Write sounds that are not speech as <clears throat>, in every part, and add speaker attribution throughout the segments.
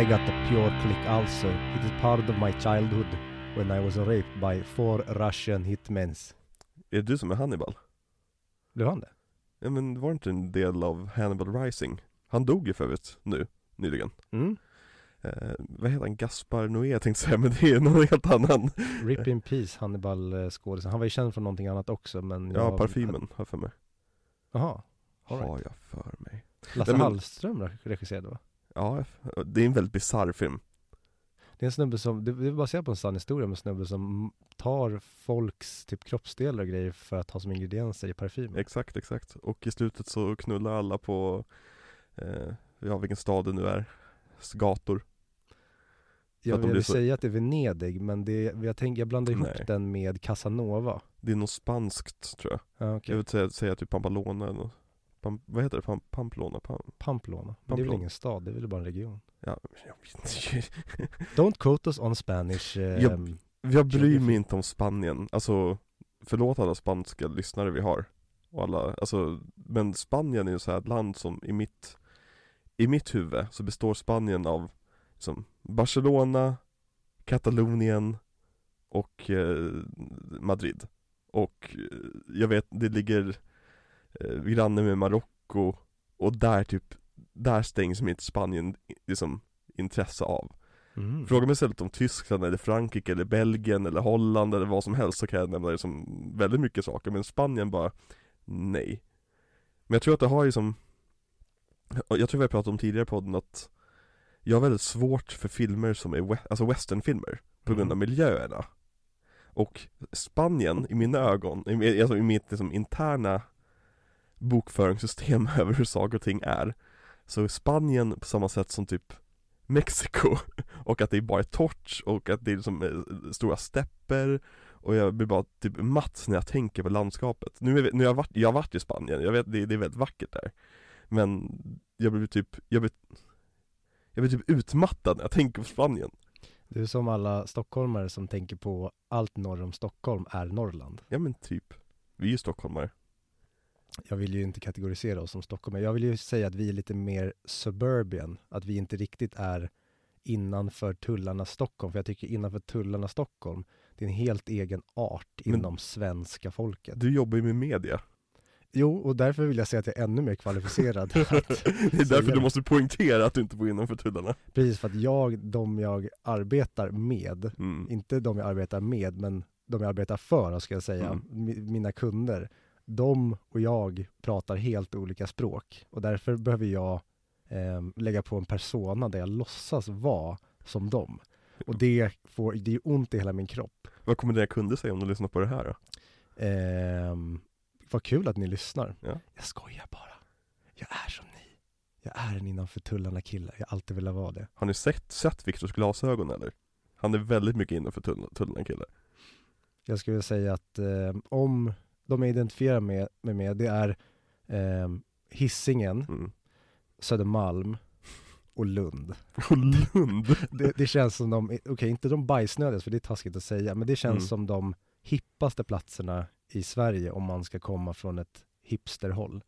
Speaker 1: I got a pure click also. It is part of my childhood when I was raped by four Russian hitmens.
Speaker 2: Är det du som är Hannibal?
Speaker 1: Blev han det?
Speaker 2: Ja men var inte en del av Hannibal Rising? Han dog ju för övrigt nu, nyligen
Speaker 1: Mm.
Speaker 2: eh, Vad heter han? Gaspar Noé tänkte säga, men det är någon helt annan
Speaker 1: Rip in peace, Hannibal eh, skådisen. Han var ju känd från någonting annat också men
Speaker 2: Ja,
Speaker 1: jag-
Speaker 2: parfymen har jag för mig
Speaker 1: Jaha. Right.
Speaker 2: Har jag för mig
Speaker 1: Lasse
Speaker 2: Nej, men-
Speaker 1: Hallström regisserade va?
Speaker 2: Ja, det är en väldigt bisarr film
Speaker 1: Det är en snubbe som, det är baserat på en sann historia med en snubbe som tar folks typ kroppsdelar och grejer för att ha som ingredienser i parfym.
Speaker 2: Exakt, exakt Och i slutet så knullar alla på eh, Ja, vilken stad det nu är Gator
Speaker 1: Jag
Speaker 2: att de
Speaker 1: vill
Speaker 2: så-
Speaker 1: säga att det är Venedig men det, jag tänker, jag blandar ihop
Speaker 2: Nej.
Speaker 1: den med Casanova.
Speaker 2: Det är något spanskt tror jag
Speaker 1: Ja, okej.
Speaker 2: Jag vill säga, säga typ Pampalona eller något. Pam, Vad heter det? Pam, Pamplona? Pam,
Speaker 1: Pamplona. Men det är väl ingen stad, det är väl bara en region.
Speaker 2: ja, jag vet inte <laughs>
Speaker 1: Don't quote us on Spanish. Eh,
Speaker 2: Jag- Jag bryr mig inte om Spanien, alltså Förlåt alla spanska lyssnare vi har och alla, alltså Men Spanien är ju så här ett land som i mitt I mitt huvud så består Spanien av liksom, Barcelona Katalonien och eh, Madrid Och eh, jag vet, det ligger eh, granne med Marocko och där typ Där stängs mitt Spanien liksom intresse av
Speaker 1: mm.
Speaker 2: Fråga mig istället om Tyskland eller Frankrike eller Belgien eller Holland eller vad som helst så kan jag nämna det som väldigt mycket saker men Spanien bara Nej Men jag tror att det har ju som Jag tror vi har pratat om tidigare i podden att Jag har väldigt svårt för filmer som är we- alltså westernfilmer På grund av
Speaker 1: Mm.
Speaker 2: miljöerna Och Spanien i mina ögon, i, alltså i mitt liksom interna Bokföringssystem <laughs> över hur saker och ting är Så Spanien på samma sätt som typ Mexiko <laughs> och att det bara är torrt och att det är liksom eh, stora stepper och jag blir bara typ matt när jag tänker på landskapet. Nu, är, nu har jag varit, jag har varit i Spanien, jag vet det, det är väldigt vackert där. Men jag blir typ, jag blir, jag blir typ utmattad när jag tänker på Spanien.
Speaker 1: Du är som alla stockholmare som tänker på allt norr om Stockholm är Norrland.
Speaker 2: Ja men typ, vi är ju stockholmare.
Speaker 1: Jag vill ju inte kategorisera oss som stockholmare. Jag vill ju säga att vi är lite mer suburban. Att vi inte riktigt är innanför tullarna Stockholm. För jag tycker innanför tullarna Stockholm, det är en helt egen art
Speaker 2: Men-
Speaker 1: inom svenska folket.
Speaker 2: Du jobbar ju med media.
Speaker 1: Jo, och därför vill jag säga att jag är ännu mer kvalificerad. <laughs>
Speaker 2: det är därför du måste poängtera att du inte bor innanför tullarna.
Speaker 1: precis för att jag, de jag arbetar med,
Speaker 2: Mm.
Speaker 1: inte de jag arbetar med, men de jag arbetar för, ska jag säga,
Speaker 2: Mm.
Speaker 1: mi- mina kunder, de och jag pratar helt olika språk och därför behöver jag eh, lägga på en persona där jag låtsas vara som dem. Och det får, det är ont i hela min kropp.
Speaker 2: Vad kommer dina kunder säga om de lyssnar på det här då?
Speaker 1: Ehm, vad kul att ni lyssnar.
Speaker 2: Ja.
Speaker 1: Jag skojar bara. Jag är som ni. Jag är en innanför tullarna kille. Jag har alltid velat vara det.
Speaker 2: Har ni sett, sett Viktors glasögon eller? Han är väldigt mycket innanför tull- tullarna kille.
Speaker 1: Jag skulle säga att eh, om de jag identifierar med, med, med det är eh, Hisingen,
Speaker 2: Mm.
Speaker 1: Södermalm och Lund. <laughs>
Speaker 2: Och Lund!
Speaker 1: Det, det känns som de, okej inte de bajsnödigaste för det är taskigt att säga, men det känns
Speaker 2: Mm.
Speaker 1: som de hippaste platserna i Sverige om man ska komma från ett hipsterhåll.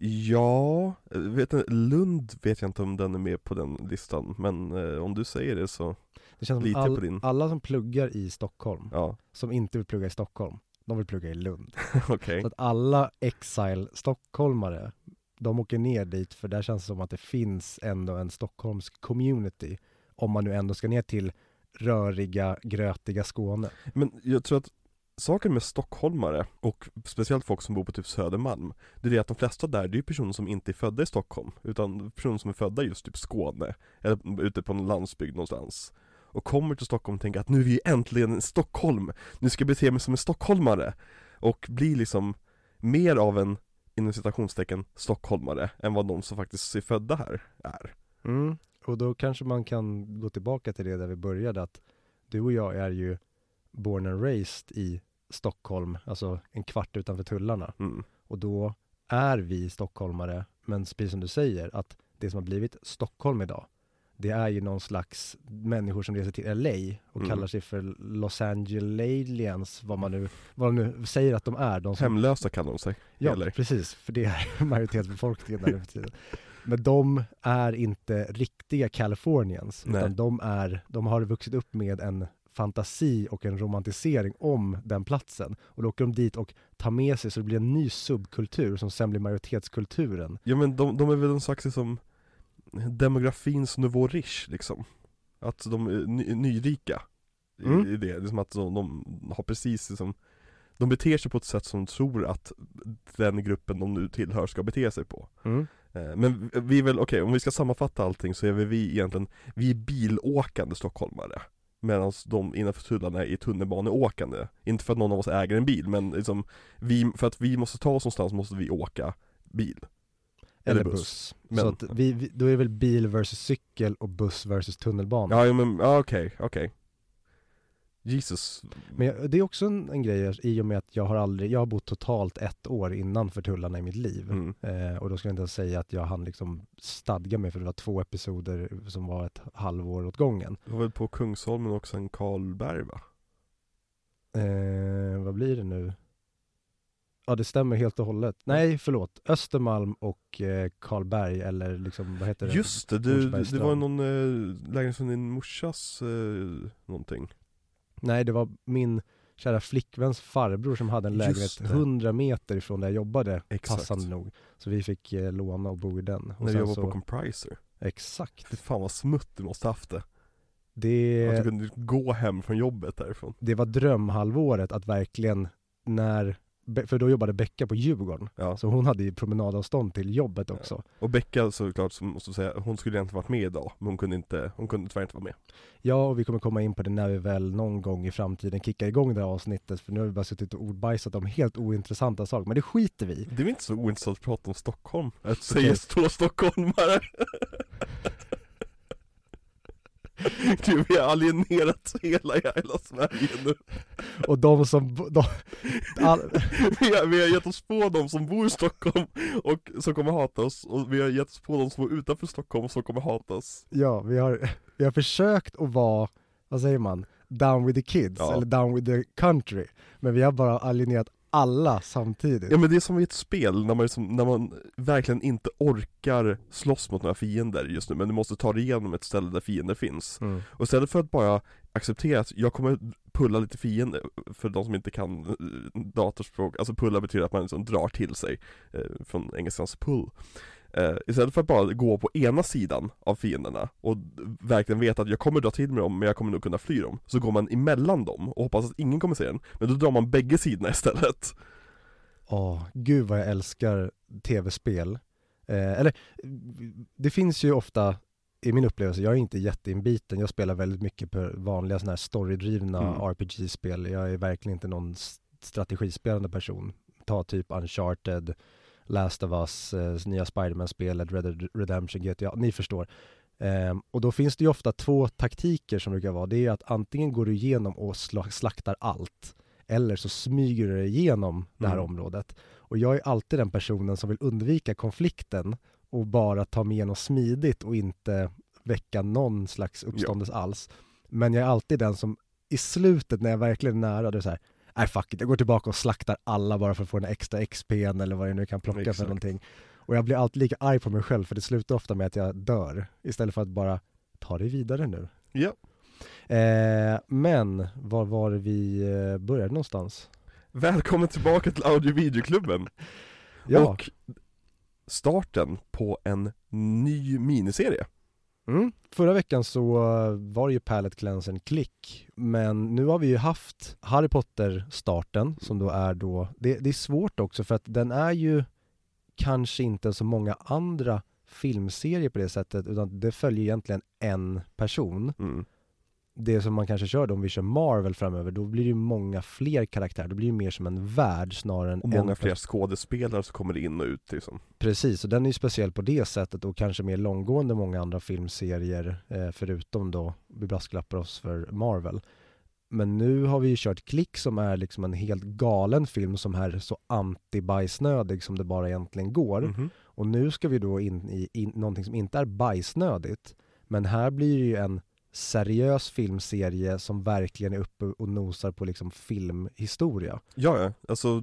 Speaker 2: Ja, vet Lund vet jag inte om den är med på den listan, men eh, om du säger det så,
Speaker 1: Det känns som
Speaker 2: Lite
Speaker 1: all,
Speaker 2: på din.
Speaker 1: alla som pluggar i Stockholm,
Speaker 2: ja,
Speaker 1: som inte vill plugga i Stockholm, de vill plugga i Lund. <laughs>
Speaker 2: okej.
Speaker 1: Så att alla exile stockholmare, de åker ner dit för där känns det som att det finns ändå en Stockholms community. Om man nu ändå ska ner till röriga, grötiga Skåne.
Speaker 2: Men jag tror att saken med stockholmare och speciellt folk som bor på typ Södermalm Det är det att de flesta där, det är ju personer som inte är födda i Stockholm Utan personer som är födda just typ Skåne Eller ute på någon landsbygd någonstans Och kommer till Stockholm och tänker att nu är vi äntligen i Stockholm Nu ska jag bete mig som en stockholmare Och blir liksom mer av en, inom citationstecken, stockholmare Än vad de som faktiskt är födda här är
Speaker 1: Mm. Och då kanske man kan gå tillbaka till det där vi började att du och jag är ju born and raised i Stockholm, alltså en kvart utanför tullarna.
Speaker 2: mm.
Speaker 1: Och då är vi stockholmare, men precis som du säger, att det som har blivit Stockholm idag, det är ju någon slags människor som reser till LA och
Speaker 2: Mm.
Speaker 1: kallar sig för Los Angelalians, vad man nu, vad de nu säger att de är. De som,
Speaker 2: Hemlösa kallar de sig
Speaker 1: ja,
Speaker 2: eller?
Speaker 1: precis, för det är <laughs> majoritetsbefolkningen där nu för tiden. Men de är inte riktiga Californians,
Speaker 2: Nej.
Speaker 1: utan de är, de har vuxit upp med en fantasi och en romantisering om den platsen. Och då åker de dit och tar med sig så det blir en ny subkultur som sen blir majoritetskulturen.
Speaker 2: Ja men de, de är väl en slags liksom demografins nouveau riche liksom. Att de är ny, nyrika i,
Speaker 1: Mm.
Speaker 2: i det, liksom att de, de har precis liksom De beter sig på ett sätt som de tror att den gruppen de nu tillhör ska bete sig på. Eh, Men vi är väl, okej om vi ska sammanfatta allting så är väl vi egentligen, vi är bilåkande stockholmare. Medan de innanför tullarna är tunnelbaneåkande. Inte för att någon av oss äger en bil men liksom vi, För att vi måste ta oss någonstans måste vi åka bil
Speaker 1: Eller,
Speaker 2: Eller
Speaker 1: buss.
Speaker 2: buss.
Speaker 1: Så
Speaker 2: Men-
Speaker 1: att vi, vi, då är det väl bil versus cykel och buss versus tunnelbana.
Speaker 2: Ja, men, okej, okej Jesus
Speaker 1: Men jag, det är också en, en grej i och med att jag har aldrig, jag har bott totalt ett år innanför tullarna i mitt liv.
Speaker 2: mm.
Speaker 1: Eh, och då skulle jag inte ens säga att jag hann liksom stadga mig för det var två episoder som var ett halvår åt gången.
Speaker 2: Du var väl på Kungsholmen och sen Karlberg va?
Speaker 1: Eh, vad blir det nu? Ja det stämmer helt och hållet. Nej förlåt, Östermalm och eh, Karlberg eller liksom vad heter det?
Speaker 2: Just det, du, det var någon äh, lägenhet från din morsas eh, någonting
Speaker 1: Nej det var min kära flickväns farbror som hade en lägenhet
Speaker 2: det.
Speaker 1: 100 meter ifrån där jag jobbade,
Speaker 2: Exakt.
Speaker 1: passande nog. Så vi fick eh, låna och bo i den. Och
Speaker 2: När
Speaker 1: sen
Speaker 2: jobbade
Speaker 1: så,
Speaker 2: på Compriser
Speaker 1: Exakt.
Speaker 2: Fy fan vad smutt du måste haft det Att
Speaker 1: Det,
Speaker 2: du kunde gå hem från jobbet därifrån
Speaker 1: det var drömhalvåret att verkligen när, för då jobbade Becka på Djurgården,
Speaker 2: Ja,
Speaker 1: så hon hade ju promenadavstånd till jobbet också.
Speaker 2: och Becka såklart, som måste säga, hon skulle egentligen varit med idag Men hon kunde inte, hon kunde tyvärr inte vara med
Speaker 1: Ja, och vi kommer komma in på det när vi väl någon gång i framtiden kickar igång det här avsnittet, för nu har vi bara suttit och ordbajsat om helt ointressanta saker, men det skiter vi.
Speaker 2: Det är väl inte så ointressant att prata om Stockholm? Att säga
Speaker 1: Okej.
Speaker 2: två stockholmare <laughs> <laughs> Du, vi har alienerat hela jävla Sverige nu.
Speaker 1: Och de som, de, all, <laughs>
Speaker 2: vi har, vi har gett oss på de som bor i Stockholm och som kommer hata oss. Och vi har gett oss på de som bor utanför Stockholm som kommer hata oss.
Speaker 1: Ja, vi har, vi har försökt att vara, vad säger man, down with the kids,
Speaker 2: Ja.
Speaker 1: eller down with the country, men vi har bara alienerat alla samtidigt.
Speaker 2: Ja men det är som i ett spel när man, liksom, när man verkligen inte orkar slåss mot några fiender just nu men du måste ta dig igenom ett ställe där fiender finns
Speaker 1: Mm.
Speaker 2: Och istället för att bara acceptera att jag kommer pulla lite fiender, för de som inte kan eh, datorspråk, alltså pulla betyder att man liksom drar till sig, eh, från engelskans pull eh, Istället för att bara gå på ena sidan av fienderna och verkligen veta att jag kommer dra till mig dem men jag kommer nog kunna fly dem Så går man emellan dem och hoppas att ingen kommer se den, men då drar man bägge sidorna <laughs> istället
Speaker 1: Åh, gud vad jag älskar tv-spel. Eh, eller, det finns ju ofta, i min upplevelse, jag är inte jätteinbiten, jag spelar väldigt mycket på vanliga sådana här storydrivna
Speaker 2: Mm.
Speaker 1: RPG-spel, jag är verkligen inte någon strategispelande person. Ta typ Uncharted, Last of Us, eh, nya Spiderman-spelet, Red Dead Redemption, GTA, ni förstår. Ehm, och då finns det ju ofta två taktiker som brukar vara, det är att antingen går du igenom och sla- slaktar allt, eller så smyger du dig igenom det här
Speaker 2: Mm.
Speaker 1: området. Och jag är alltid den personen som vill undvika konflikten och bara ta mig igenom smidigt och inte väcka någon slags uppståndelse alls. Men jag är alltid den som i slutet när jag verkligen är nära, det är så här, nej fuck it, jag går tillbaka och slaktar alla bara för att få den extra XP'n eller vad jag nu kan plocka för
Speaker 2: Exakt.
Speaker 1: någonting. Och jag blir alltid lika arg på mig själv för det slutar ofta med att jag dör istället för att bara ta det vidare nu.
Speaker 2: Ja
Speaker 1: Eh, men var var det vi eh, började någonstans?
Speaker 2: Välkommen tillbaka till audio videoklubben
Speaker 1: Ja,
Speaker 2: och starten på en ny miniserie
Speaker 1: mm. förra veckan så eh, var det ju Palette Cleansen klick, men nu har vi ju haft Harry Potter-starten som då är då, det, det är svårt också för att den är ju kanske inte så många andra filmserier på det sättet, utan det följer egentligen en person.
Speaker 2: mm.
Speaker 1: Det som man kanske kör då, om vi kör Marvel framöver, då blir det ju många fler karaktärer, då blir det mer som en värld snarare än
Speaker 2: Och många
Speaker 1: en
Speaker 2: fler skådespelare som kommer in och ut liksom
Speaker 1: Precis, och den är ju speciell på det sättet och kanske mer långgående många andra filmserier, eh, förutom då, vi brasklappar oss för Marvel. Men nu har vi ju kört Klick som är liksom en helt galen film som är så anti-bajsnödig som det bara egentligen går.
Speaker 2: Mhm.
Speaker 1: Och nu ska vi då in i in, någonting som inte är bajsnödigt, men här blir det ju en seriös filmserie som verkligen är uppe och nosar på liksom filmhistoria.
Speaker 2: Ja, ja, alltså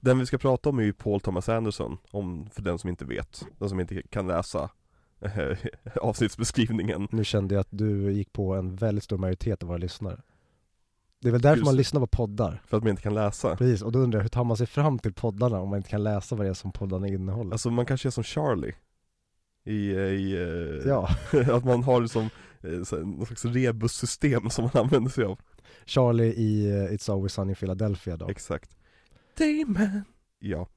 Speaker 2: den vi ska prata om är ju Paul Thomas Anderson, om, för den som inte vet, den som inte kan läsa eh, <laughs> avsnittsbeskrivningen.
Speaker 1: Nu kände jag att du gick på en väldigt stor majoritet av våra lyssnare. Det är väl därför
Speaker 2: Just
Speaker 1: man lyssnar på poddar.
Speaker 2: För att man inte kan läsa.
Speaker 1: Precis, och då undrar jag hur tar man sig fram till poddarna om man inte kan läsa vad det är som poddarna innehåller?
Speaker 2: Alltså man kanske är som Charlie. I, i eh,
Speaker 1: ja, <laughs>
Speaker 2: att man har liksom eh, någon slags rebussystem som man <laughs> använder sig av.
Speaker 1: Charlie i eh, It's Always Sunny in Philadelphia då.
Speaker 2: Exakt. Dayman Ja,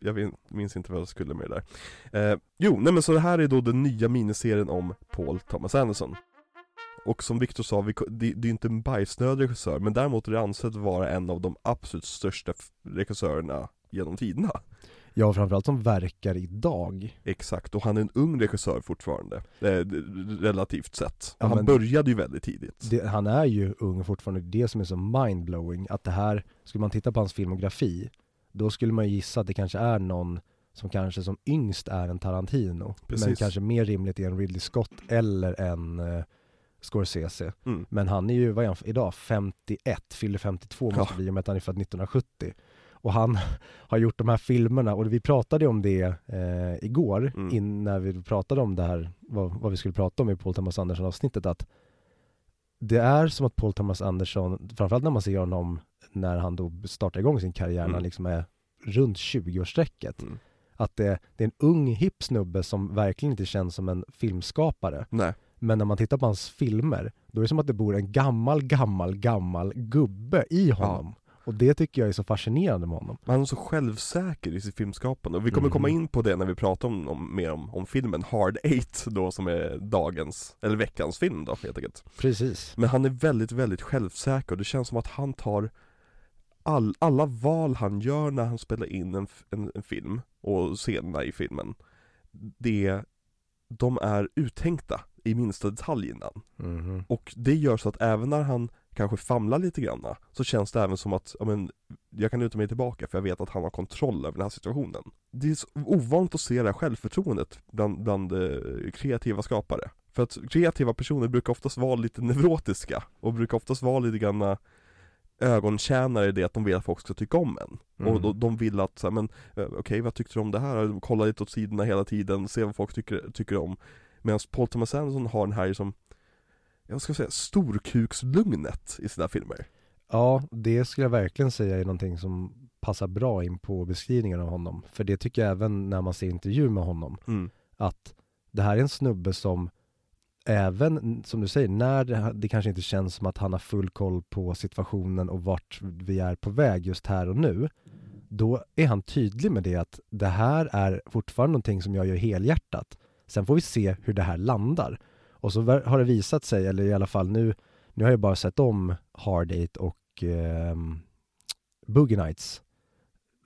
Speaker 2: jag minns inte vad jag skulle med det där. Eh, Jo, nej men så det här är då den nya miniserien om Paul Thomas Anderson. Och som Victor sa, vi, det, det är inte en bajsnödig regissör Men däremot är det ansett vara en av de absolut största regissörerna genom tiderna
Speaker 1: Ja, framförallt som verkar idag
Speaker 2: Exakt, och han är en ung regissör fortfarande eh, Relativt sett
Speaker 1: Ja,
Speaker 2: Han
Speaker 1: men-
Speaker 2: började ju väldigt tidigt
Speaker 1: det, Han är ju ung fortfarande, det som är så mindblowing Att det här, skulle man titta på hans filmografi Då skulle man gissa att det kanske är någon som kanske som yngst är en Tarantino Men
Speaker 2: Precis.
Speaker 1: kanske mer rimligt är en Ridley Scott eller en eh, Scorsese
Speaker 2: mm.
Speaker 1: Men han är ju, vad är han idag? 51, fyller 52 måste
Speaker 2: Ja.
Speaker 1: bli i och med att han är född 1970 Och han <laughs> har gjort de här filmerna och vi pratade om det eh, igår
Speaker 2: Mm.
Speaker 1: in, när vi pratade om det här, vad, vad vi skulle prata om i Paul Thomas Anderson avsnittet att det är som att Paul Thomas Anderson, framförallt när man ser honom när han då startar igång sin karriär, när
Speaker 2: Mm.
Speaker 1: han liksom är runt 20-årsstrecket
Speaker 2: Mm.
Speaker 1: Att det, det är en ung hipp snubbe som verkligen inte känns som en filmskapare
Speaker 2: Nej,
Speaker 1: men när man tittar på hans filmer, då är det som att det bor en gammal, gammal, gammal gubbe i honom. Och det tycker jag är så fascinerande med honom.
Speaker 2: han är så självsäker i sitt filmskapande och vi kommer komma
Speaker 1: Mhm.
Speaker 2: in på det när vi pratar om, om mer om, om filmen Hard Eight då som är dagens, eller veckans film då helt enkelt
Speaker 1: Precis.
Speaker 2: Men han är väldigt, väldigt självsäker och det känns som att han tar all, alla val han gör när han spelar in en, en, en film och scenerna i filmen Det, de är uttänkta i minsta detalj innan
Speaker 1: Mhm.
Speaker 2: Och det gör så att även när han kanske famlar lite granna Så känns det även som att, ja men Jag kan luta mig tillbaka för jag vet att han har kontroll över den här situationen Det är så ovanligt att se det här självförtroendet bland, bland eh, kreativa skapare För att kreativa personer brukar oftast vara lite neurotiska Och brukar oftast vara lite granna ögontjänare i det att de vill att folk ska tycka om en
Speaker 1: Mm.
Speaker 2: Och de, de vill att, så här, men eh, okej vad tyckte du om det här? Kolla lite åt sidorna hela tiden, se vad folk tycker, tycker om Medan Paul Thomas Anderson har den här som jag ska säga storkukslugnet i sina filmer
Speaker 1: Ja, det skulle jag verkligen säga är någonting som passar bra in på beskrivningen av honom. För det tycker jag även när man ser intervjuer med honom,
Speaker 2: mm.
Speaker 1: att det här är en snubbe som även, som du säger, när det, det kanske inte känns som att han har full koll på situationen och vart vi är på väg just här och nu, då är han tydlig med det att det här är fortfarande någonting som jag gör helhjärtat. Sen får vi se hur det här landar. Och så har det visat sig, eller i alla fall nu, nu har jag bara sett om Hard Eight och ehm, Boogie Nights.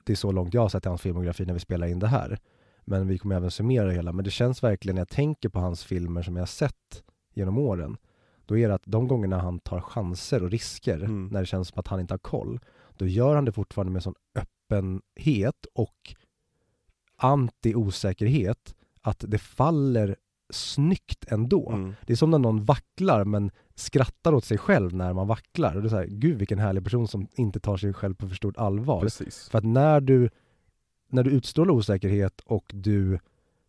Speaker 1: Det är så långt jag har sett i hans filmografi när vi spelar in det här. Men vi kommer även summera hela. Men det känns verkligen när jag tänker på hans filmer som jag har sett genom åren. Då är det att de gångerna han tar chanser och risker,
Speaker 2: Mm.
Speaker 1: när det känns som att han inte har koll, då gör han det fortfarande med sån öppenhet och anti-osäkerhet att det faller snyggt ändå.
Speaker 2: Mm.
Speaker 1: Det är som när någon vacklar men skrattar åt sig själv när man vacklar. Och det är så här, gud vilken härlig person som inte tar sig själv på för stort allvar.
Speaker 2: Precis
Speaker 1: För att när du, när du utstrålar osäkerhet och du,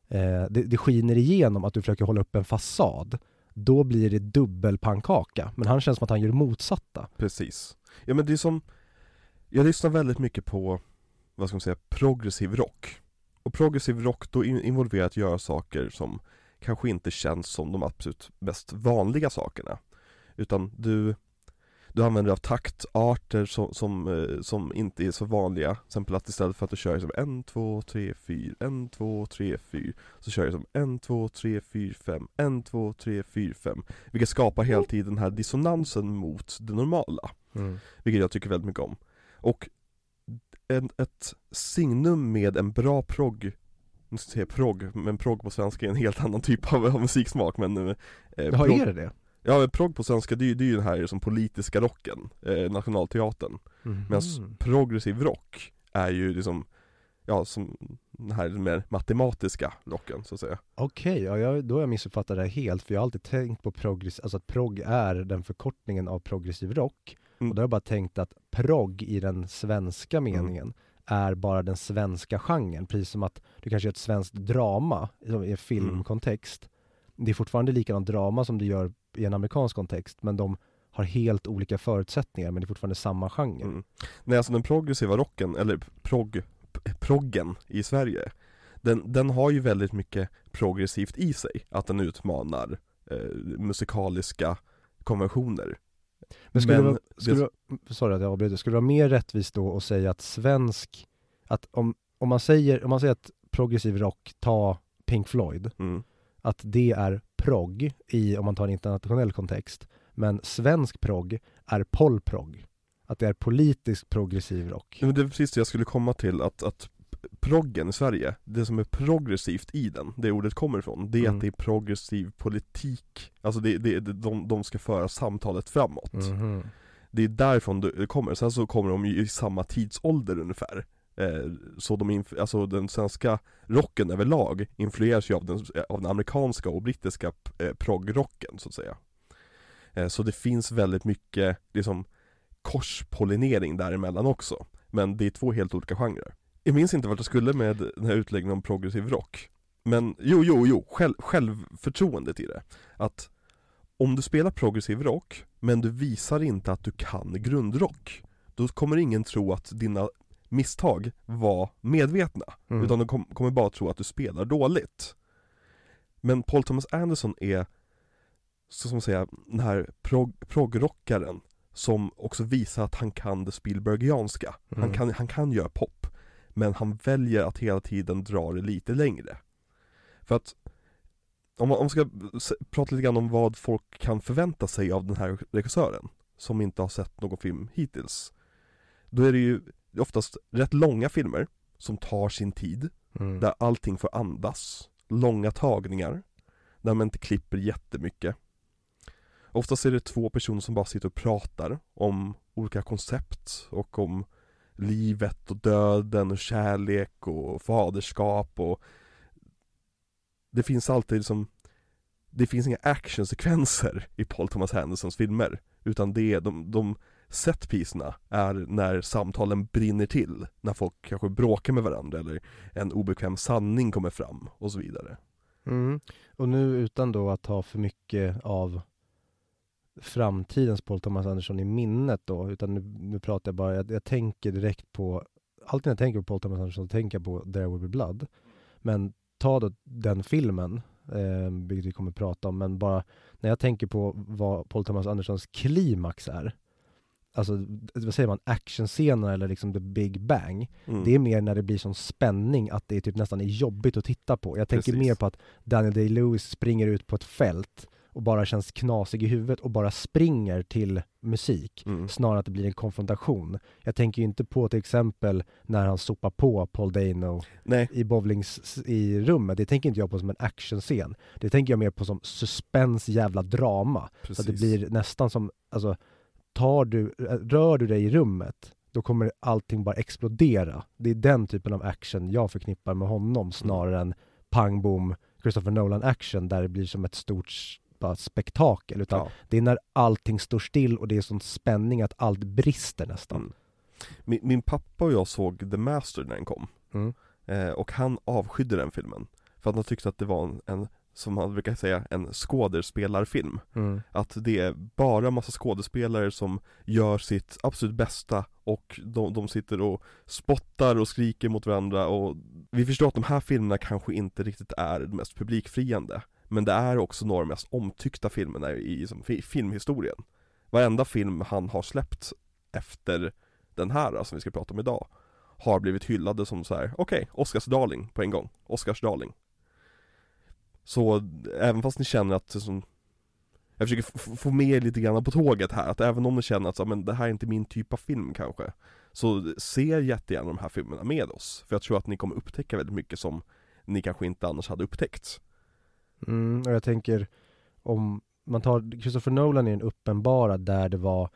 Speaker 1: eh, det, det skiner igenom att du försöker hålla upp en fasad, då blir det dubbelpannkaka. Men han känns som att han gör det motsatta.
Speaker 2: Precis Ja men det är som Jag lyssnar väldigt mycket på Vad ska man säga, progressiv rock Och progressiv rock då in- involverar att göra saker som Kanske inte känns som de absolut mest vanliga sakerna. Utan du Du använder av taktarter som, som, eh, som inte är så vanliga. Till exempel att istället för att du kör som 1, 2, 3, 4, 1, 2, 3, 4 Så kör du som 1, 2, 3, 4, 5, 1, 2, 3, 4, 5 Vilket skapar hela tiden den här dissonansen mot det normala. Vilket jag tycker väldigt mycket om. Och en, ett signum med en bra progg nu ska jag säga progg, men progg på svenska är en helt annan typ av, av musiksmak men eh,
Speaker 1: Jaha,
Speaker 2: progg-
Speaker 1: är det det?
Speaker 2: Ja, men progg på svenska det är ju det är ju den här som politiska rocken, eh, nationalteatern Medan
Speaker 1: Mhm.
Speaker 2: progressiv rock är ju liksom, ja som den här mer matematiska rocken så att säga
Speaker 1: Okej, ja, jag, då har jag missuppfattat det här helt, för jag har alltid tänkt på progress, alltså att progg är den förkortningen av progressiv rock.
Speaker 2: Mm.
Speaker 1: Och då har jag bara tänkt att progg i den svenska meningen är bara den svenska genren, precis som att du kanske gör ett svenskt drama i en filmkontext, det är fortfarande likadant drama som det gör i en amerikansk kontext, men de har helt olika förutsättningar, men det är fortfarande samma genre.
Speaker 2: Mm. Nej alltså den progressiva rocken, eller prog, proggen i Sverige den, den har ju väldigt mycket progressivt i sig, att den utmanar eh, musikaliska konventioner
Speaker 1: Men skulle,
Speaker 2: Men
Speaker 1: det, vara, skulle,
Speaker 2: det-
Speaker 1: vara- sorry att jag avbryter, skulle det vara mer rättvist då att säga att svensk, att om, om, man säger, om man säger att progressiv rock, ta Pink Floyd,
Speaker 2: mm.
Speaker 1: att det är prog i, om man tar en internationell kontext, men svensk prog är polprog. Att det är politisk progressiv rock.
Speaker 2: Men det är precis det jag skulle komma till, att, att proggen i Sverige, det som är progressivt i den, det ordet kommer ifrån, det är
Speaker 1: Mm.
Speaker 2: att det är progressiv politik. Alltså det, det, det, de, de ska föra samtalet framåt.
Speaker 1: Mhm.
Speaker 2: Det är därifrån det kommer, sen så kommer de ju i samma tidsålder ungefär. Eh, Så de, alltså den svenska rocken överlag influeras ju av den, av den amerikanska och brittiska eh, proggrocken så att säga. Eh, Så det finns väldigt mycket liksom korspollinering däremellan också. Men det är två helt olika genrer Jag minns inte vart jag skulle med den här utläggningen om progressiv rock Men jo, jo, jo, själv, självförtroendet i det Att om du spelar progressiv rock, men du visar inte att du kan grundrock Då kommer ingen tro att dina misstag var medvetna
Speaker 1: Mm.
Speaker 2: Utan de kom, kommer bara tro att du spelar dåligt Men Paul Thomas Anderson är, så som man säger, den här prog, progrockaren Som också visar att han kan det Spielbergianska han,
Speaker 1: Mm.
Speaker 2: kan, han kan göra pop Men han väljer att hela tiden dra det lite längre För att om man, om man ska prata lite grann om vad folk kan förvänta sig av den här regissören Som inte har sett någon film hittills Då är det ju oftast rätt långa filmer som tar sin tid
Speaker 1: Mm.
Speaker 2: där allting får andas, långa tagningar, där man inte klipper jättemycket. Oftast är det två personer som bara sitter och pratar om olika koncept och om livet och döden och kärlek och faderskap och det finns alltid liksom det finns inga actionsekvenser i Paul Thomas Andersons filmer utan det är de, de setpiecerna är när samtalen brinner till, när folk kanske bråkar med varandra eller en obekväm sanning kommer fram och så vidare.
Speaker 1: Mm. Och nu utan då att ha för mycket av framtidens Paul Thomas Anderson i minnet då, utan nu, nu pratar jag bara, jag, jag tänker direkt på, alltid när jag tänker på Paul Thomas Anderson så tänker jag på There Will Be Blood. Men ta då den filmen, eh, vilket vi kommer prata om, men bara när jag tänker på vad Paul Thomas Andersons klimax är, alltså vad säger man, actionscener eller liksom the big bang,
Speaker 2: Mm.
Speaker 1: det är mer när det blir sån spänning att det är typ nästan är jobbigt att titta på. Jag tänker
Speaker 2: Precis.
Speaker 1: mer på att Daniel Day-Lewis springer ut på ett fält och bara känns knasig i huvudet och bara springer till musik
Speaker 2: Mm.
Speaker 1: snarare att det blir en konfrontation. Jag tänker ju inte på till exempel när han sopar på Paul Dano
Speaker 2: Nej,
Speaker 1: i bowlings i rummet. Det tänker inte jag på som en actionscen. Det tänker jag mer på som suspens jävla drama. Så
Speaker 2: precis.
Speaker 1: att det blir nästan som, alltså, tar du, rör du dig i rummet, då kommer allting bara explodera. Det är den typen av action jag förknippar med honom snarare än pang bom Christopher Nolan action där det blir som ett stort bara spektakel. Utan
Speaker 2: Ja.
Speaker 1: det är när allting står still och det är sån spänning att allt brister nästan.
Speaker 2: Mm. Min, min pappa och jag såg The Master när den kom
Speaker 1: Mm.
Speaker 2: eh, och han avskydde den filmen för att han tyckte att det var en, en som man brukar säga, en skådespelarfilm
Speaker 1: Mm.
Speaker 2: Att det är bara massa skådespelare som gör sitt absolut bästa och de, de sitter och spottar och skriker mot varandra och vi förstår att de här filmerna kanske inte riktigt är de mest publikfriande men det är också några av de mest omtyckta filmerna i som, filmhistorien. Varenda film han har släppt efter den här som vi ska prata om idag Har blivit hyllade som så här: okej, Oscars darling på en gång, Oscars darling. Så även fast ni känner att som jag försöker få med er lite grann på tåget här, att även om ni känner att så, men det här är inte min typ av film kanske Så se jättegärna de här filmerna med oss, för jag tror att ni kommer upptäcka väldigt mycket som ni kanske inte annars hade upptäckt.
Speaker 1: Mm, och jag tänker om man tar Christopher Nolan i den uppenbara där det var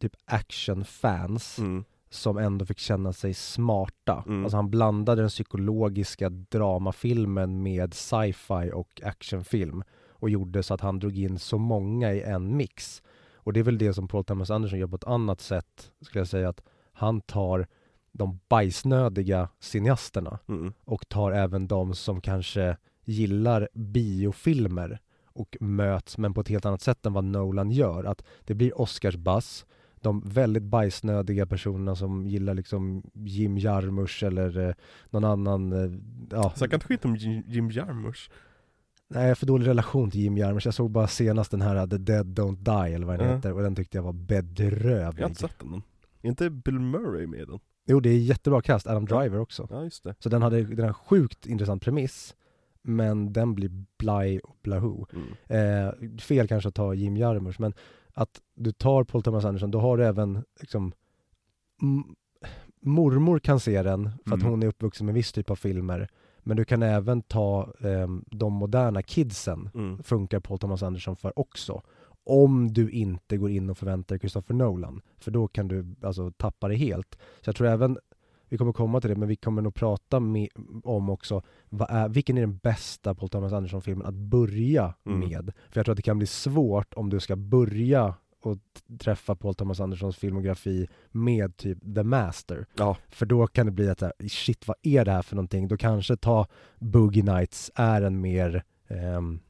Speaker 1: typ actionfans
Speaker 2: mm.
Speaker 1: som ändå fick känna sig smarta.
Speaker 2: Mm.
Speaker 1: Alltså han blandade den psykologiska dramafilmen med sci-fi och actionfilm och gjorde så att han drog in så många i en mix. Och det är väl det som Paul Thomas Anderson gör på ett annat sätt, skulle jag säga att han tar de bajsnödiga cineasterna
Speaker 2: Mm.
Speaker 1: och tar även de som kanske gillar biofilmer och möts men på ett helt annat sätt än vad Nolan gör. Att det blir Oscars buzz, de väldigt bajsnödiga personerna som gillar liksom Jim Jarmusch eller eh, någon annan, eh, ja.
Speaker 2: Snacka inte skit om Jim Jarmusch.
Speaker 1: Nej, jag har för dålig relation till Jim Jarmusch. Jag såg bara senast den här The Dead Don't Die eller vad den
Speaker 2: Ja.
Speaker 1: heter och den tyckte jag var
Speaker 2: Jag har
Speaker 1: bedrövlig.
Speaker 2: inte sett den. Är inte Bill Murray med den?
Speaker 1: Jo, det är jättebra kast, Adam Driver också.
Speaker 2: Ja, just det.
Speaker 1: Så den hade, den har sjukt intressant premiss, men den blir blaj och blahu.
Speaker 2: Mm.
Speaker 1: Eh, fel kanske att ta Jim Jarmusch, men att du tar Paul Thomas Anderson, då har du även liksom mormor kan se den för att
Speaker 2: Mm.
Speaker 1: hon är uppvuxen med viss typ av filmer. Men du kan även ta ehm, de moderna kidsen,
Speaker 2: Mm.
Speaker 1: funkar Paul Thomas Anderson för också. Om du inte går in och förväntar dig Christopher Nolan, för då kan du alltså tappa det helt. Så jag tror även, vi kommer komma till det, men vi kommer nog prata med, om också, är, vilken är den bästa Paul Thomas Anderson-filmen att börja
Speaker 2: Mm.
Speaker 1: med? För jag tror att det kan bli svårt om du ska börja och träffa Paul Thomas Andersons filmografi med typ The Master.
Speaker 2: Ja,
Speaker 1: För då kan det bli att shit vad är det här för någonting? Då kanske ta Boogie Nights är en mer ehm,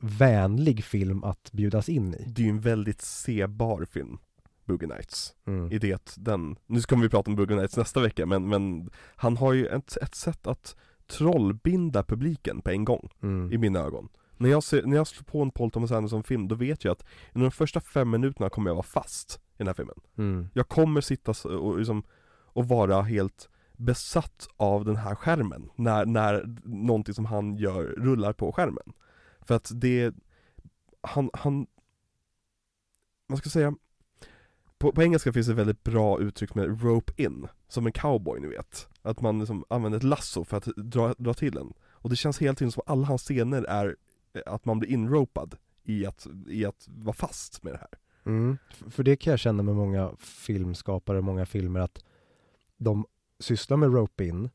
Speaker 1: vänlig film att bjudas in i.
Speaker 2: det är ju en väldigt sebar film. Boogie Nights.
Speaker 1: Mm.
Speaker 2: I det den, nu ska vi prata om Boogie Nights nästa vecka men, men han har ju ett, ett sätt att trollbinda publiken på en gång.
Speaker 1: Mm.
Speaker 2: i mina ögon. När jag, ser, när jag slår på en Paul Thomas Anderson film, då vet jag att under de första fem minuterna kommer jag vara fast i den här filmen.
Speaker 1: Mm.
Speaker 2: Jag kommer sitta och, liksom, och vara helt besatt av den här skärmen, när, när någonting som han gör rullar på skärmen. För att det, han, han, man ska säga, på, på engelska finns det ett väldigt bra uttryck med rope in, som en cowboy ni vet. Att man liksom använder ett lasso för att dra, dra till en. Och det känns hela tiden som att alla hans scener är eh, att man blir inropad i att, i att vara fast med det här.
Speaker 1: Mm. För det kan jag känna med många filmskapare, många filmer att de sysslar med rope-in,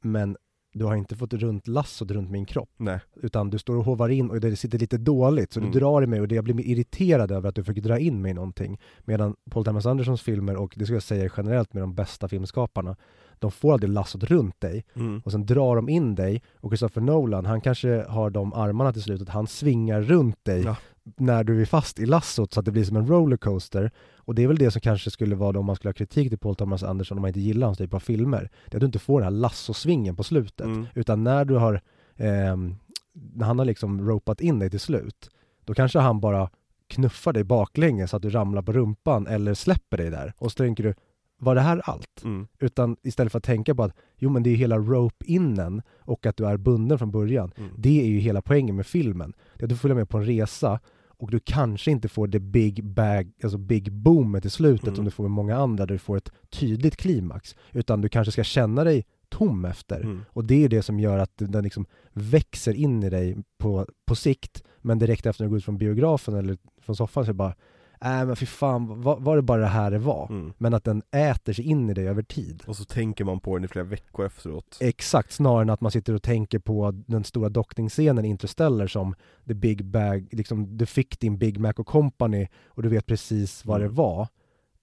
Speaker 1: men du har inte fått runt lassot runt min kropp,
Speaker 2: Nej.
Speaker 1: utan du står och hovar in och det sitter lite dåligt, så
Speaker 2: Mm.
Speaker 1: du drar i mig och det jag blir irriterad över att du försöker dra in mig i någonting. Medan Paul Thomas Andersons filmer, och det ska jag säga generellt med de bästa filmskaparna, de får aldrig lassot runt dig,
Speaker 2: Mm.
Speaker 1: och sen drar de in dig, och Christopher Nolan, han kanske har de armarna till slut, att han svingar runt dig
Speaker 2: Ja.
Speaker 1: när du är fast i lassot så att det blir som en rollercoaster. Och det är väl det som kanske skulle vara då om man skulle ha kritik till Paul Thomas Anderson om man inte gillar hans typ av filmer. Det är att du inte får den här lassosvingen på slutet.
Speaker 2: Mm.
Speaker 1: Utan när du har, ehm, när han har liksom ropat in dig till slut, då kanske han bara knuffar dig baklänges så att du ramlar på rumpan eller släpper dig där. Och så tänker du, var det här allt?
Speaker 2: Mm.
Speaker 1: Utan istället för att tänka på att, jo men det är hela rope-innen och att du är bunden från början.
Speaker 2: Mm.
Speaker 1: Det är ju hela poängen med filmen. Det är att du följer med på en resa och du kanske inte får det big bag, alltså big boomet i slutet
Speaker 2: Mm.
Speaker 1: som du får med många andra där du får ett tydligt klimax. Utan du kanske ska känna dig tom efter.
Speaker 2: Mm.
Speaker 1: Och det är det som gör att den liksom växer in i dig på, på sikt. Men direkt efter att du går ut från biografen eller från soffan så är det bara, äh men fy fan, var, var det bara det här det var?
Speaker 2: Mm.
Speaker 1: Men att den äter sig in i dig över tid.
Speaker 2: Och så tänker man på den i flera veckor efteråt.
Speaker 1: Exakt, snarare än att man sitter och tänker på den stora dockningsscenen i Interstellar som the big bag, liksom du fick din Big Mac och company och du vet precis vad
Speaker 2: Mm.
Speaker 1: det var.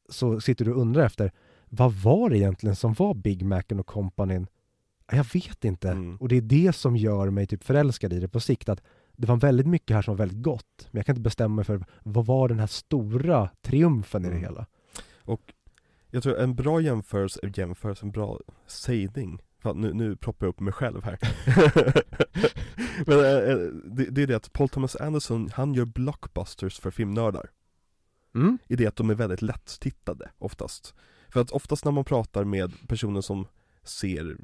Speaker 1: Så sitter du och undrar efter, vad var det egentligen som var Big Macen och companyn? Jag vet inte.
Speaker 2: Mm.
Speaker 1: Och det är det som gör mig typ förälskad i det på sikt, att det var väldigt mycket här som var väldigt gott, men jag kan inte bestämma mig för vad var den här stora triumfen i det
Speaker 2: Mm.
Speaker 1: hela?
Speaker 2: Och jag tror en bra jämförelse, jämförelse, en bra sägning Fan, nu, nu proppar jag upp mig själv här <laughs> Men eh, det, det är det att Paul Thomas Anderson, han gör blockbusters för filmnördar
Speaker 1: Mm?
Speaker 2: I det att de är väldigt lätt-tittade oftast För att oftast när man pratar med personer som ser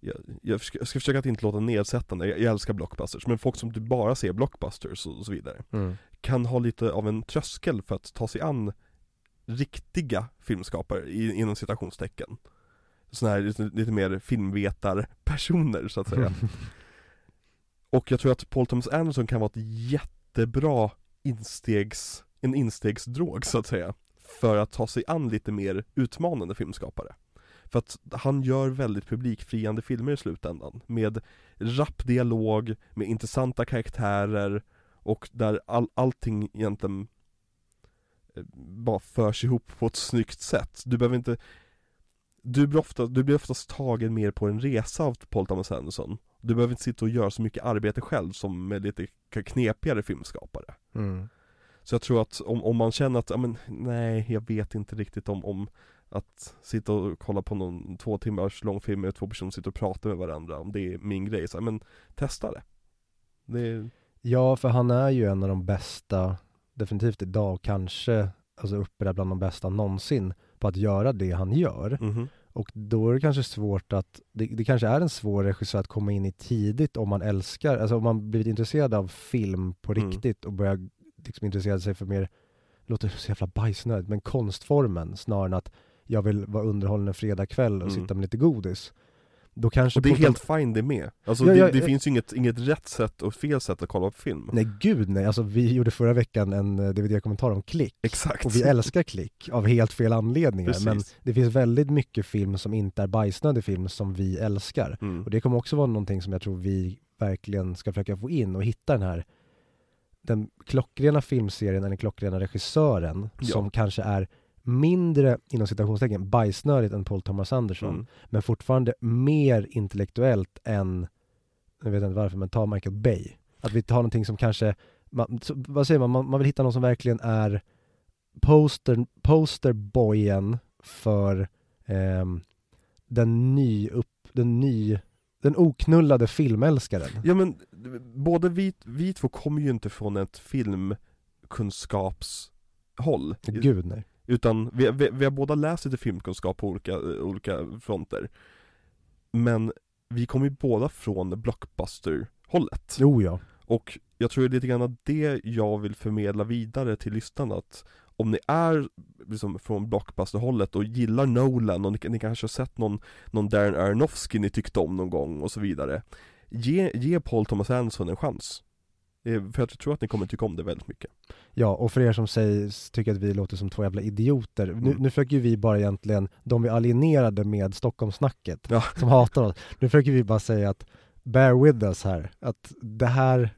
Speaker 2: jag, jag, ska, jag ska försöka att inte låta nedsättande, jag, jag älskar blockbusters, men folk som typ bara ser blockbusters och, och så vidare
Speaker 1: Mm.
Speaker 2: kan ha lite av en tröskel för att ta sig an riktiga filmskapare i, inom citationstecken. Sådana här lite, lite mer filmvetarpersoner så att säga. <laughs> Och jag tror att Paul Thomas Anderson kan vara ett jättebra instegs, en instegsdrog så att säga För att ta sig an lite mer utmanande filmskapare För att han gör väldigt publikfriande filmer i slutändan Med rapp dialog, med intressanta karaktärer Och där all, allting egentligen eh, bara förs ihop på ett snyggt sätt. Du behöver inte du blir, ofta, du blir oftast tagen mer på en resa av Paul Thomas Anderson. Du behöver inte sitta och göra så mycket arbete själv som med lite knepigare filmskapare.
Speaker 1: Mm.
Speaker 2: Så jag tror att om, om man känner att, ja men nej, jag vet inte riktigt om, om att sitta och kolla på någon två timmars lång film med två personer sitter och pratar med varandra, om det är min grej, så, men testa det. Det är,
Speaker 1: Ja, för han är ju en av de bästa, definitivt idag, kanske alltså uppe där bland de bästa någonsin på att göra det han gör.
Speaker 2: mhm,
Speaker 1: Och då är det kanske svårt att, det, det kanske är en svår regissör att komma in i tidigt om man älskar, alltså om man blivit intresserad av film på
Speaker 2: Mm.
Speaker 1: riktigt och börjar liksom intressera sig för mer, låter så jävla bajsnödigt, men konstformen snarare än att jag vill vara underhållen en fredagkväll och
Speaker 2: Mm.
Speaker 1: sitta med lite godis. Då kanske
Speaker 2: och det är helt fine det med. Alltså
Speaker 1: Ja,
Speaker 2: det,
Speaker 1: ja,
Speaker 2: det
Speaker 1: eh.
Speaker 2: finns ju inget, inget rätt sätt och fel sätt att kolla på film.
Speaker 1: Nej gud nej, alltså vi gjorde förra veckan en eh, DVD-kommentar om klick.
Speaker 2: Exakt.
Speaker 1: Och vi älskar klick av helt fel anledningar.
Speaker 2: Precis.
Speaker 1: Men det finns väldigt mycket film som inte är bajsnödig film som vi älskar.
Speaker 2: Mm.
Speaker 1: Och det kommer också vara någonting som jag tror vi verkligen ska försöka få in och hitta den här den klockrena filmserien, eller den klockrena regissören
Speaker 2: Ja.
Speaker 1: som kanske är mindre, inom citationstecken, bajsnödigt än Paul Thomas Anderson.
Speaker 2: Mm.
Speaker 1: Men fortfarande mer intellektuellt än, jag vet inte varför, men ta Michael Bay. Att vi tar någonting som kanske, man, så, vad säger man, man, man vill hitta någon som verkligen är poster, posterboyen för ehm, den ny upp, den ny, den oknullade filmälskaren.
Speaker 2: Ja men, både vi, vi två kommer ju inte från ett filmkunskapshåll.
Speaker 1: Gud nej.
Speaker 2: Utan vi, vi, vi har båda läst lite filmkunskap på olika, olika fronter. Men vi kommer ju båda från blockbuster-hållet.
Speaker 1: Jo ja.
Speaker 2: Och jag tror det är lite grann det jag vill förmedla vidare till lyssnarna att om ni är liksom från blockbuster-hållet och gillar Nolan och ni, ni kanske har sett någon, någon Darren Aronofsky ni tyckte om någon gång och så vidare Ge, ge Paul Thomas Anderson en chans För jag tror att ni kommer tycka om det väldigt mycket
Speaker 1: Ja, och för er som säger, tycker att vi låter som två jävla idioter, nu,
Speaker 2: Mm.
Speaker 1: nu försöker ju vi bara egentligen, de vi alienerade med Stockholmssnacket,
Speaker 2: Ja. <laughs>
Speaker 1: som hatar oss, nu försöker vi bara säga att bear with us här, att det här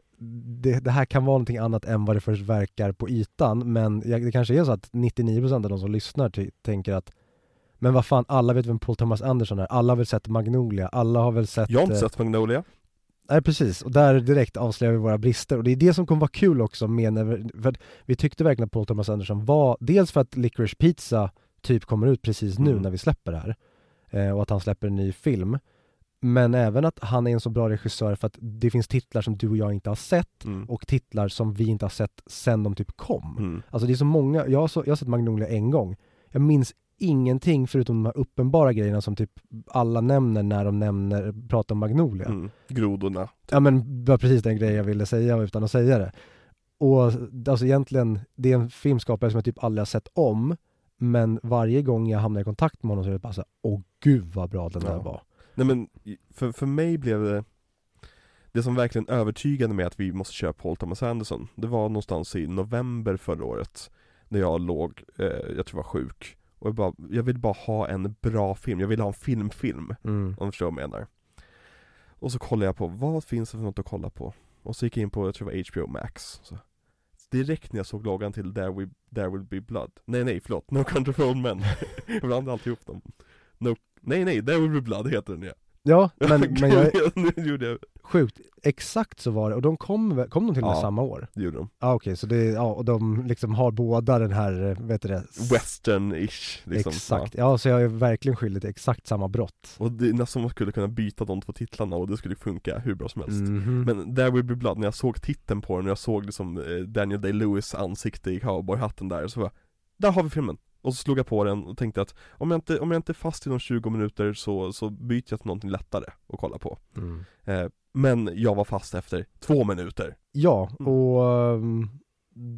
Speaker 1: det, det här kan vara någonting annat än vad det först verkar på ytan, men det kanske är så att 99% av de som lyssnar ty- tänker att men vad fan, alla vet vem Paul Thomas Anderson är, alla har väl sett Magnolia, alla har väl sett
Speaker 2: Jag har inte
Speaker 1: eh,
Speaker 2: sett Magnolia
Speaker 1: Nej precis, och där direkt avslöjar vi våra brister och det är det som kommer vara kul också med när vi, för vi tyckte verkligen att Paul Thomas Anderson var, dels för att Licorice Pizza typ kommer ut precis nu
Speaker 2: Mm.
Speaker 1: när vi släpper det här eh, och att han släpper en ny film men även att han är en så bra regissör för att det finns titlar som du och jag inte har sett
Speaker 2: mm.
Speaker 1: och titlar som vi inte har sett sen de typ kom.
Speaker 2: Mm.
Speaker 1: Alltså det är så många, jag har, så, jag har sett Magnolia en gång, jag minns ingenting förutom de här uppenbara grejerna som typ alla nämner när de nämner, pratar om Magnolia.
Speaker 2: Mm. Grodorna
Speaker 1: Ja men det var precis den grejen jag ville säga utan att säga det. Och alltså egentligen, det är en filmskapare som jag typ aldrig har sett om, men varje gång jag hamnar i kontakt med honom så är det bara så här, åh gud vad bra den där
Speaker 2: Ja.
Speaker 1: var.
Speaker 2: Nej men, för, för mig blev det Det som verkligen övertygade mig att vi måste köra Paul Thomas Anderson Det var någonstans i november förra året När jag låg, eh, jag tror jag var sjuk Och jag, bara, jag ville bara ha en bra film, jag ville ha en filmfilm.
Speaker 1: Mm.
Speaker 2: Om du förstår vad jag menar. Och så kollade jag på, vad finns det för något att kolla på? Och så gick jag in på, jag tror det var HBO Max. Så. Direkt när jag såg loggan till There Will, There Will Be Blood. Nej nej förlåt, No Country for Old Men. <laughs> Jag blandar alltid ihop dem. No, Nej nej, There Will Be Blood heter den ja.
Speaker 1: Ja, men, <laughs> men jag
Speaker 2: Nu gjorde jag,
Speaker 1: sjukt, exakt så var det, och de kom, kom de till och med
Speaker 2: Ja.
Speaker 1: samma år?
Speaker 2: det gjorde de
Speaker 1: Ja okej, så det, ja, och de liksom har båda den här, vet du det?
Speaker 2: Western-ish liksom
Speaker 1: Exakt, ja så jag är verkligen skyldig till exakt samma brott.
Speaker 2: ja. Och det är nästan man skulle kunna byta de två titlarna och det skulle funka hur bra som helst
Speaker 1: Mhm.
Speaker 2: Men There Will Be Blood, när jag såg titeln på den och jag såg liksom eh, Daniel Day-Lewis ansikte i cowboyhatten där så bara Där har vi filmen! Och så slog jag på den och tänkte att om jag inte, om jag inte är fast inom 20 minuter så, så byter jag till någonting lättare att kolla på
Speaker 1: Mm.
Speaker 2: eh, Men jag var fast efter två minuter.
Speaker 1: Ja,
Speaker 2: Mm.
Speaker 1: och ehm,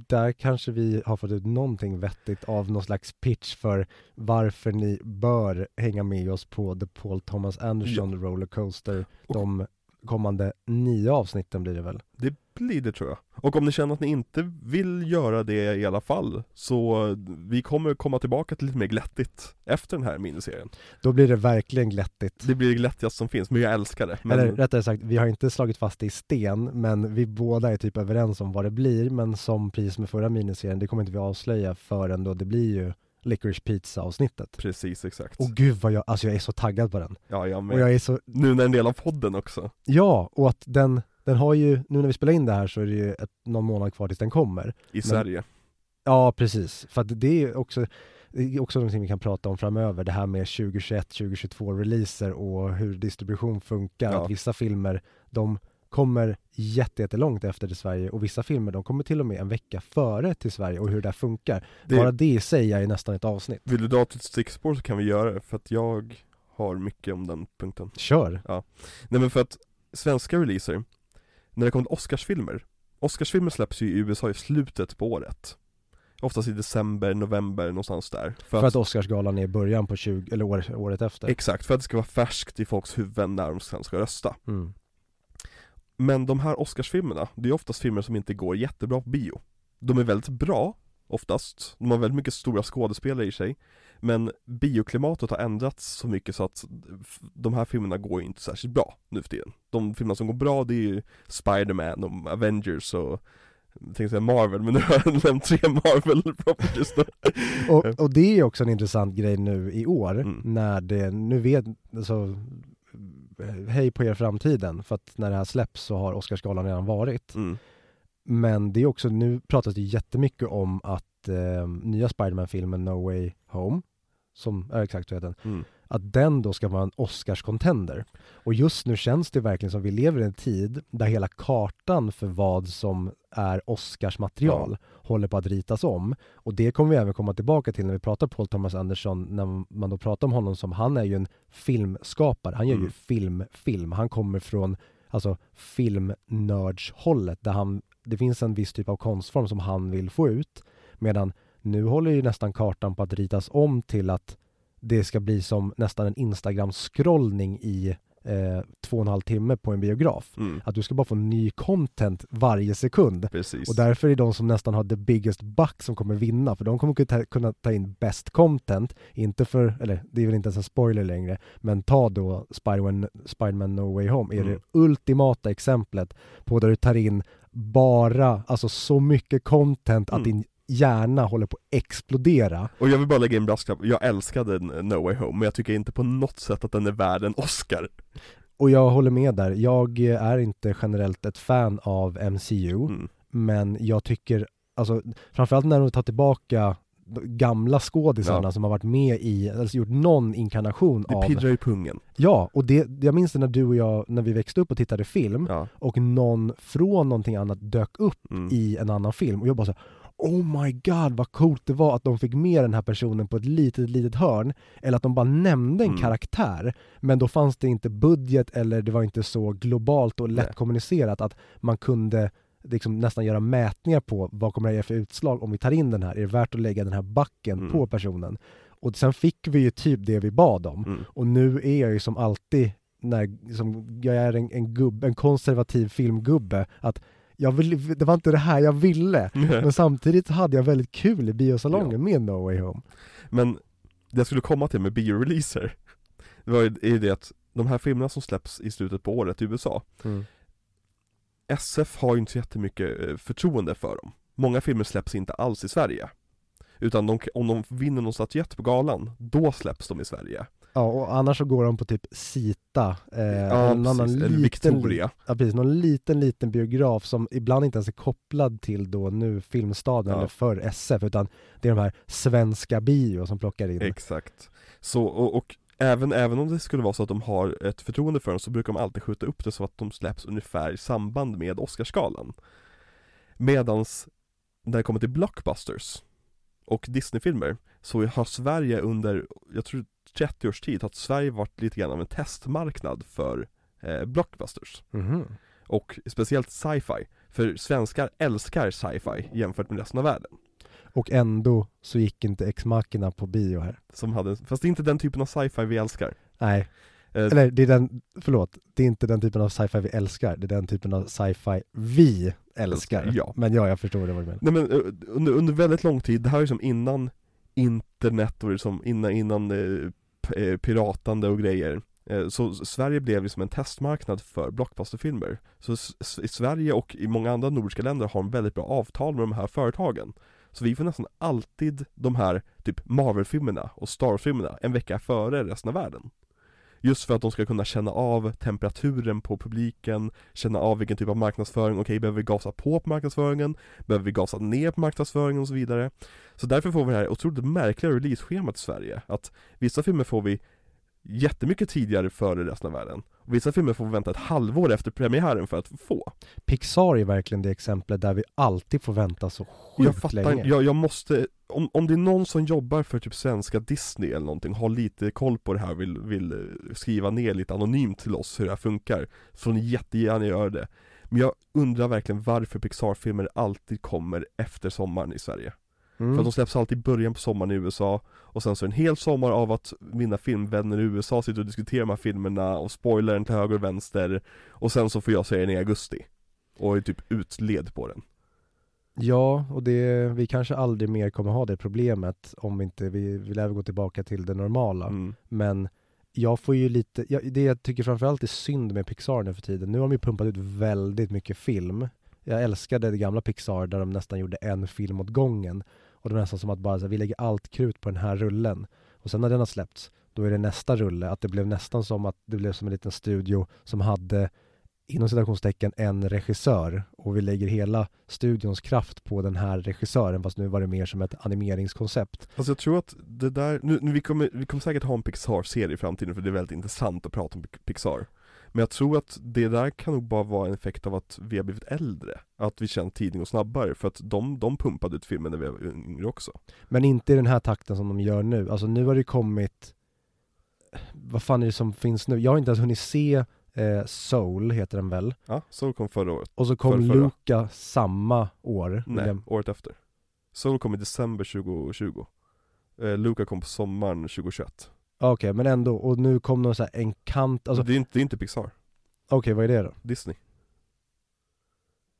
Speaker 1: där kanske vi har fått ut någonting vettigt av någon slags pitch för varför ni bör hänga med oss på The Paul Thomas Anderson Rollercoaster.
Speaker 2: Och-
Speaker 1: de kommande nio avsnitten blir det väl?
Speaker 2: Det blir det tror jag. Och om ni känner att ni inte vill göra det i alla fall, så vi kommer komma tillbaka till lite mer glättigt efter den här miniserien.
Speaker 1: Då blir det verkligen glättigt.
Speaker 2: Det blir det glättigaste som finns, men jag älskar det. Men,
Speaker 1: Eller rättare sagt, vi har inte slagit fast det i sten, men vi båda är typ överens om vad det blir, men som precis med förra miniserien, det kommer inte vi avslöja förrän då det blir ju Licorice Pizza avsnittet.
Speaker 2: Precis, exakt.
Speaker 1: Och gud vad jag, alltså jag är så taggad på den.
Speaker 2: ja, jag med.
Speaker 1: Och jag är så,
Speaker 2: Nu när det är en del av podden också.
Speaker 1: ja, och att den, den har ju, nu när vi spelar in det här så är det ju ett, någon månad kvar tills den kommer.
Speaker 2: I Sverige.
Speaker 1: Ja, precis. För att det är också, det är också någonting vi kan prata om framöver, det här med 2021, 2022 releaser och hur distribution funkar.
Speaker 2: Ja.
Speaker 1: Att vissa filmer, de kommer jätte- jättelångt efter till Sverige och vissa filmer, de kommer till och med en vecka före till Sverige och hur det där funkar.
Speaker 2: Det,
Speaker 1: Bara det i sig är nästan ett avsnitt.
Speaker 2: Vill du dra till ett stickspår så kan vi göra det, för att jag har mycket om den punkten.
Speaker 1: Kör!
Speaker 2: Nej men för att svenska releaser, när det kommer till Oscarsfilmer, Oscarsfilmer släpps ju i USA i slutet på året. Oftast i december, november, någonstans där.
Speaker 1: För att Oscarsgalan är i början på 20, eller år, året efter.
Speaker 2: Exakt, för att det ska vara färskt i folks huvuden när de sen ska rösta.
Speaker 1: Mm.
Speaker 2: Men de här Oscarsfilmerna, det är oftast filmer som inte går jättebra på bio. De är väldigt bra, oftast. De har väldigt mycket stora skådespelare i sig. Men bioklimatet har ändrats så mycket så att de här filmerna går ju inte särskilt bra nu för tiden. De filmerna som går bra det är ju Spider-Man och Avengers och jag tänkte säga Marvel, men nu har jag nämnt tre Marvel properties. <laughs>
Speaker 1: Och, och det är också en intressant grej nu i år,
Speaker 2: Mm.
Speaker 1: när det, nu vet, alltså, hej på er framtiden, för att när det här släpps så har Oscarsgalan redan varit.
Speaker 2: Mm.
Speaker 1: Men det är också, nu pratas det jättemycket om att eh, nya Spiderman-filmen No Way Home, som är exakt så heter den,
Speaker 2: Mm.
Speaker 1: Att den då ska vara en Oscars-contender. Och just nu känns det verkligen som vi lever i en tid där hela kartan för vad som är Oscars-material håller på att ritas om. Och det kommer vi även komma tillbaka till när vi pratar Paul Thomas Anderson, när man då pratar om honom som, han är ju en filmskapare, han gör ju
Speaker 2: Mm.
Speaker 1: film, film. Han kommer från alltså filmnördshållet där han, det finns en viss typ av konstform som han vill få ut. Medan nu håller ju nästan kartan på att ritas om till att det ska bli som nästan en Instagram-scrollning i eh, två och en halv timme på en biograf.
Speaker 2: Mm.
Speaker 1: Att du ska bara få ny content varje sekund.
Speaker 2: Precis.
Speaker 1: Och därför är de som nästan har the biggest buck som kommer vinna, för de kommer kunna ta, kunna ta in best content, inte för, eller det är väl inte ens en spoiler längre, men ta då Spider-Man, Spider-Man No Way Home, är
Speaker 2: Mm.
Speaker 1: det ultimata exemplet på där du tar in bara, alltså så mycket content att
Speaker 2: Mm.
Speaker 1: din hjärna håller på att explodera.
Speaker 2: Och jag vill bara lägga in brasklapp, jag älskade No Way Home, men jag tycker inte på något sätt att den är värd en Oscar.
Speaker 1: Och jag håller med där, jag är inte generellt ett fan av MCU,
Speaker 2: Mm.
Speaker 1: men jag tycker, alltså framförallt när de tar tillbaka gamla skådisarna
Speaker 2: Ja.
Speaker 1: som har varit med i, alltså gjort någon inkarnation
Speaker 2: Det
Speaker 1: av
Speaker 2: piddrar i pungen.
Speaker 1: Ja, och det, jag minns det när du och jag, när vi växte upp och tittade film
Speaker 2: Ja.
Speaker 1: och någon från någonting annat dök upp
Speaker 2: Mm.
Speaker 1: i en annan film och jag bara så här, Oh my god vad coolt det var att de fick med den här personen på ett litet, litet hörn Eller att de bara nämnde en
Speaker 2: Mm.
Speaker 1: karaktär Men då fanns det inte budget eller det var inte så globalt och lätt
Speaker 2: Nej.
Speaker 1: kommunicerat att man kunde liksom nästan göra mätningar på vad kommer det ge för utslag om vi tar in den här, är det värt att lägga den här backen
Speaker 2: Mm.
Speaker 1: på personen? Och sen fick vi ju typ det vi bad om
Speaker 2: Mm.
Speaker 1: och nu är jag ju som alltid, när, som, jag är en, en, gubbe, en konservativ filmgubbe, att vill, det var inte det här jag ville. Men samtidigt hade jag väldigt kul i biosalongen
Speaker 2: Ja.
Speaker 1: med No Way Home.
Speaker 2: Men det jag skulle komma till med bioreleaser, det var ju det att de här filmerna som släpps i slutet på året i USA, SF har ju inte så jättemycket eh, förtroende för dem. Många filmer släpps inte alls i Sverige. Utan de, om de vinner någon statyett på galan, då släpps de i Sverige.
Speaker 1: Ja, och annars så går de på typ Sita, eh,
Speaker 2: Ja,
Speaker 1: någon annan
Speaker 2: precis.
Speaker 1: Liten,
Speaker 2: Victoria.
Speaker 1: Ja, precis, någon liten, liten biograf som ibland inte ens är kopplad till då nu Filmstaden
Speaker 2: Ja.
Speaker 1: eller för SF, utan det är de här svenska bio som plockar in.
Speaker 2: Exakt. Så, och, och även, även om det skulle vara så att de har ett förtroende för dem så brukar de alltid skjuta upp det så att de släpps ungefär i samband med Oscarsgalan. Medans när det kommer till blockbusters och Disneyfilmer så har Sverige under, jag tror 30 års tid, har Sverige varit lite grann av en testmarknad för eh, blockbusters.
Speaker 1: Mhm.
Speaker 2: Och speciellt sci-fi. För svenskar älskar sci-fi jämfört med resten av världen.
Speaker 1: Och ändå så gick inte Ex Machina på bio här.
Speaker 2: Som hade, fast det är inte den typen av sci-fi vi älskar.
Speaker 1: Nej,
Speaker 2: Eh,
Speaker 1: eller det är den, förlåt, det är inte den typen av sci-fi vi älskar, det är den typen av sci-fi vi älskar.
Speaker 2: Ja.
Speaker 1: Men ja, jag förstår vad du menar.
Speaker 2: Nej men eh, under, under väldigt lång tid, det här är som innan internet och liksom innan, innan eh, eh piratande och grejer. Eh, Så Sverige blev liksom en testmarknad för blockbusterfilmer. Så s- i Sverige och i många andra nordiska länder har de väldigt bra avtal med de här företagen. Så vi får nästan alltid de här typ Marvel-filmerna och Star Wars-filmerna en vecka före resten av världen. Just för att de ska kunna känna av temperaturen på publiken, känna av vilken typ av marknadsföring, okej behöver vi gasa på på marknadsföringen? Behöver vi gasa ner på marknadsföringen och så vidare? Så därför får vi det här otroligt märkliga release-schemat i Sverige, att vissa filmer får vi jättemycket tidigare före resten av världen. Och vissa filmer får vänta ett halvår efter premiären för att få.
Speaker 1: Pixar är verkligen det exemplet där vi alltid får vänta så sjukt
Speaker 2: Jag fattar
Speaker 1: länge.
Speaker 2: jag, jag måste, om, om det är någon som jobbar för typ svenska Disney eller någonting, har lite koll på det här, vill, vill eh, skriva ner lite anonymt till oss hur det här funkar, så får ni jättegärna göra det. Men jag undrar verkligen varför Pixar-filmer alltid kommer efter sommaren i Sverige.
Speaker 1: Mm.
Speaker 2: För att de släpps alltid i början på sommaren i USA Och sen så en hel sommar av att mina filmvänner i USA sitter och diskuterar de här filmerna och spoilar den till höger och vänster Och sen så får jag se den i augusti Och är typ utled på den
Speaker 1: Ja, och det, vi kanske aldrig mer kommer ha det problemet om vi inte, vi, vi lär väl gå tillbaka till det normala.
Speaker 2: mm.
Speaker 1: Men jag får ju lite, jag, det jag tycker framförallt är synd med Pixar nu för tiden, nu har de ju pumpat ut väldigt mycket film. Jag älskade det gamla Pixar där de nästan gjorde en film åt gången. Och det var nästan som att bara så här, vi lägger allt krut på den här rullen. Och sen när den har släppts, då är det nästa rulle. Att det blev nästan som att det blev som en liten studio som hade inom citationstecken en regissör och vi lägger hela studions kraft på den här regissören fast nu var det mer som ett animeringskoncept.
Speaker 2: Alltså jag tror att det där, nu, nu vi, kommer, vi kommer säkert ha en Pixar-serie i framtiden för det är väldigt intressant att prata om Pixar men jag tror att det där kan nog bara vara en effekt av att vi har blivit äldre Att vi känner tiden går snabbare för att de, de pumpade ut filmen när vi var yngre också
Speaker 1: Men inte i den här takten som de gör nu. Alltså nu har det kommit vad fan är det som finns nu? Jag har inte ens hunnit se eh, Soul, heter den väl?
Speaker 2: Ja, så kom förra året
Speaker 1: Och så kom
Speaker 2: Förra, förra.
Speaker 1: Luca samma år.
Speaker 2: Nej,
Speaker 1: Den-
Speaker 2: året efter Soul kom i december 2020 eh, Luca kom på sommaren 2021
Speaker 1: Okej, men ändå. Och nu kom någon så här en kant, alltså
Speaker 2: det, är inte, det är inte Pixar,
Speaker 1: okej vad är det då?
Speaker 2: Disney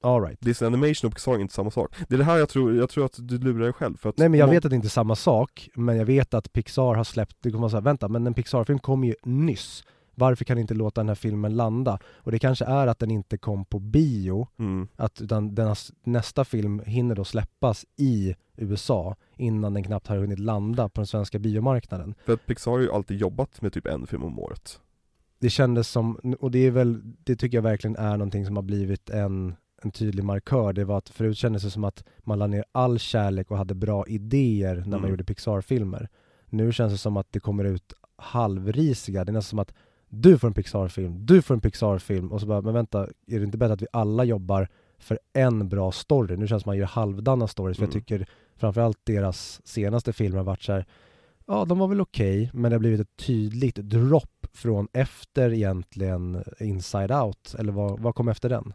Speaker 1: Alright.
Speaker 2: Disney Animation och Pixar är inte samma sak Det är det här jag tror, jag tror att du lurar dig själv för att
Speaker 1: Nej men jag vet att det inte är samma sak, men jag vet att Pixar har släppt, det kommer vara så här, vänta, men en Pixar-film kom ju nyss. Varför kan inte låta den här filmen landa? Och det kanske är att den inte kom på bio,
Speaker 2: mm.
Speaker 1: att utan den, nästa film hinner då släppas i USA innan den knappt har hunnit landa på den svenska biomarknaden.
Speaker 2: För att Pixar har ju alltid jobbat med typ en film om året
Speaker 1: Det kändes som, och det är väl, det tycker jag verkligen är någonting som har blivit en, en tydlig markör. Det var att förut kändes det som att man la ner all kärlek och hade bra idéer när man
Speaker 2: Mm.
Speaker 1: gjorde Pixar-filmer. Nu känns det som att det kommer ut halvrisiga, det är nästan som att du får en Pixar-film, du får en Pixar-film och så bara, men vänta, är det inte bättre att vi alla jobbar för en bra story? Nu känns man gör halvdana stories, för jag
Speaker 2: Mm.
Speaker 1: tycker framförallt deras senaste filmer har varit så här, ja de var väl okej, men det har blivit ett tydligt dropp från efter egentligen Inside Out, eller vad, vad kom efter den?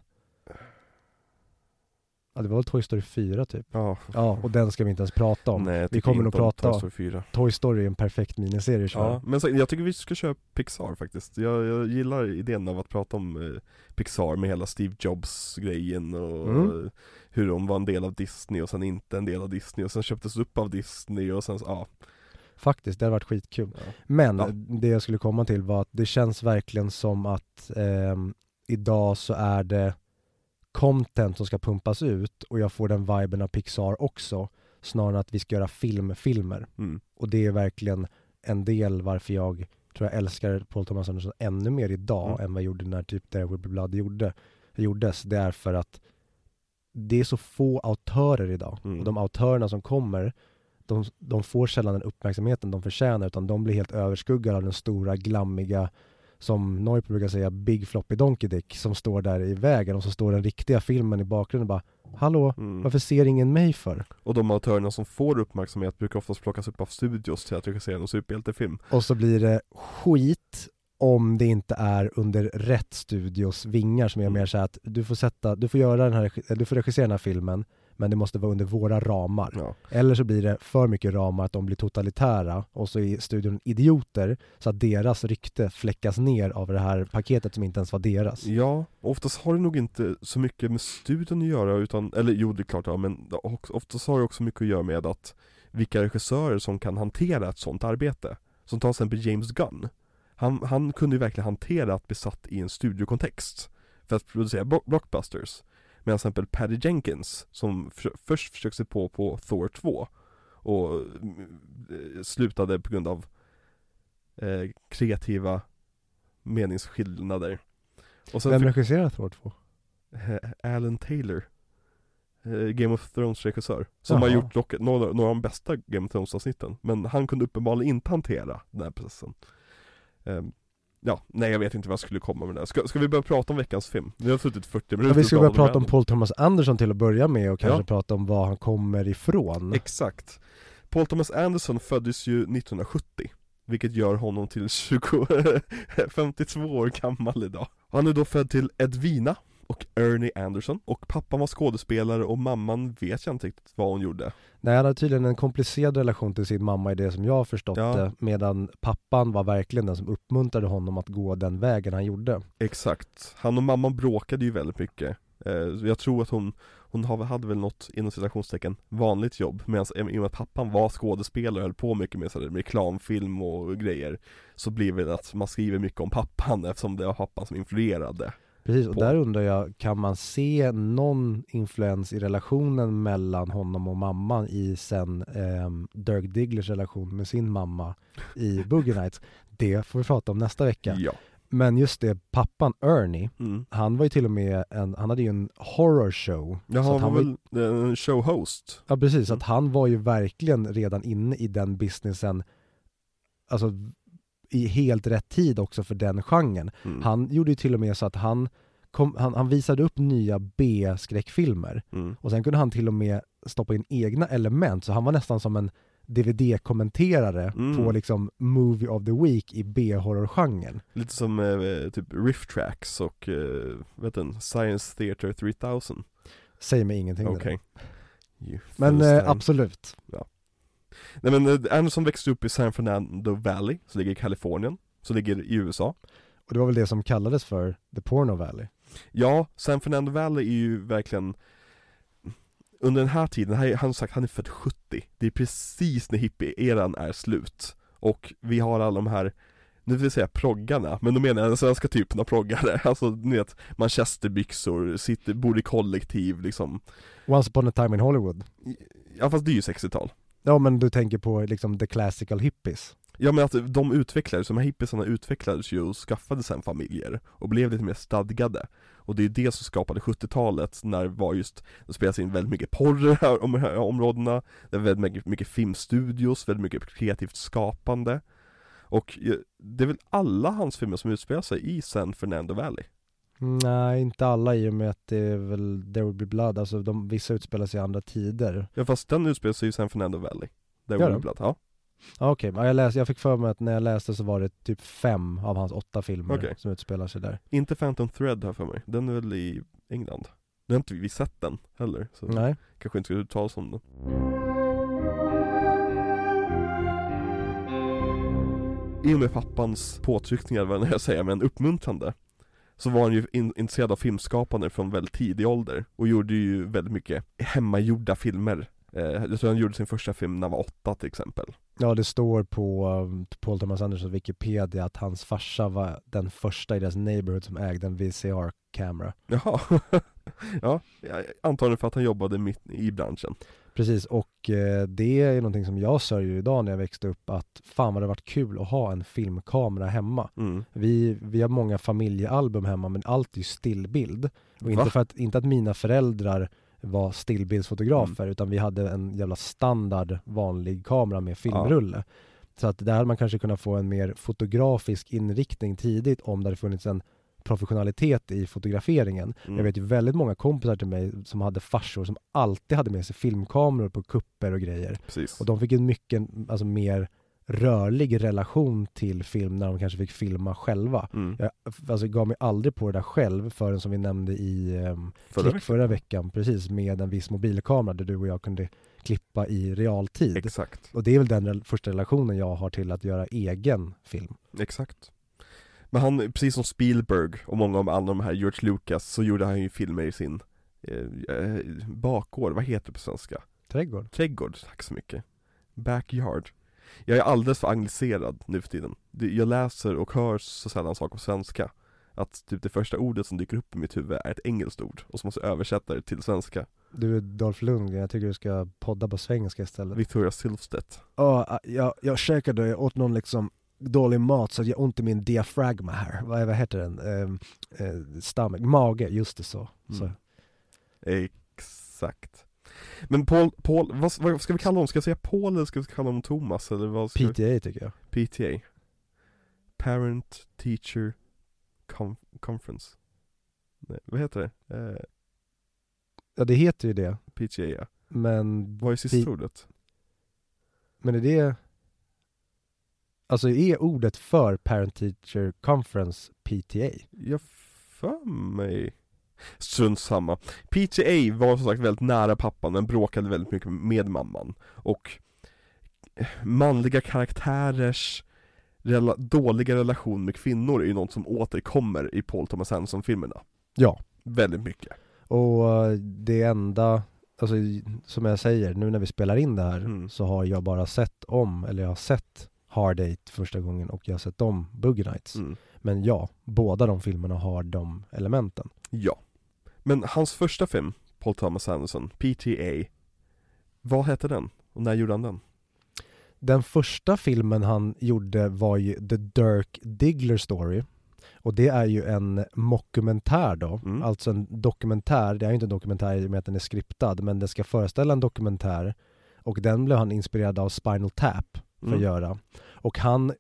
Speaker 1: Ja det var väl Toy Story 4 typ.
Speaker 2: Ja,
Speaker 1: Ja, och den ska vi inte ens prata om.
Speaker 2: Nej, jag
Speaker 1: vi kommer nog
Speaker 2: inte om
Speaker 1: prata
Speaker 2: Toy Story 4
Speaker 1: Toy Story är en perfekt miniserie att köra.
Speaker 2: Ja, men så, jag tycker vi ska köra Pixar faktiskt jag, jag gillar idén av att prata om eh, Pixar med hela Steve Jobs grejen och
Speaker 1: Mm.
Speaker 2: eh, hur de var en del av Disney och sen inte en del av Disney och sen köptes upp av Disney och sen ja,
Speaker 1: Faktiskt, det hade varit skitkul.
Speaker 2: ja.
Speaker 1: Men
Speaker 2: Ja.
Speaker 1: det jag skulle komma till var att det känns verkligen som att ehm, idag så är det content som ska pumpas ut och jag får den viben av Pixar också snarare än att vi ska göra filmfilmer.
Speaker 2: Mm.
Speaker 1: Och det är verkligen en del varför jag tror jag älskar Paul Thomas Anderson ännu mer idag
Speaker 2: Mm.
Speaker 1: än vad jag gjorde när typ There Will Be Blood gjorde, gjordes. Det är för att det är så få autörer idag
Speaker 2: Mm.
Speaker 1: och de autörerna som kommer de, de får sällan den uppmärksamheten de förtjänar utan de blir helt överskuggade av den stora glammiga som Neuper brukar säga Big Floppy Donkey Dick som står där i vägen och så står den riktiga filmen i bakgrunden och bara Hallå,
Speaker 2: Mm.
Speaker 1: varför ser ingen mig för?
Speaker 2: Och de autörerna som får uppmärksamhet brukar oftast plockas upp av studios till att regissera en superhjältefilm
Speaker 1: Och så blir det skit om det inte är under rätt studios vingar som är
Speaker 2: Mm.
Speaker 1: mer så att du får sätta, du får göra den här, du får regissera den här filmen men det måste vara under våra ramar.
Speaker 2: ja.
Speaker 1: Eller så blir det för mycket ramar att de blir totalitära och så är studion idioter så att deras rykte fläckas ner av det här paketet som inte ens var deras.
Speaker 2: Ja, oftast har det nog inte så mycket med studion att göra utan, eller jo det är klart ja, men oftast har det också mycket att göra med att vilka regissörer som kan hantera ett sånt arbete. Som till exempel James Gunn. Han, han kunde ju verkligen hantera att bli satt i en studiokontext för att producera blo- blockbusters. Medan till exempel Patty Jenkins, som för, först försökte sig på på Thor 2 och eh, slutade på grund av eh, kreativa meningsskillnader. Och sen
Speaker 1: Vem regisserar Thor 2?
Speaker 2: eh, Alan Taylor eh, Game of Thrones regissör Som
Speaker 1: Jaha.
Speaker 2: har gjort dock några, några av de bästa Game of Thrones avsnitten Men han kunde uppenbarligen inte hantera den här processen Ehm, Ja, nej jag vet inte vad jag skulle komma med det ska, ska vi börja prata om veckans film? Vi har suttit 40 minuter
Speaker 1: Ja, vi ska börja prata om Paul Thomas Anderson till att börja med och kanske
Speaker 2: Ja.
Speaker 1: prata om var han kommer ifrån.
Speaker 2: Exakt Paul Thomas Anderson föddes ju 1970 Vilket gör honom till 20, 52 <laughs> år gammal idag Han är då född till Edvina och Ernie Anderson. Och pappan var skådespelare och mamman vet jag inte riktigt vad hon gjorde.
Speaker 1: Nej, han hade tydligen en komplicerad relation till sin mamma i det som jag har förstått
Speaker 2: Ja.
Speaker 1: det, medan pappan var verkligen den som uppmuntrade honom att gå den vägen han gjorde.
Speaker 2: Exakt. Han och mamman bråkade ju väldigt mycket. Eh, Jag tror att hon Hon hade väl något inom citationstecken vanligt jobb Medan i och med att pappan var skådespelare och höll på mycket med, så här, med reklamfilm och grejer Så blir det att man skriver mycket om pappan <laughs> eftersom det var pappan som influerade
Speaker 1: Precis, och
Speaker 2: På.
Speaker 1: där undrar jag, kan man se någon influens i relationen mellan honom och mamman i sen ehm, Dirk Digglers relation med sin mamma i <laughs> Boogie Nights? Det får vi prata om nästa vecka.
Speaker 2: Ja
Speaker 1: Men just det, pappan Ernie,
Speaker 2: mm.
Speaker 1: han var ju till och med en, han hade ju en horror show. Att han
Speaker 2: väl en showhost
Speaker 1: Ja precis,
Speaker 2: Mm.
Speaker 1: att han var ju verkligen redan inne i den businessen, alltså i helt rätt tid också för den genren.
Speaker 2: mm.
Speaker 1: Han gjorde ju till och med så att han, kom, han, han visade upp nya B-skräckfilmer
Speaker 2: mm.
Speaker 1: och sen kunde han till och med stoppa in egna element, så han var nästan som en DVD-kommenterare
Speaker 2: Mm.
Speaker 1: på liksom Movie of the Week i B-horror-genren.
Speaker 2: Lite som eh, typ Riff Tracks och, eh, vet du, Science Theater 3000
Speaker 1: Säger mig ingenting.
Speaker 2: You
Speaker 1: Men eh, absolut.
Speaker 2: Nej men eh, Anderson växte upp i San Fernando Valley, som ligger i Kalifornien, som ligger i USA.
Speaker 1: Och det var väl det som kallades för The Porno Valley.
Speaker 2: Ja, San Fernando Valley är ju verkligen Under den här tiden, han har sagt han är född 70 Det är precis när hippie-eran är slut. Och vi har alla de här nu vill jag säga proggarna, men då menar jag den svenska typen av proggare. <laughs> Alltså ni vet, manchesterbyxor, sitter, bor i kollektiv liksom.
Speaker 1: Once upon a time in Hollywood.
Speaker 2: Ja fast det är ju 60-tal
Speaker 1: Ja men du tänker på liksom the classical hippies.
Speaker 2: Ja men att de utvecklades, de här hippiesarna utvecklades ju och skaffade sen familjer och blev lite mer stadgade. Och det är det som skapade 70-talet när det var just, det spelades in väldigt mycket porr i de här områdena. Det var väldigt mycket, mycket filmstudios, väldigt mycket kreativt skapande. Och eh, det är väl alla hans filmer som utspelar sig i San Fernando Valley.
Speaker 1: Nej, inte alla i och med att det är väl There will be blood, alltså de, vissa utspelar sig i andra tider.
Speaker 2: Ja fast den utspelar sig i San Fernando Valley
Speaker 1: Gör
Speaker 2: var
Speaker 1: den?
Speaker 2: blood, ja
Speaker 1: Okej, ja, jag, läste, jag fick för mig att när jag läste så var det typ fem av hans åtta filmer
Speaker 2: Okej.
Speaker 1: som utspelar sig där.
Speaker 2: Inte Phantom Thread här för mig, den är väl i England Nu har inte vi sett den heller, så
Speaker 1: Nej.
Speaker 2: kanske inte ska uttala oss om den I och med pappans påtryckningar, vad jag säger, men uppmuntrande Så var han ju in, intresserad av filmskapande från väldigt tidig ålder Och gjorde ju väldigt mycket hemmagjorda filmer. Eh, Jag tror han gjorde sin första film när han var åtta till exempel.
Speaker 1: Ja, det står på um, Paul Thomas Andersons Wikipedia att hans farsa var den första i deras neighborhood som ägde en VCR-kamera.
Speaker 2: Jaha, <laughs> ja, ja, antagligen för att han jobbade mitt i branschen
Speaker 1: Precis, och eh, det är någonting som jag sörjer idag när jag växte upp att fan vad det varit kul att ha en filmkamera hemma.
Speaker 2: mm.
Speaker 1: Vi, vi har många familjealbum hemma men allt är ju stillbild. Och
Speaker 2: Va?
Speaker 1: inte, för att, inte att mina föräldrar var stillbildsfotografer utan vi hade en jävla standard vanlig kamera med filmrulle. Så att där hade man kanske kunnat få en mer fotografisk inriktning tidigt om det hade funnits en professionalitet i fotograferingen.
Speaker 2: Mm.
Speaker 1: Jag vet ju väldigt många kompisar till mig som hade farsor som alltid hade med sig filmkameror på kupper och grejer.
Speaker 2: Precis
Speaker 1: Och de fick en mycket, alltså mer rörlig relation till film när de kanske fick filma själva.
Speaker 2: mm.
Speaker 1: Jag alltså, gav mig aldrig på det där själv förrän som vi nämnde i um,
Speaker 2: Förra veckan.
Speaker 1: förra veckan, precis, med en viss mobilkamera där du och jag kunde klippa i realtid.
Speaker 2: Exakt,
Speaker 1: och det är väl den rel- första relationen jag har till att göra egen film.
Speaker 2: exakt Men han, precis som Spielberg och många av alla de här, George Lucas, så gjorde han ju filmer i sin eh, eh, bakgård, vad heter det på svenska?
Speaker 1: Trädgård.
Speaker 2: Trädgård, tack så mycket. Backyard. Jag är alldeles för angliserad nu för tiden. Jag läser och hör så sällan saker på svenska. Att typ det första ordet som dyker upp i mitt huvud är ett engelskt ord och så måste jag översätta det till svenska.
Speaker 1: Du är Dolph Lundgren, jag tycker du ska podda på svengelska istället.
Speaker 2: Victoria Silvstedt.
Speaker 1: Ja, jag, jag käkade, åt någon liksom dålig mat så jag har ont i min diafragma här, vad, vad heter den? Eh, eh, stomach, mage, just det så, så.
Speaker 2: Mm. Exakt Men Paul, Paul vad, vad ska vi kalla honom? Ska jag säga Paul eller ska vi kalla honom Thomas eller vad ska vi?
Speaker 1: PTA tycker jag
Speaker 2: PTA Parent Teacher Conf- Conference Nej, vad heter det? Eh,
Speaker 1: Ja det heter ju det,
Speaker 2: PTA ja,
Speaker 1: men,
Speaker 2: vad är sista ordet?
Speaker 1: men är det Alltså är ordet för Parent Teacher Conference PTA?
Speaker 2: Jag för mig Strunt samma. PTA var som sagt väldigt nära pappan men bråkade väldigt mycket med mamman. Och manliga karaktärers rela- dåliga relation med kvinnor är ju något som återkommer i Paul Thomas Anderson-filmerna.
Speaker 1: Ja.
Speaker 2: Väldigt mycket.
Speaker 1: Och det enda, alltså som jag säger, nu när vi spelar in det här
Speaker 2: Mm.
Speaker 1: så har jag bara sett om, eller jag har sett Hard Eight första gången och jag har sett om Boogie Nights.
Speaker 2: mm.
Speaker 1: Men ja, båda de filmerna har de elementen.
Speaker 2: Ja Men hans första film, Paul Thomas Anderson, PTA Vad hette den? Och när gjorde han den?
Speaker 1: Den första filmen han gjorde var ju The Dirk Diggler Story. Och det är ju en mockumentär då,
Speaker 2: Mm.
Speaker 1: alltså en dokumentär, det är ju inte en dokumentär i och med att den är skriptad, men det ska föreställa en dokumentär. Och den blev han inspirerad av Spinal Tap för
Speaker 2: Mm.
Speaker 1: att göra. Och han,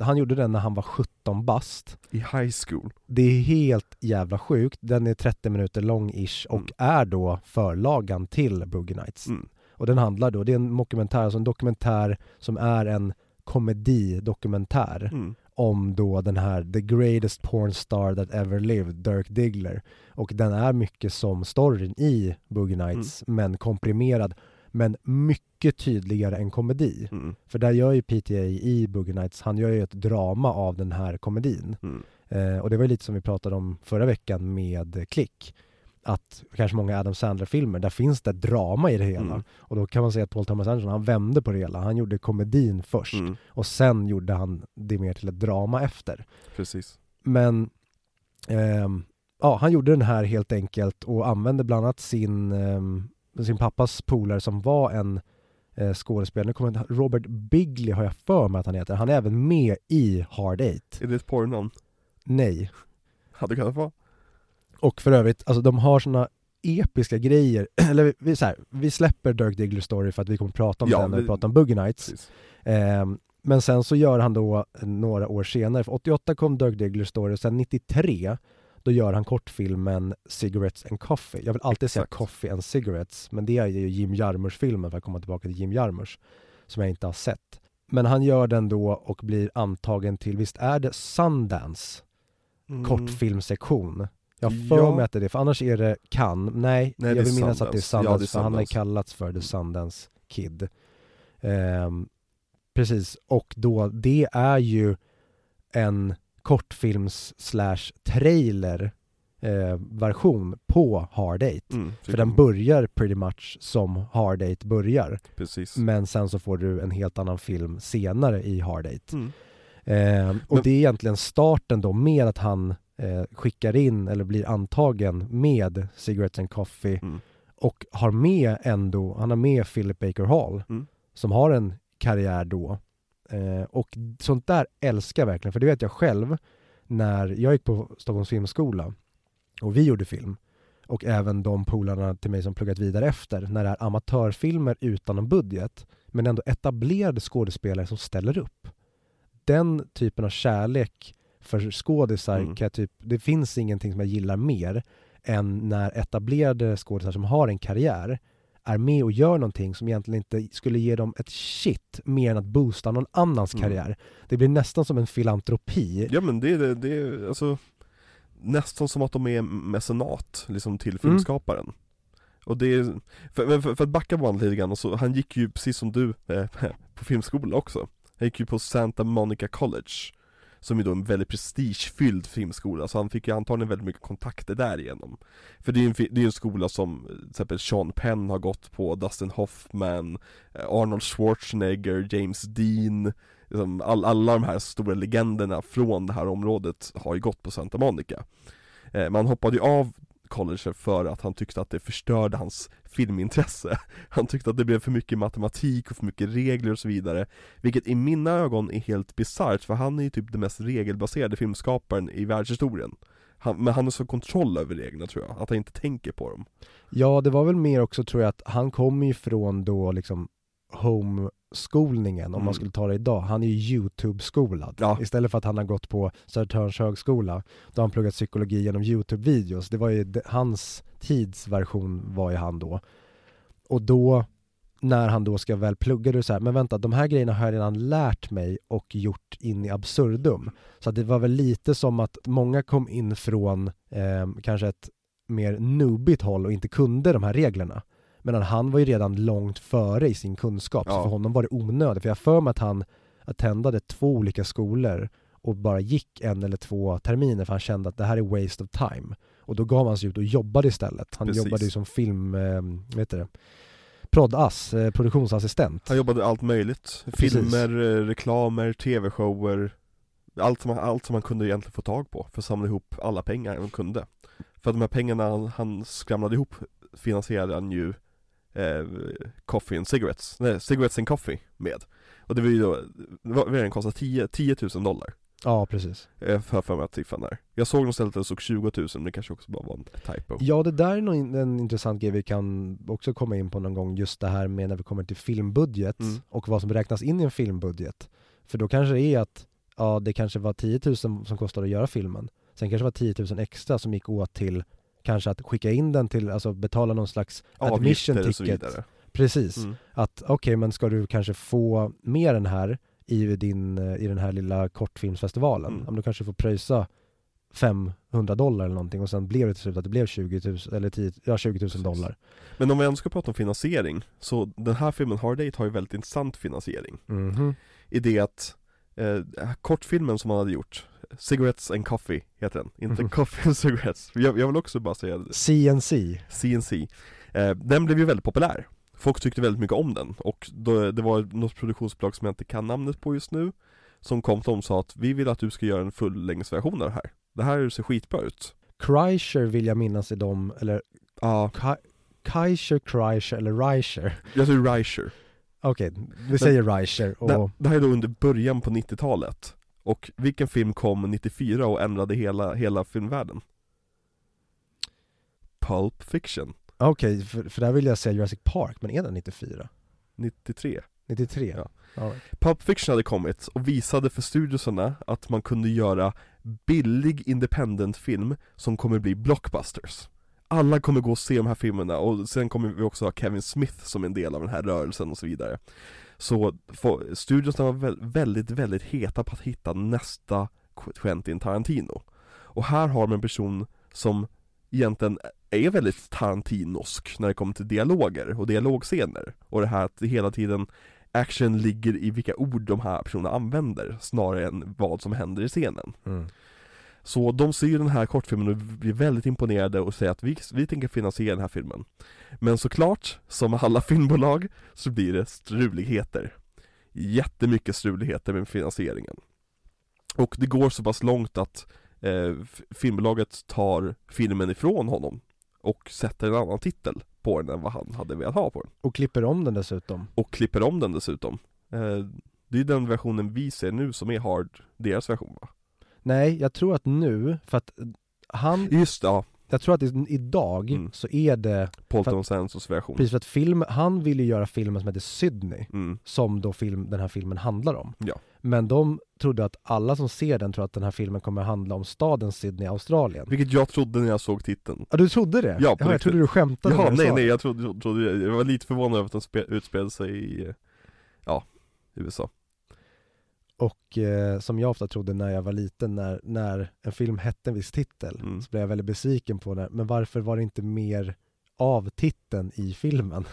Speaker 1: han gjorde den när han var 17 bast.
Speaker 2: I high school
Speaker 1: Det är helt jävla sjukt. Den är 30 minuter lång-ish och
Speaker 2: Mm.
Speaker 1: är då förlagan till Boogie Nights.
Speaker 2: mm.
Speaker 1: Och den handlar då, det är en mockumentär, alltså en dokumentär som är en komedidokumentär
Speaker 2: Mm.
Speaker 1: om då den här the greatest porn star that ever lived, Dirk Diggler. Och den är mycket som storyn i Boogie Nights, men komprimerad, men mycket tydligare än komedi.
Speaker 2: Mm.
Speaker 1: För där gör ju PTA i Boogie Nights, han gör ju ett drama av den här komedin.
Speaker 2: Mm.
Speaker 1: Eh, och det var ju lite som vi pratade om förra veckan med Klick. Att kanske många Adam Sandler-filmer, där finns det drama i det hela.
Speaker 2: Mm.
Speaker 1: Och då kan man säga att Paul Thomas Anderson, han vände på det hela. Han gjorde komedin först
Speaker 2: Mm.
Speaker 1: och sen gjorde han det mer till ett drama efter.
Speaker 2: Precis
Speaker 1: Men ehm, ja, han gjorde den här helt enkelt och använde bland annat sin, ehm, sin pappas polare som var en eh, skådespelare. Kommer Robert Bigley har jag för mig att han heter. Han är även med i Hard Eight.
Speaker 2: Är det ett porrnamn?
Speaker 1: Nej.
Speaker 2: Hade kunnat vara
Speaker 1: Och för övrigt, alltså de har såna episka grejer, <clears throat> eller vi, vi, så här, vi släpper Dirk Diggler Story för att vi kommer prata om
Speaker 2: Ja,
Speaker 1: den när vi
Speaker 2: vi-
Speaker 1: pratar om Boogie Nights. Ehm, men sen så gör han då några år senare, för 88 kom Dirk Diggler Story och sen 93 då gör han kortfilmen Cigarettes and Coffee. Jag vill alltid säga
Speaker 2: Exakt.
Speaker 1: Coffee and Cigarettes, men det är ju Jim Jarmusch-filmen för att komma tillbaka till Jim Jarmusch, som jag inte har sett. Men han gör den då och blir antagen till, visst är det Sundance
Speaker 2: Mm.
Speaker 1: kortfilmsektion? Jag har för
Speaker 2: Ja.
Speaker 1: mig att det är det, för annars är det Cannes. Nej,
Speaker 2: Nej,
Speaker 1: jag vill minnas att det är
Speaker 2: Sundance. Ja,
Speaker 1: Sundance,
Speaker 2: det är
Speaker 1: för han har
Speaker 2: Sundance.
Speaker 1: kallats för The Sundance Kid. Ehm, precis, och då, det är ju en kortfilms slash trailer eh, version på Hard Eight.
Speaker 2: Mm,
Speaker 1: För den börjar pretty much som Hard Eight börjar.
Speaker 2: Precis
Speaker 1: Men sen så får du en helt annan film senare i Hard Eight.
Speaker 2: mm.
Speaker 1: Eh, och
Speaker 2: Men-
Speaker 1: det är egentligen starten då med att han eh, skickar in eller blir antagen med Cigarettes and Coffee
Speaker 2: Mm.
Speaker 1: och har med ändå, han har med Philip Baker Hall
Speaker 2: Mm.
Speaker 1: som har en karriär då. Eh, och sånt där älskar jag verkligen, för det vet jag själv när jag gick på Stockholms filmskola och vi gjorde film och även de polarna till mig som pluggat vidare efter när det är amatörfilmer utan en budget men ändå etablerade skådespelare som ställer upp. Den typen av kärlek för skådisar
Speaker 2: Mm.
Speaker 1: kan jag typ, det finns ingenting som jag gillar mer än när etablerade skådisar som har en karriär är med och gör någonting som egentligen inte skulle ge dem ett shit mer än att boosta någon annans
Speaker 2: Mm.
Speaker 1: karriär. Det blir nästan som en filantropi.
Speaker 2: Ja men det är det, är alltså Nästan som att de är mecenat, liksom
Speaker 1: Mm.
Speaker 2: till filmskaparen Och det är, för, för, för att backa bandet lite grann, så, han gick ju precis som du eh, <laughs> på filmskola också Han gick ju på Santa Monica College som är då en väldigt prestigefylld filmskola, så han fick ju antagligen väldigt mycket kontakter därigenom För det är ju en, det är en skola som, till exempel Sean Penn har gått på, Dustin Hoffman, eh, Arnold Schwarzenegger, James Dean liksom, all, alla de här stora legenderna från det här området har ju gått på Santa Monica. Eh, Man hoppade ju av college för att han tyckte att det förstörde hans filmintresse. <laughs> Han tyckte att det blev för mycket matematik och för mycket regler och så vidare Vilket i mina ögon är helt bisarrt för han är ju typ den mest regelbaserade filmskaparen i världshistorien. Han, Men han har så kontroll över reglerna tror jag, att han inte tänker på dem.
Speaker 1: Ja, det var väl mer också tror jag att han kommer ju från då liksom home homeskolningen, om
Speaker 2: Mm.
Speaker 1: man skulle ta det idag. Han är ju YouTube-skolad.
Speaker 2: Ja.
Speaker 1: Istället för att han har gått på Södertörns högskola, då har han pluggat psykologi genom YouTube-videos. Det var ju de, hans tidsversion var ju han då. Och då, när han då ska väl plugga, då är det så här, men vänta, de här grejerna har jag redan lärt mig och gjort in i absurdum. Så att det var väl lite som att många kom in från eh, kanske ett mer nubbigt håll och inte kunde de här reglerna. Medan han var ju redan långt före i sin kunskap, så
Speaker 2: Ja.
Speaker 1: för honom var det onödigt. För jag för mig att han attendade två olika skolor och bara gick en eller två terminer för han kände att det här är waste of time. Och då gav han sig ut och jobbade istället. Han
Speaker 2: Precis.
Speaker 1: jobbade ju som film, eh, vet du det, proddass, eh, produktionsassistent.
Speaker 2: Han jobbade allt möjligt,
Speaker 1: Precis.
Speaker 2: filmer, eh, reklamer, tv-shower allt som, han- allt som han kunde egentligen få tag på för att samla ihop alla pengar han kunde För att de här pengarna han, han skramlade ihop finansierade han ju eh, Coffee and Cigarettes, nej, Cigarettes and Coffee med Och det var ju då, vad är den kostade? 10, 10 000 dollar
Speaker 1: Ja, precis.
Speaker 2: eh, för, för mig att siffran där Jag såg något ställe att det stod 20 000 men det kanske också bara var en typo
Speaker 1: Ja, det där är nog en intressant grej vi kan också komma in på någon gång, just det här med när vi kommer till filmbudget
Speaker 2: Mm.
Speaker 1: och vad som räknas in i en filmbudget. För då kanske det är att, ja det kanske var 10 000 som kostade att göra filmen. Sen kanske det var 10 000 extra som gick åt till kanske att skicka in den till, alltså betala någon slags admission
Speaker 2: Avgifter och så
Speaker 1: ticket.
Speaker 2: vidare
Speaker 1: Precis.
Speaker 2: mm.
Speaker 1: Att okej, men ska du kanske få mer än här i, din, eh, i den här lilla kortfilmsfestivalen,
Speaker 2: Mm.
Speaker 1: då kanske du får pröjsa 500 dollar eller någonting och sen blev det till slut att det blev 20 000, eller 10, ja, 20 000
Speaker 2: Precis.
Speaker 1: dollar.
Speaker 2: Men om vi ändå ska prata om finansiering Så den här filmen Hard Date har ju väldigt intressant finansiering
Speaker 1: Mhm.
Speaker 2: i det att eh, kortfilmen som han hade gjort Cigarettes and Coffee heter den, inte
Speaker 1: Mhm.
Speaker 2: Coffee and Cigarettes jag, jag vill också bara säga det.
Speaker 1: CNC.
Speaker 2: CNC eh, Den blev ju väldigt populär Folk tyckte väldigt mycket om den och då, det var något produktionsbolag som jag inte kan namnet på just nu Som kom till dem och sa att vi vill att du ska göra en fullängdsversion av det här Det här ser skitbra ut
Speaker 1: Kreischer vill jag minnas i dem, eller
Speaker 2: Ja,
Speaker 1: Ka- Kaiser, Kreischer eller Reicher.
Speaker 2: jag tror Reicher
Speaker 1: Okej, vi säger Reicher och
Speaker 2: det, det här är då under början på 90-talet Och vilken film kom 94 och ändrade hela, hela filmvärlden? Pulp Fiction
Speaker 1: okej, för, för där vill jag säga Jurassic Park, men är den 94?
Speaker 2: 93
Speaker 1: 93?
Speaker 2: Ja.
Speaker 1: Ja.
Speaker 2: Pulp Fiction hade kommit och visade för studiosarna att man kunde göra billig independent film som kommer bli blockbusters alla kommer gå och se de här filmerna och sen kommer vi också ha Kevin Smith som en del av den här rörelsen och så vidare Så studion var väldigt, väldigt heta på att hitta nästa Quentin Tarantino Och här har man en person som egentligen är väldigt Tarantinosk när det kommer till dialoger och dialogscener och det här att det hela tiden action ligger i vilka ord de här personerna använder snarare än vad som händer i scenen.
Speaker 1: Mm.
Speaker 2: Så de ser ju den här kortfilmen och blir väldigt imponerade och säger att vi, vi tänker finansiera den här filmen. Men såklart, som alla <laughs> filmbolag, så blir det struligheter. Jättemycket struligheter med finansieringen. Och det går så pass långt att eh, filmbolaget tar filmen ifrån honom och sätter en annan titel på den än vad han hade velat ha på den.
Speaker 1: Och klipper om den dessutom.
Speaker 2: Och klipper om den dessutom. Eh, det är den versionen vi ser nu som är hard, deras version va?
Speaker 1: Nej, jag tror att nu, för att han,
Speaker 2: Just det, ja,
Speaker 1: jag tror att idag
Speaker 2: Mm.
Speaker 1: så är det,
Speaker 2: Thomas Andersons version.
Speaker 1: precis för att film, han ville göra filmen som heter Sydney,
Speaker 2: Mm.
Speaker 1: som då film, den här filmen handlar om.
Speaker 2: Ja.
Speaker 1: Men de trodde att alla som ser den tror att den här filmen kommer handla om staden Sydney, Australien.
Speaker 2: Vilket jag trodde när jag såg titeln.
Speaker 1: Ja, du trodde det?
Speaker 2: Ja, på
Speaker 1: Jaha, jag trodde du skämtade
Speaker 2: Ja, nej nej, jag trodde, trodde, jag var lite förvånad över att den spe, utspelade sig i, eh, ja, USA.
Speaker 1: Och eh, som jag ofta trodde när jag var liten, när, när en film hette en viss titel,
Speaker 2: Mm.
Speaker 1: så blev jag väldigt besviken på det. Men varför var det inte mer av titeln i filmen?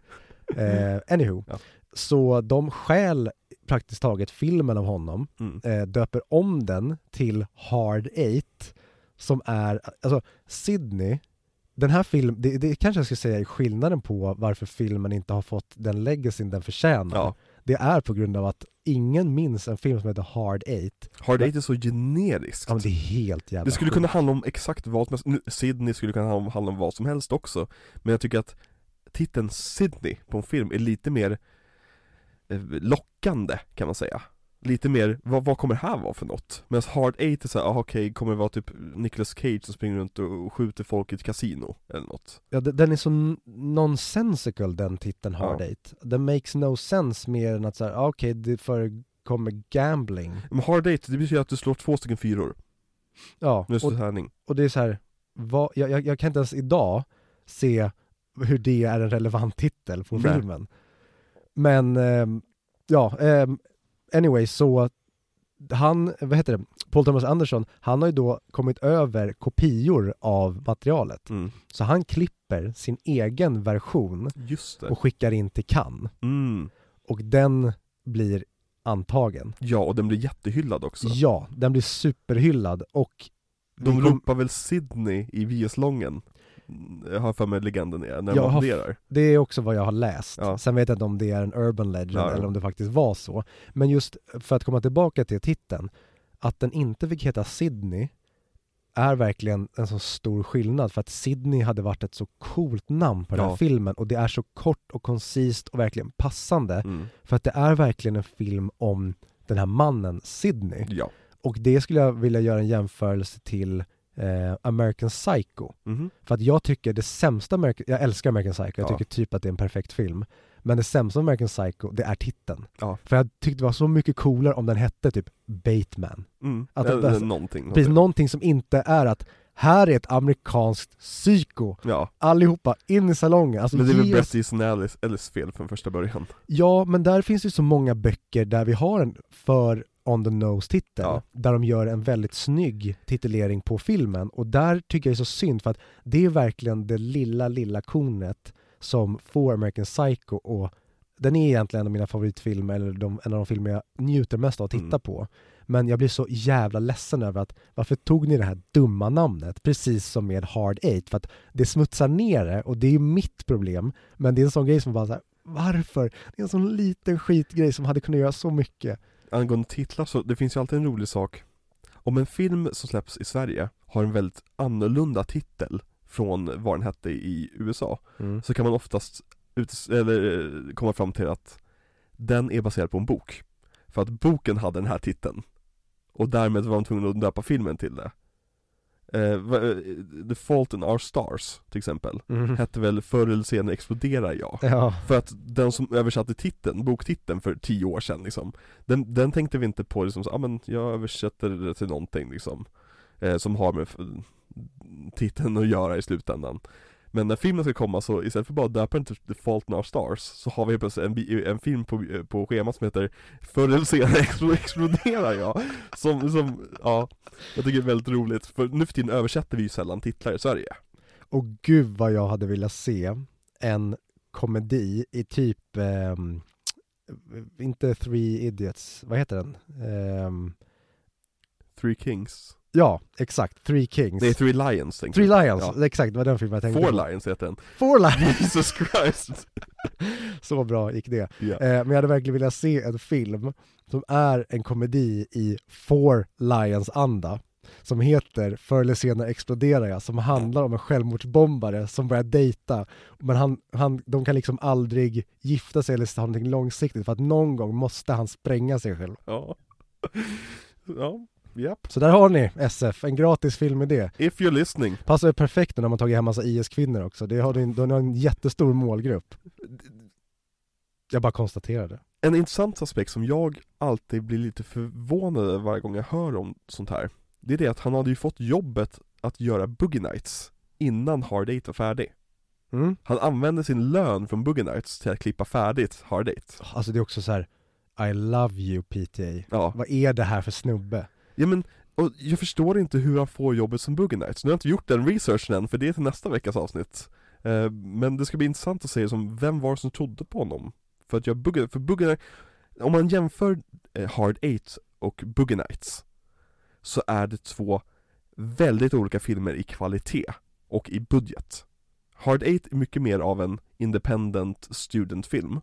Speaker 1: <laughs> eh, anywho,
Speaker 2: Ja.
Speaker 1: så de stjäl praktiskt taget filmen av honom,
Speaker 2: Mm.
Speaker 1: eh, döper om den till Hard Eight, som är, alltså Sydney, den här filmen, det, det kanske jag ska säga är skillnaden på varför filmen inte har fått den legacyn den förtjänar.
Speaker 2: Ja,
Speaker 1: det är på grund av att ingen minns en film som heter Hard Eight.
Speaker 2: Hard Eight är så generiskt.
Speaker 1: Ja men det är helt jävla
Speaker 2: Det skulle
Speaker 1: sjukt.
Speaker 2: kunna handla om exakt vad som helst, Nu, Sydney skulle kunna handla om, handla om vad som helst också Men jag tycker att titeln Sydney på en film är lite mer eh, lockande kan man säga Lite mer, vad, vad kommer det här vara för något? Medan Hard Eight är såhär, ah, okej, kommer det vara typ Nicolas Cage som springer runt och skjuter folk i ett kasino eller något?
Speaker 1: Ja, de- den är så nonsensical den titeln Hard
Speaker 2: Ja.
Speaker 1: Eight. Den makes no sense mer än att säga, ah, okej det förekommer gambling.
Speaker 2: Men Hard Eight, det betyder att du slår två stycken fyror,
Speaker 1: Ja, och, och det är så här, vad, jag, jag, jag kan inte ens idag se hur det är en relevant titel på
Speaker 2: Nej.
Speaker 1: filmen. Men, ehm, ja, ehm, anyway så han, vad heter det, Paul Thomas Anderson, han har ju då kommit över kopior av materialet.
Speaker 2: mm.
Speaker 1: Så han klipper sin egen version och skickar in till Cannes.
Speaker 2: mm.
Speaker 1: Och den blir antagen.
Speaker 2: Ja, och den blir jättehyllad också
Speaker 1: Ja, den blir superhyllad och
Speaker 2: De
Speaker 1: kom-
Speaker 2: ropar väl Sydney i VS-lången? Jag har för mig legenden är, när
Speaker 1: Jag
Speaker 2: man
Speaker 1: har
Speaker 2: funderar
Speaker 1: Det är också vad jag har läst.
Speaker 2: Ja.
Speaker 1: Sen vet jag inte om det är en urban legend
Speaker 2: Ja, ja.
Speaker 1: eller om det faktiskt var så. Men just för att komma tillbaka till titeln, att den inte fick heta Sydney är verkligen en så stor skillnad för att Sydney hade varit ett så coolt namn på den här filmen och det är så kort och koncist och verkligen passande
Speaker 2: mm.
Speaker 1: för att det är verkligen en film om den här mannen Sydney. Och det skulle jag vilja göra en jämförelse till eh, American Psycho.
Speaker 2: Mhm.
Speaker 1: För att jag tycker det sämsta, American, jag älskar American Psycho, jag
Speaker 2: Ja.
Speaker 1: tycker typ att det är en perfekt film. Men det sämsta med American Psycho, det är titeln.
Speaker 2: Ja.
Speaker 1: För jag tyckte det var så mycket coolare om den hette typ Bateman.
Speaker 2: Mm.
Speaker 1: Att
Speaker 2: Eller
Speaker 1: det- alltså,
Speaker 2: någonting
Speaker 1: Precis, någonting som inte är att här är ett amerikanskt psyko,
Speaker 2: Ja,
Speaker 1: allihopa in i salongen. Alltså,
Speaker 2: men det är väl Bret Easton Ellis, Ellis fel från första början
Speaker 1: Ja, men där finns ju så många böcker där vi har en för on the nose titel,
Speaker 2: Ja.
Speaker 1: där de gör en väldigt snygg titulering på filmen och där tycker jag det är så synd för att det är verkligen det lilla, lilla kornet som får American Psycho och den är egentligen en av mina favoritfilmer, eller de, en av de filmer jag njuter mest av att titta
Speaker 2: Mm.
Speaker 1: på. Men jag blir så jävla ledsen över att varför tog ni det här dumma namnet? Precis som med Hard Eight, för att det smutsar ner det och det är mitt problem. Men det är en sån grej som bara så här, varför? Det är en sån liten skitgrej som hade kunnat göra så mycket.
Speaker 2: Angående titlar så, det finns ju alltid en rolig sak. Om en film som släpps i Sverige har en väldigt annorlunda titel från vad den hette i USA Så kan man oftast ut, eller, eh, komma fram till att den är baserad på en bok. För att boken hade den här titeln Och därmed var de tvungna att döpa filmen till det eh, eh, The Fault in Our Stars till exempel
Speaker 1: Mm.
Speaker 2: Hette väl Förr eller senare exploderar jag.
Speaker 1: Ja,
Speaker 2: För att den som översatte titeln, boktiteln för tio år sedan liksom Den, den tänkte vi inte på liksom, så, ah, men jag översätter det till någonting liksom eh, Som har med titeln att göra i slutändan Men när filmen ska komma så istället för bara döpa den till The Fault in Our Stars Så har vi helt plötsligt en, en film på, på schemat som heter Förr eller senare explo- exploderar jag som, som, ja. Jag tycker det är väldigt roligt, för nu för tiden översätter vi ju sällan titlar i Sverige.
Speaker 1: Och gud vad jag hade velat se en komedi i typ, ehm, inte Three Idiots, vad heter den? Ehm,
Speaker 2: Three Kings
Speaker 1: ja, exakt, Three Kings.
Speaker 2: Nej, Three Lions tänkte
Speaker 1: Three. Lions, exakt, det var den filmen jag tänkte
Speaker 2: Four
Speaker 1: på.
Speaker 2: Lions heter den
Speaker 1: Four Lions!
Speaker 2: Jesus Christ! <laughs>
Speaker 1: Så bra gick det.
Speaker 2: Ja.
Speaker 1: Eh, men jag hade verkligen velat se en film som är en komedi i Four Lions-anda som heter Förr eller senare exploderar jag, som handlar om en självmordsbombare som börjar dejta men han, han, de kan liksom aldrig gifta sig eller ha någonting långsiktigt för att någon gång måste han spränga sig själv.
Speaker 2: Ja. Ja, japp.
Speaker 1: Så där har ni SF, en gratis filmidé.
Speaker 2: If you're listening.
Speaker 1: Passar ju perfekt nu när man tagit hem massa IS-kvinnor också, det har, ni- då har en jättestor målgrupp. Jag bara konstaterade.
Speaker 2: En intressant aspekt som jag alltid blir lite förvånad över varje gång jag hör om sånt här Det är det att han hade ju fått jobbet att göra Boogie Nights innan Hard Eight var färdig
Speaker 1: Mm.
Speaker 2: Han använde sin lön från Boogie Nights till att klippa färdigt Hard Eight
Speaker 1: Alltså det är också så här. I love you PTA.
Speaker 2: Ja,
Speaker 1: Vad är det här för snubbe?
Speaker 2: Ja men och jag förstår inte hur han får jobbet som Boogie Nights Nu har jag inte gjort den researchen än, för det är till nästa veckas avsnitt Eh, Men det ska bli intressant att se som, vem var det som trodde på honom? För att jag Boogie, för Boogie Nights, om man jämför eh, Hard Eight och Boogie Nights Så är det två väldigt olika filmer i kvalitet och i budget Hard Eight är mycket mer av en independent studentfilm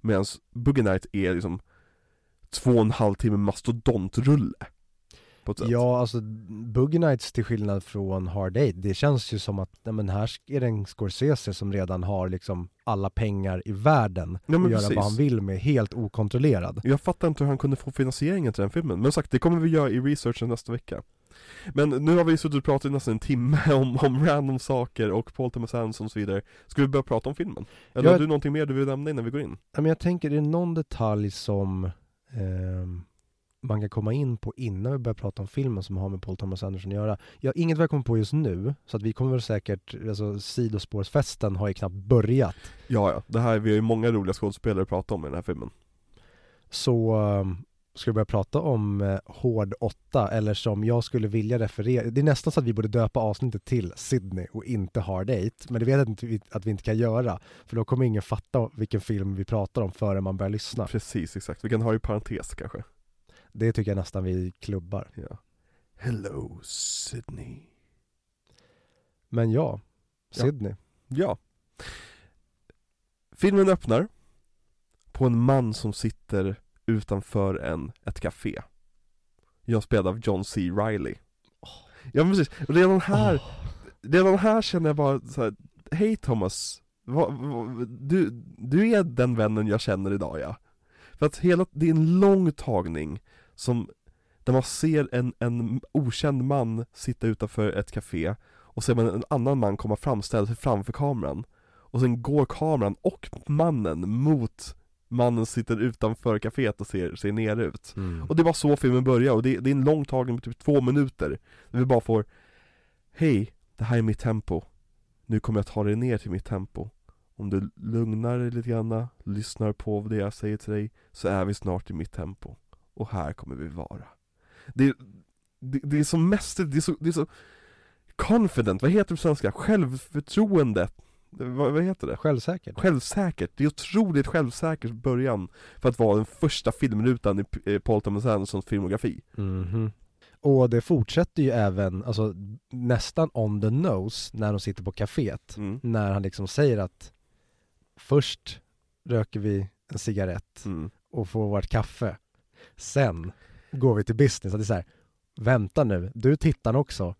Speaker 2: Medan Boogie Night är liksom två och en halv timme mastodontrulle. På ett sätt.
Speaker 1: Ja, alltså Boogie Nights till skillnad från Hard Eight, det känns ju som att, nej men här är det en Scorsese som redan har liksom alla pengar i världen
Speaker 2: Ja,
Speaker 1: och göra
Speaker 2: precis.
Speaker 1: vad han vill med, helt okontrollerad.
Speaker 2: Jag fattar inte hur han kunde få finansieringen till den filmen, men sagt, det kommer vi göra i researchen nästa vecka. Men nu har vi suttit och pratat i nästan en timme <laughs> om, om random saker och Paul Thomas Anderson och så vidare. Ska vi börja prata om filmen? Eller
Speaker 1: Jag-
Speaker 2: har du någonting mer du vill nämna innan vi går in?
Speaker 1: Ja, men jag tänker, är det någon detalj som ehm, man kan komma in på innan vi börjar prata om filmen som har med Paul Thomas Anderson att göra? Jag har inget vad jag kommer på just nu, så att vi kommer väl säkert, alltså sidospårsfesten har ju knappt börjat.
Speaker 2: Ja, ja, det här, vi har ju många roliga skådespelare att prata om i den här filmen.
Speaker 1: Så um, ska vi börja prata om eh, Hård 8, eller som jag skulle vilja referera, det är nästan så att vi borde döpa avsnittet till Sydney och inte Hard Eight, men det vet jag inte att vi inte kan göra, för då kommer ingen fatta vilken film vi pratar om förrän man börjar lyssna.
Speaker 2: Precis, exakt. Vi kan ha i parentes kanske.
Speaker 1: Det tycker jag nästan vi klubbar.
Speaker 2: Ja. Hello Sydney.
Speaker 1: Men ja,
Speaker 2: Ja.
Speaker 1: Sydney.
Speaker 2: Ja. Filmen öppnar på en man som sitter utanför en, ett café. Jag spelad av John C. Reilly. Ja men precis, och redan här,
Speaker 1: Åh,
Speaker 2: redan här känner jag bara så här, Hej Thomas, vad, vad, du, du är den vännen jag känner idag ja. För att hela, det är en lång tagning som, där man ser en, en okänd man sitta utanför ett café och ser man en annan man komma fram, ställa sig framför kameran. Och sen går kameran och mannen mot mannen som sitter utanför caféet och ser, ser ner ut.
Speaker 1: Mm.
Speaker 2: Och det var så filmen börjar och det, det är en lång tagning på typ två minuter Där vi bara får Hej, det här är mitt tempo Nu kommer jag ta dig ner till mitt tempo Om du lugnar dig lite grann, lyssnar på det jag säger till dig Så är vi snart i mitt tempo Och här kommer vi vara Det, det, det är så mästerligt, det är så, det är så Confident, vad heter det på svenska? Självförtroende vad, vad heter det?
Speaker 1: Självsäkert.
Speaker 2: Självsäkert, det är otroligt självsäkert början för att vara den första filmrutan i Paul Thomas Andersons filmografi.
Speaker 1: Mhm. Och det fortsätter ju även, alltså nästan on the nose när de sitter på kaféet.
Speaker 2: Mm.
Speaker 1: När han liksom säger att först röker vi en cigarett
Speaker 2: Mm.
Speaker 1: och får vårt kaffe. Sen går vi till business. Att det är så här, vänta nu, du tittar också.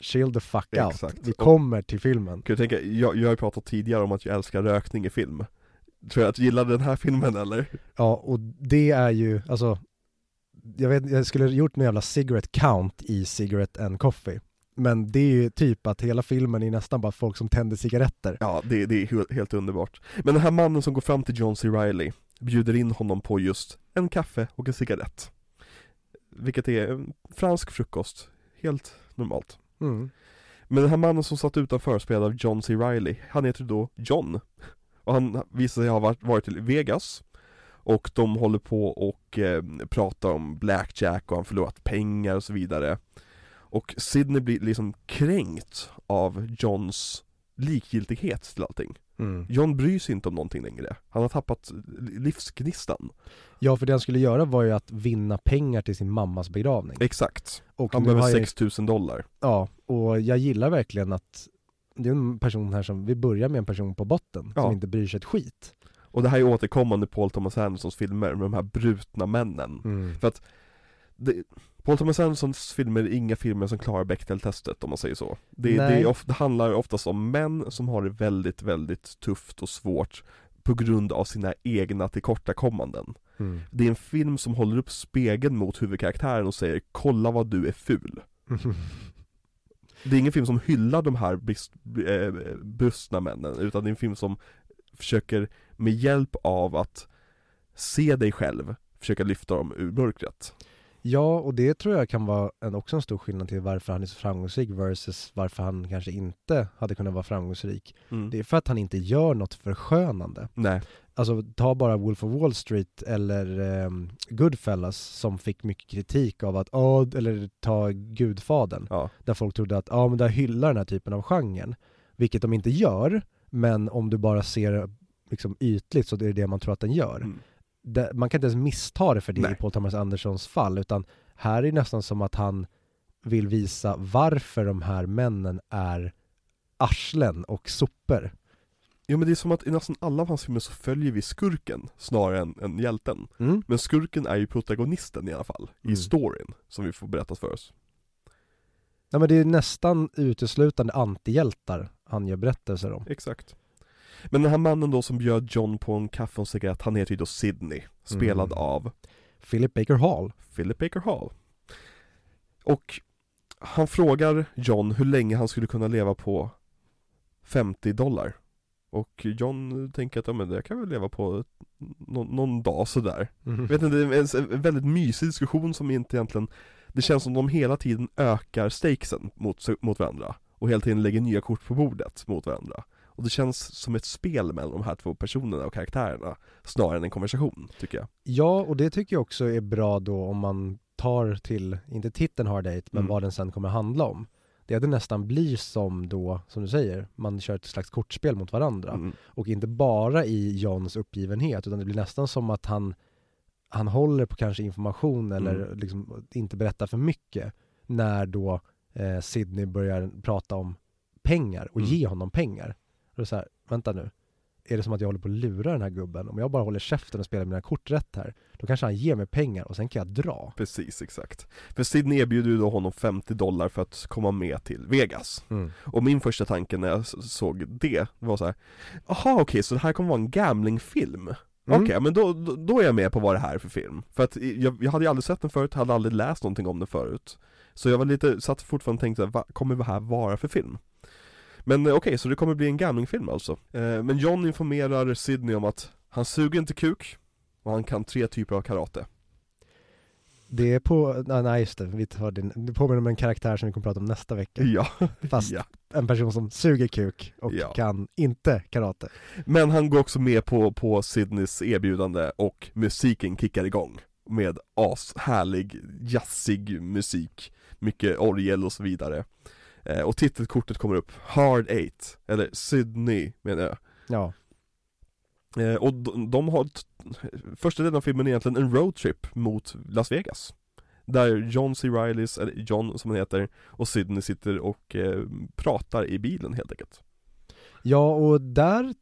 Speaker 1: Chill the fuck out.
Speaker 2: Exakt.
Speaker 1: Vi
Speaker 2: Och-
Speaker 1: kommer till filmen.
Speaker 2: Kan du tänka, jag, jag har pratat tidigare om att jag älskar rökning i film. Tror jag att du gillade den här filmen eller?
Speaker 1: Ja, och det är ju, alltså, jag vet jag skulle gjort en jävla cigarette count i Cigarette and Coffee. Men det är ju typ att hela filmen är nästan bara folk som tänder cigaretter.
Speaker 2: Ja, det, det är helt underbart. Men den här mannen som går fram till John C. Reilly bjuder in honom på just en kaffe och en cigarett. Vilket är en fransk frukost, helt normalt.
Speaker 1: Mm.
Speaker 2: Men den här mannen som satt utanför spelad av John C. Reilly, han heter då John. Och han visar sig ha varit, varit till Vegas. Och de håller på och eh, pratar om blackjack och han förlorat pengar och så vidare. Och Sidney blir liksom kränkt av Johns likgiltighet till allting.
Speaker 1: Mm.
Speaker 2: John bryr sig inte om någonting längre. Han har tappat livsgnistan.
Speaker 1: Ja, för det han skulle göra var ju att vinna pengar till sin mammas begravning.
Speaker 2: Exakt.
Speaker 1: Och
Speaker 2: Han behöver
Speaker 1: har jag-
Speaker 2: 6000 dollar.
Speaker 1: Ja, och jag gillar verkligen att det är en person här som, vi börjar med en person på botten,
Speaker 2: Ja.
Speaker 1: som inte bryr sig ett skit.
Speaker 2: Och det här är återkommande Paul Thomas Andersons filmer med de här brutna männen.
Speaker 1: Mm.
Speaker 2: det, Paul Thomas Andersons filmer är inga filmer som klarar Bechdel-testet om man säger så. Det, det,
Speaker 1: Nej.
Speaker 2: är of, det handlar oftast om män som har det väldigt, väldigt tufft och svårt på grund av sina egna tillkortakommanden.
Speaker 1: Mm.
Speaker 2: Det är en film som håller upp spegeln mot huvudkaraktären och säger 'Kolla vad du är ful' <laughs> Det är ingen film som hyllar de här brist, eh, brustna männen, utan det är en film som försöker med hjälp av att se dig själv, försöka lyfta dem ur mörkret.
Speaker 1: Ja, och det tror jag kan vara en, också en stor skillnad till varför han är så framgångsrik versus varför han kanske inte hade kunnat vara framgångsrik.
Speaker 2: Mm.
Speaker 1: Det är för att han inte gör något förskönande.
Speaker 2: Nej,
Speaker 1: Alltså ta bara Wolf of Wall Street eller ehm, Goodfellas som fick mycket kritik av att, ja, eller ta Gudfadern,
Speaker 2: ja.
Speaker 1: där folk trodde att, ja men där hyllar den här typen av genren. Vilket de inte gör, men om du bara ser liksom ytligt så är det det man tror att den gör.
Speaker 2: Mm.
Speaker 1: Det, man kan inte ens missta det för det
Speaker 2: Nej.
Speaker 1: i Paul Thomas Andersons fall, utan här är det nästan som att han vill visa varför de här männen är arslen och sopor.
Speaker 2: Ja men det är som att i nästan alla av hans filmer så följer vi skurken snarare än, än hjälten.
Speaker 1: Mm.
Speaker 2: Men skurken är ju protagonisten i alla fall,
Speaker 1: Mm.
Speaker 2: i storyn, som vi får berättas för oss.
Speaker 1: Ja men det är nästan uteslutande antihjältar han gör berättelser om.
Speaker 2: Exakt. Men den här mannen då som bjöd John på en kaffe och en cigarett, han heter ju då Sidney, spelad
Speaker 1: Mm.
Speaker 2: av
Speaker 1: Philip Baker Hall.
Speaker 2: Philip Baker Hall. Och han frågar John hur länge han skulle kunna leva på 50 dollar. Och John tänker att ja, men det kan väl leva på någon, någon dag sådär.
Speaker 1: Mm.
Speaker 2: Vet inte, det är en, en väldigt mysig diskussion som inte egentligen Det känns som de hela tiden ökar stakesen mot, mot varandra Och hela tiden lägger nya kort på bordet mot varandra Och det känns som ett spel mellan de här två personerna och karaktärerna Snarare än en konversation, tycker jag
Speaker 1: Ja, och det tycker jag också är bra då om man tar till, inte titeln Hard Eight, men
Speaker 2: Mm.
Speaker 1: vad den sen kommer handla om. Det är det nästan blir som då, som du säger, man kör ett slags kortspel mot varandra.
Speaker 2: mm.
Speaker 1: Och inte bara i Johns uppgivenhet, utan det blir nästan som att han, han håller på kanske information eller
Speaker 2: Mm.
Speaker 1: liksom inte berättar för mycket när då eh, Sydney börjar prata om pengar och
Speaker 2: Mm.
Speaker 1: ge honom pengar. Det är så här, vänta nu, är det som att jag håller på att lura den här gubben? Om jag bara håller käften och spelar mina kort rätt här, då kanske han ger mig pengar och sen kan jag dra.
Speaker 2: Precis, exakt För Sidney erbjuder ju då honom 50 dollar för att komma med till Vegas Och min första tanke när jag såg det var så här. Jaha okej, så det här kommer vara en gamblingfilm?
Speaker 1: Mm.
Speaker 2: Okej, men då, då, då är jag med på vad det här är för film. För att jag, jag hade ju aldrig sett den förut, hade aldrig läst någonting om den förut. Så jag var lite, satt fortfarande och tänkte, vad kommer det här vara för film? Men eh, okej, så det kommer bli en gamblingfilm alltså. Eh, men John informerar Sydney om att han suger inte kuk, och han kan tre typer av karate.
Speaker 1: Det är på, nej, nej just det, vi tar det, det påminner om en karaktär som vi kommer prata om nästa vecka.
Speaker 2: Ja, <laughs>
Speaker 1: Fast
Speaker 2: ja.
Speaker 1: en person som suger kuk och
Speaker 2: Ja.
Speaker 1: kan inte karate.
Speaker 2: Men han går också med på, på Sydneys erbjudande och musiken kickar igång med ashärlig, jazzig musik, mycket orgel och så vidare. Eh, och titelkortet kommer upp, Hard Eight, eller Sydney menar jag.
Speaker 1: Ja,
Speaker 2: Eh, och de, de har, första delen av filmen är egentligen en roadtrip mot Las Vegas. Där John C. Reillys, eller John som han heter, och Sydney sitter och eh, pratar i bilen helt enkelt.
Speaker 1: Ja och där,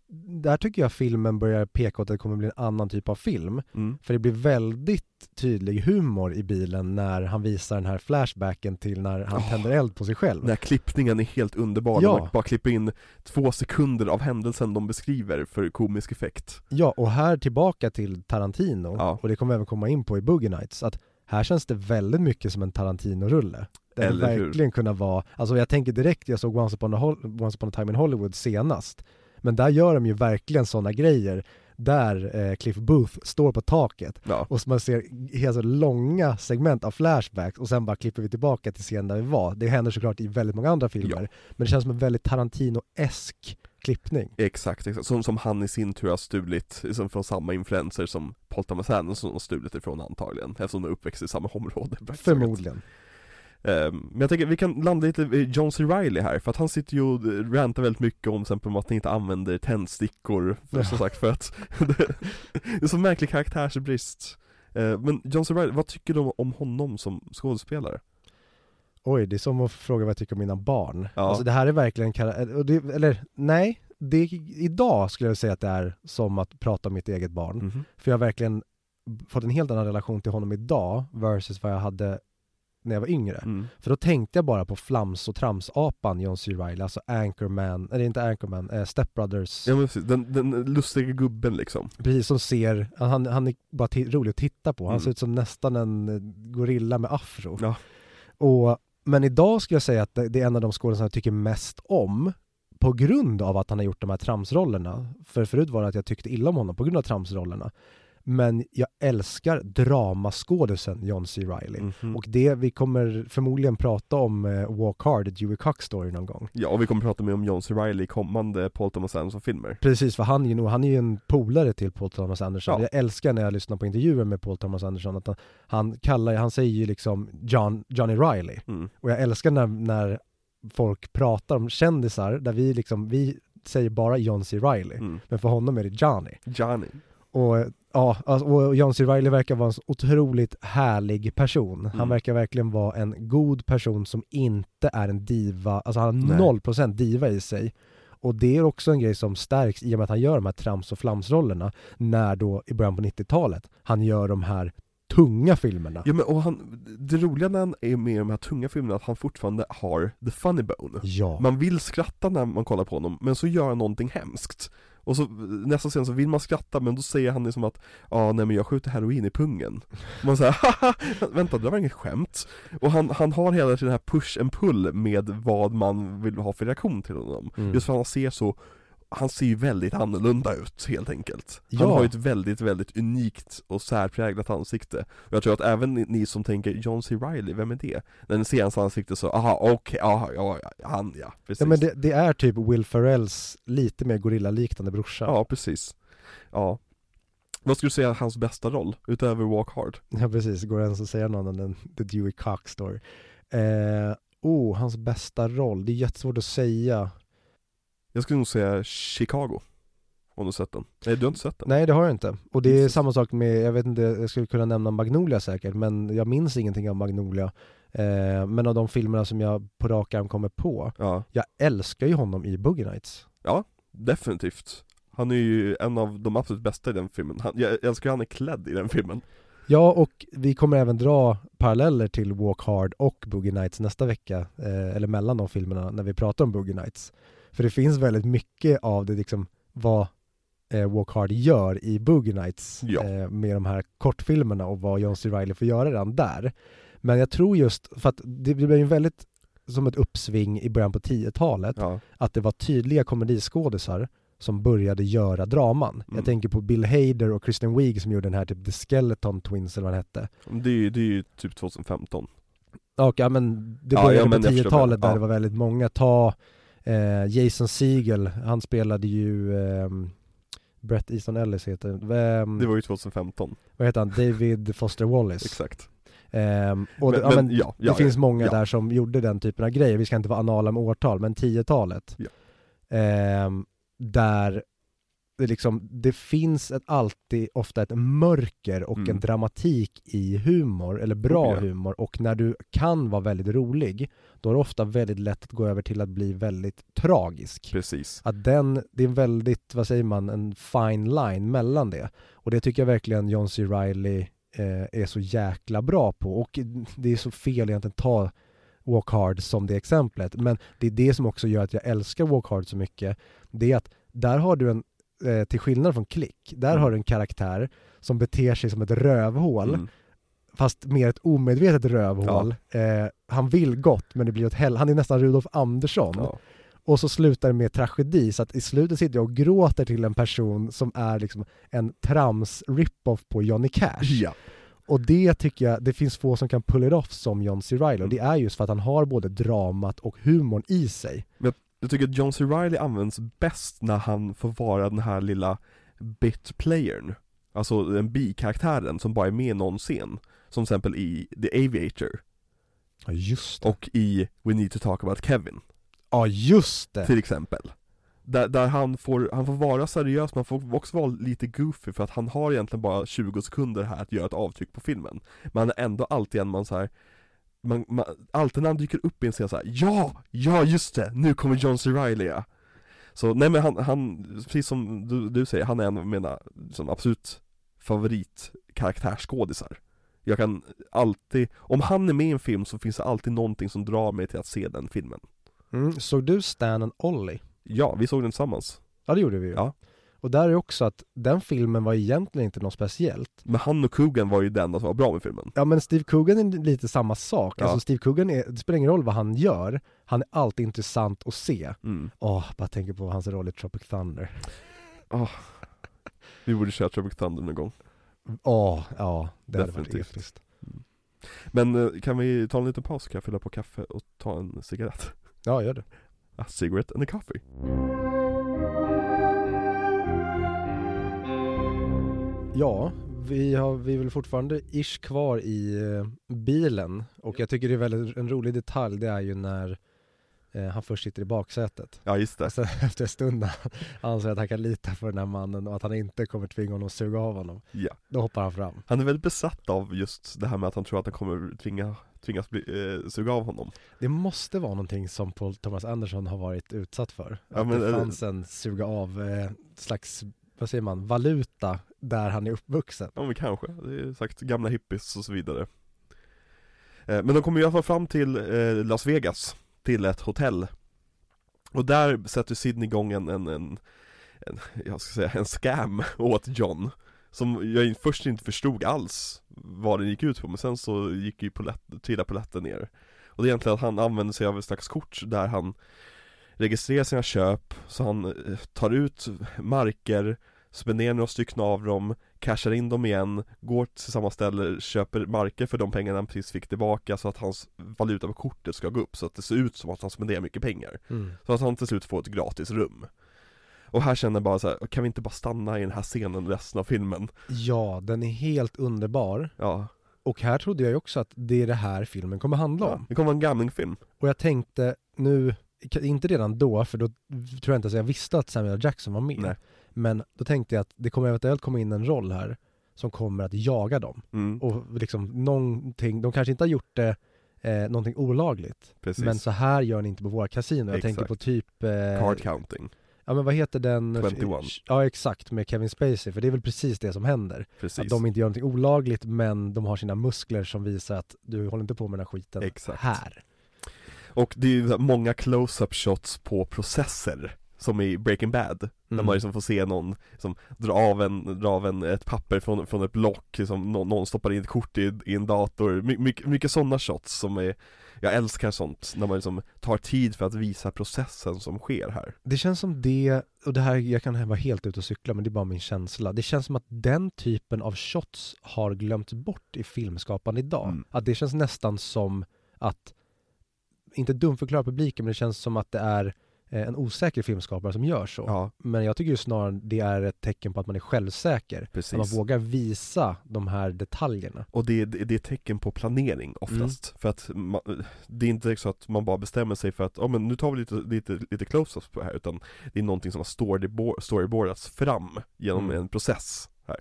Speaker 1: där tycker jag filmen börjar peka åt att det kommer bli en annan typ av film.
Speaker 2: Mm.
Speaker 1: För det blir väldigt tydlig humor i bilen när han visar den här flashbacken till när han
Speaker 2: Oh.
Speaker 1: tänder eld på sig själv.
Speaker 2: Den här klippningen är helt underbar,
Speaker 1: Ja.
Speaker 2: man bara klipper in två sekunder av händelsen de beskriver för komisk effekt
Speaker 1: Ja, och här tillbaka till Tarantino,
Speaker 2: Ja.
Speaker 1: och det kommer även komma in på i Boogie Nights, att här känns det väldigt mycket som en Tarantino-rulle. Det hade
Speaker 2: Eller hur?
Speaker 1: verkligen kunnat vara, alltså jag tänker direkt, jag såg Once upon, a Once upon a time in Hollywood senast, men där gör de ju verkligen sådana grejer, där eh, Cliff Booth står på taket
Speaker 2: Ja,
Speaker 1: och man ser helt så långa segment av flashbacks och sen bara klipper vi tillbaka till scenen där vi var. Det händer såklart i väldigt många andra filmer, men det känns som en väldigt Tarantino-esk klippning.
Speaker 2: exakt, exakt. Som, som han i sin tur har stulit liksom från samma influenser som Paul Thomas Anderson har stulit ifrån antagligen Eftersom de är uppväxt i samma område. <laughs>
Speaker 1: Förmodligen.
Speaker 2: Ehm, Men jag tänker vi kan landa lite i John C. Reilly här, för att han sitter ju och rantar väldigt mycket om till exempel att han inte använder tändstickor, för,
Speaker 1: Ja.
Speaker 2: som sagt för att <laughs> det, är så märklig karaktärsbrist Ehm, Men John C. Reilly, vad tycker du om- om honom som skådespelare?
Speaker 1: Oj, det är som att fråga vad jag tycker om mina barn.
Speaker 2: Ja.
Speaker 1: Alltså det här är verkligen, det, eller nej, det, idag skulle jag säga att det är som att prata om mitt eget barn.
Speaker 2: Mhm.
Speaker 1: För jag har verkligen fått en helt annan relation till honom idag versus vad jag hade när jag var yngre.
Speaker 2: Mm.
Speaker 1: För då tänkte jag bara på flams och tramsapan John C. Reilly, alltså Anchorman, eller inte Anchorman, eh, Step Brothers.
Speaker 2: Ja men precis, den, den lustiga gubben liksom
Speaker 1: Precis som ser, han, han är bara rolig att titta på, han
Speaker 2: Mm.
Speaker 1: ser ut som nästan en eh, gorilla med afro.
Speaker 2: Ja.
Speaker 1: Och, men idag skulle jag säga att det, det är en av de skådespelarna jag tycker mest om på grund av att han har gjort de här tramsrollerna. För förut var det att jag tyckte illa om honom på grund av tramsrollerna. Men jag älskar dramaskådisen John C. Reilly.
Speaker 2: Mhm.
Speaker 1: Och det, vi kommer förmodligen prata om eh, Walk Hard, Dewey Cox story någon gång.
Speaker 2: Ja, och vi kommer prata mer om John C. Reilly i kommande Paul Thomas Anderson-filmer
Speaker 1: Precis, för han är han är ju en polare till Paul Thomas Anderson.
Speaker 2: Ja.
Speaker 1: Jag älskar när jag lyssnar på intervjuer med Paul Thomas Anderson att han, han kallar, han säger ju liksom John, Johnny Riley.
Speaker 2: mm.
Speaker 1: Och jag älskar när, när folk pratar om kändisar där vi liksom, vi säger bara John C. Reilly.
Speaker 2: Mm.
Speaker 1: Men för honom är det Johnny.
Speaker 2: Johnny
Speaker 1: Och ja, alltså, och John C. Reilly verkar vara en otroligt härlig person. Han
Speaker 2: Mm.
Speaker 1: verkar verkligen vara en god person som inte är en diva, alltså han har noll procent diva i sig. Och det är också en grej som stärks i och med att han gör de här trams och flamsrollerna när då i början på 90-talet han gör de här tunga filmerna.
Speaker 2: Ja men och han, det roliga när han är med i de här tunga filmerna är att han fortfarande har the funny bone
Speaker 1: Ja.
Speaker 2: Man vill skratta när man kollar på honom, men så gör han någonting hemskt Och så nästa scen så vill man skratta men då säger han liksom att Ja ah, nej men jag skjuter heroin i pungen. Man säger <laughs> haha, vänta det var inget skämt. Och han, han har hela tiden den här push and pull med vad man vill ha för reaktion till honom.
Speaker 1: Mm.
Speaker 2: Just för att han ser så han ser ju väldigt annorlunda ut helt enkelt Han
Speaker 1: Ja.
Speaker 2: har ju ett väldigt, väldigt unikt och särpräglat ansikte Och jag tror att även ni, som tänker John C. Reilly, vem är det? När ni ser hans ansikte så, aha okej, aha, ja, ja, han ja, precis
Speaker 1: Ja men det, det är typ Will Ferrells lite mer gorillaliknande brorsa.
Speaker 2: Ja, precis. Ja. Vad skulle du säga är hans bästa roll, utöver Walk Hard?
Speaker 1: Ja precis, går det ens att säga någon annan än The Dewey Cox story. Eh, oh, hans bästa roll, det är jättesvårt att säga.
Speaker 2: Jag skulle nog säga Chicago. Om du har sett den. Nej, du har inte sett den?
Speaker 1: Nej det har jag inte. Och det är samma sak med, jag vet inte, jag skulle kunna nämna Magnolia säkert, men jag minns ingenting av Magnolia. Eh, men av de filmerna som jag på rak arm kommer på,
Speaker 2: Ja,
Speaker 1: jag älskar ju honom i Boogie Nights.
Speaker 2: definitivt. Han är ju en av de absolut bästa i den filmen. Han, jag älskar hur han är klädd i den filmen.
Speaker 1: Ja, och vi kommer även dra paralleller till Walk Hard och Boogie Nights nästa vecka, eh, eller mellan de filmerna, när vi pratar om Boogie Nights. För det finns väldigt mycket av det, liksom, vad eh, Walk Hard gör i Boogie Nights
Speaker 2: Ja.
Speaker 1: eh, med de här kortfilmerna och vad John C. Reilly får göra redan där. Men jag tror just, för att det, blev ju väldigt som ett uppsving i början på 10-talet,
Speaker 2: Ja,
Speaker 1: att det var tydliga komediskådisar som började göra draman.
Speaker 2: Mm.
Speaker 1: Jag tänker på Bill Hader och Kristen Wiig som gjorde den här typ The Skeleton Twins eller vad den hette.
Speaker 2: det är det är ju typ 2015.
Speaker 1: Och ja men det
Speaker 2: Ja,
Speaker 1: började
Speaker 2: ja, men
Speaker 1: på
Speaker 2: jag förstår
Speaker 1: 10-talet
Speaker 2: det.
Speaker 1: där
Speaker 2: Ja.
Speaker 1: det var väldigt många. Ta eh, Jason Segel, han spelade ju ehm, Brett Easton Ellis heter Vem,
Speaker 2: Det var ju 2015,
Speaker 1: Vad heter han? David Foster Wallace.
Speaker 2: exakt.
Speaker 1: Ehm, och
Speaker 2: Men-
Speaker 1: det, ja,
Speaker 2: men
Speaker 1: men,
Speaker 2: ja,
Speaker 1: det
Speaker 2: ja,
Speaker 1: finns
Speaker 2: ja,
Speaker 1: många
Speaker 2: ja.
Speaker 1: där som gjorde den typen av grejer, vi ska inte vara anala med årtal, men 10-talet.
Speaker 2: Ja.
Speaker 1: Ehm, där det liksom, det finns ett, alltid ofta ett mörker och
Speaker 2: Mm.
Speaker 1: en dramatik i humor, eller bra
Speaker 2: Oh, ja.
Speaker 1: humor, och när du kan vara väldigt rolig, då är det ofta väldigt lätt att gå över till att bli väldigt tragisk.
Speaker 2: Precis.
Speaker 1: Att den, det är en väldigt, vad säger man, en fine line mellan det. Och det tycker jag verkligen John C. Reilly eh, är så jäkla bra på. Och det är så fel egentligen att ta Walk Hard som det exemplet. Men det är det som också gör att jag älskar Walk Hard så mycket. Det är att där har du en, eh, till skillnad från Klick, där
Speaker 2: Mm.
Speaker 1: har du en karaktär som beter sig som ett rövhål,
Speaker 2: Mm.
Speaker 1: fast mer ett omedvetet rövhål. Eh, han vill gott men det blir åt hell. Han är nästan Rudolf Andersson.
Speaker 2: Ja.
Speaker 1: Och så slutar det med tragedi, så att i slutet sitter jag och gråter till en person som är liksom en trams rip-off på Johnny Cash.
Speaker 2: ja.
Speaker 1: Och det tycker jag, det finns få som kan pull it off som John C. Reilly, och det
Speaker 2: Mm.
Speaker 1: är just för att han har både dramat och humorn i sig.
Speaker 2: Jag tycker att John C. Reilly används bäst när han får vara den här lilla bit-playern Alltså den bikaraktären som bara är med i någon scen Som till exempel i The Aviator
Speaker 1: Ja just det.
Speaker 2: och i We Need To Talk About Kevin
Speaker 1: Ja just det!
Speaker 2: till exempel där, där han får, han får vara seriös men han får också vara lite goofy för att han har egentligen bara 20 sekunder här att göra ett avtryck på filmen Men han är ändå alltid en man så här man, man, alltid när han dyker upp i en scen så här, ja, ja just det, nu kommer John C. Reilly ja. Så nej men han, han precis som du, du säger, han är en av mina som absolut favoritkaraktärsskådisar Jag kan alltid, om han är med i en film så finns det alltid någonting som drar mig till att se den filmen
Speaker 1: Mm. Såg du Stan and Ollie?
Speaker 2: Ja, vi såg den tillsammans
Speaker 1: Ja det gjorde vi ju.
Speaker 2: Ja.
Speaker 1: Och där är också att den filmen var egentligen inte något speciellt.
Speaker 2: Men han och Coogan var ju den som var bra med filmen
Speaker 1: Ja men Steve Coogan är lite samma sak.
Speaker 2: Ja.
Speaker 1: Alltså Steve Coogan, är, det spelar ingen roll vad han gör, han är alltid intressant att se.
Speaker 2: mm.
Speaker 1: Åh, bara tänker på hans roll i Tropic Thunder.
Speaker 2: Vi borde köra Tropic Thunder någon gång
Speaker 1: Åh, ja, det hade varit
Speaker 2: Definitivt.
Speaker 1: episkt.
Speaker 2: Men eh, kan vi ta en liten paus? Kan jag fylla på kaffe och ta en cigarett?
Speaker 1: Ja, gör det.
Speaker 2: A cigarette and a coffee
Speaker 1: Ja, vi, har, vi är väl fortfarande ish kvar i eh, bilen och jag tycker det är väldigt, en rolig detalj, det är ju när eh, han först sitter i baksätet.
Speaker 2: Ja just det
Speaker 1: Sen <laughs> efter en stund anser att han kan lita på den här mannen och att han inte kommer tvinga honom att suga av honom,
Speaker 2: Ja
Speaker 1: då hoppar han fram.
Speaker 2: Han är väldigt besatt av just det här med att han tror att han kommer tvinga tvingas bli, eh, suga av honom.
Speaker 1: Det måste vara någonting som Paul Thomas Anderson har varit utsatt för.
Speaker 2: Ja,
Speaker 1: att
Speaker 2: men,
Speaker 1: det
Speaker 2: eh,
Speaker 1: fanns en suga av eh, slags, vad säger man, valuta där han är uppvuxen.
Speaker 2: Ja men kanske, det är sagt gamla hippies och så vidare. Eh, men de kommer i alla fall fram till eh, Las Vegas, till ett hotell. Och där sätter Sidney igång en, en, en, en jag ska säga en scam <laughs> åt John. Som jag först inte förstod alls vad den gick ut på, men sen så gick ju polett, trillade polletten ner. Och det är egentligen att han använder sig av ett slags kort där han registrerar sina köp, så han eh, tar ut marker, spenderar några stycken av dem, cashar in dem igen, går till samma ställe, köper marker för de pengarna han precis fick tillbaka så att hans valuta på kortet ska gå upp så att det ser ut som att han spenderar mycket pengar. Så att han till slut får ett gratis rum. Och här känner jag bara så här, kan vi inte bara stanna i den här scenen resten av filmen?
Speaker 1: Ja, den är helt underbar.
Speaker 2: Ja,
Speaker 1: Och här trodde jag ju också att det är det här filmen kommer handla
Speaker 2: ja.
Speaker 1: om.
Speaker 2: det kommer vara en gamlingfilm.
Speaker 1: Och jag tänkte nu, inte redan då, för då tror jag inte att jag visste att Samuel. Jackson var med.
Speaker 2: Nej.
Speaker 1: Men då tänkte jag att det kommer eventuellt komma in en roll här som kommer att jaga dem.
Speaker 2: Mm,
Speaker 1: Och liksom någonting, de kanske inte har gjort det eh, någonting olagligt.
Speaker 2: precis.
Speaker 1: Men så här gör ni inte på våra kasino. Jag tänker
Speaker 2: Exakt.
Speaker 1: på typ eh,
Speaker 2: Card counting,
Speaker 1: Ja men vad heter den?
Speaker 2: 21.
Speaker 1: Ja exakt, med Kevin Spacey, för det är väl precis det som händer.
Speaker 2: precis.
Speaker 1: Att de inte gör någonting olagligt men de har sina muskler som visar att du håller inte på med den här skiten
Speaker 2: Exakt.
Speaker 1: här.
Speaker 2: Och det är ju många close-up shots på processer Som i Breaking Bad När
Speaker 1: Mm.
Speaker 2: man liksom får se någon som drar av, en, drar av en, ett papper från, från ett block liksom, någon, någon stoppar in ett kort i, i en dator My, mycket, mycket sådana shots som är Jag älskar sånt, när man liksom tar tid för att visa processen som sker här
Speaker 1: Det känns som det, och det här, jag kan vara helt ute och cykla men det är bara min känsla. Det känns som att den typen av shots har glömts bort i filmskapande idag.
Speaker 2: Mm.
Speaker 1: Att det känns nästan som att, inte dumförklara publiken men det känns som att det är en osäker filmskapare som gör så.
Speaker 2: Ja,
Speaker 1: Men jag tycker ju snarare det är ett tecken på att man är självsäker. Att man
Speaker 2: precis
Speaker 1: vågar visa de här detaljerna.
Speaker 2: Och det, det, det är tecken på planering oftast
Speaker 1: Mm.
Speaker 2: För att man, det är inte så att man bara bestämmer sig för att, ja men nu tar vi lite, lite, lite close-ups på det här Utan det är någonting som har storyboard, storyboardats fram genom
Speaker 1: Mm.
Speaker 2: en process här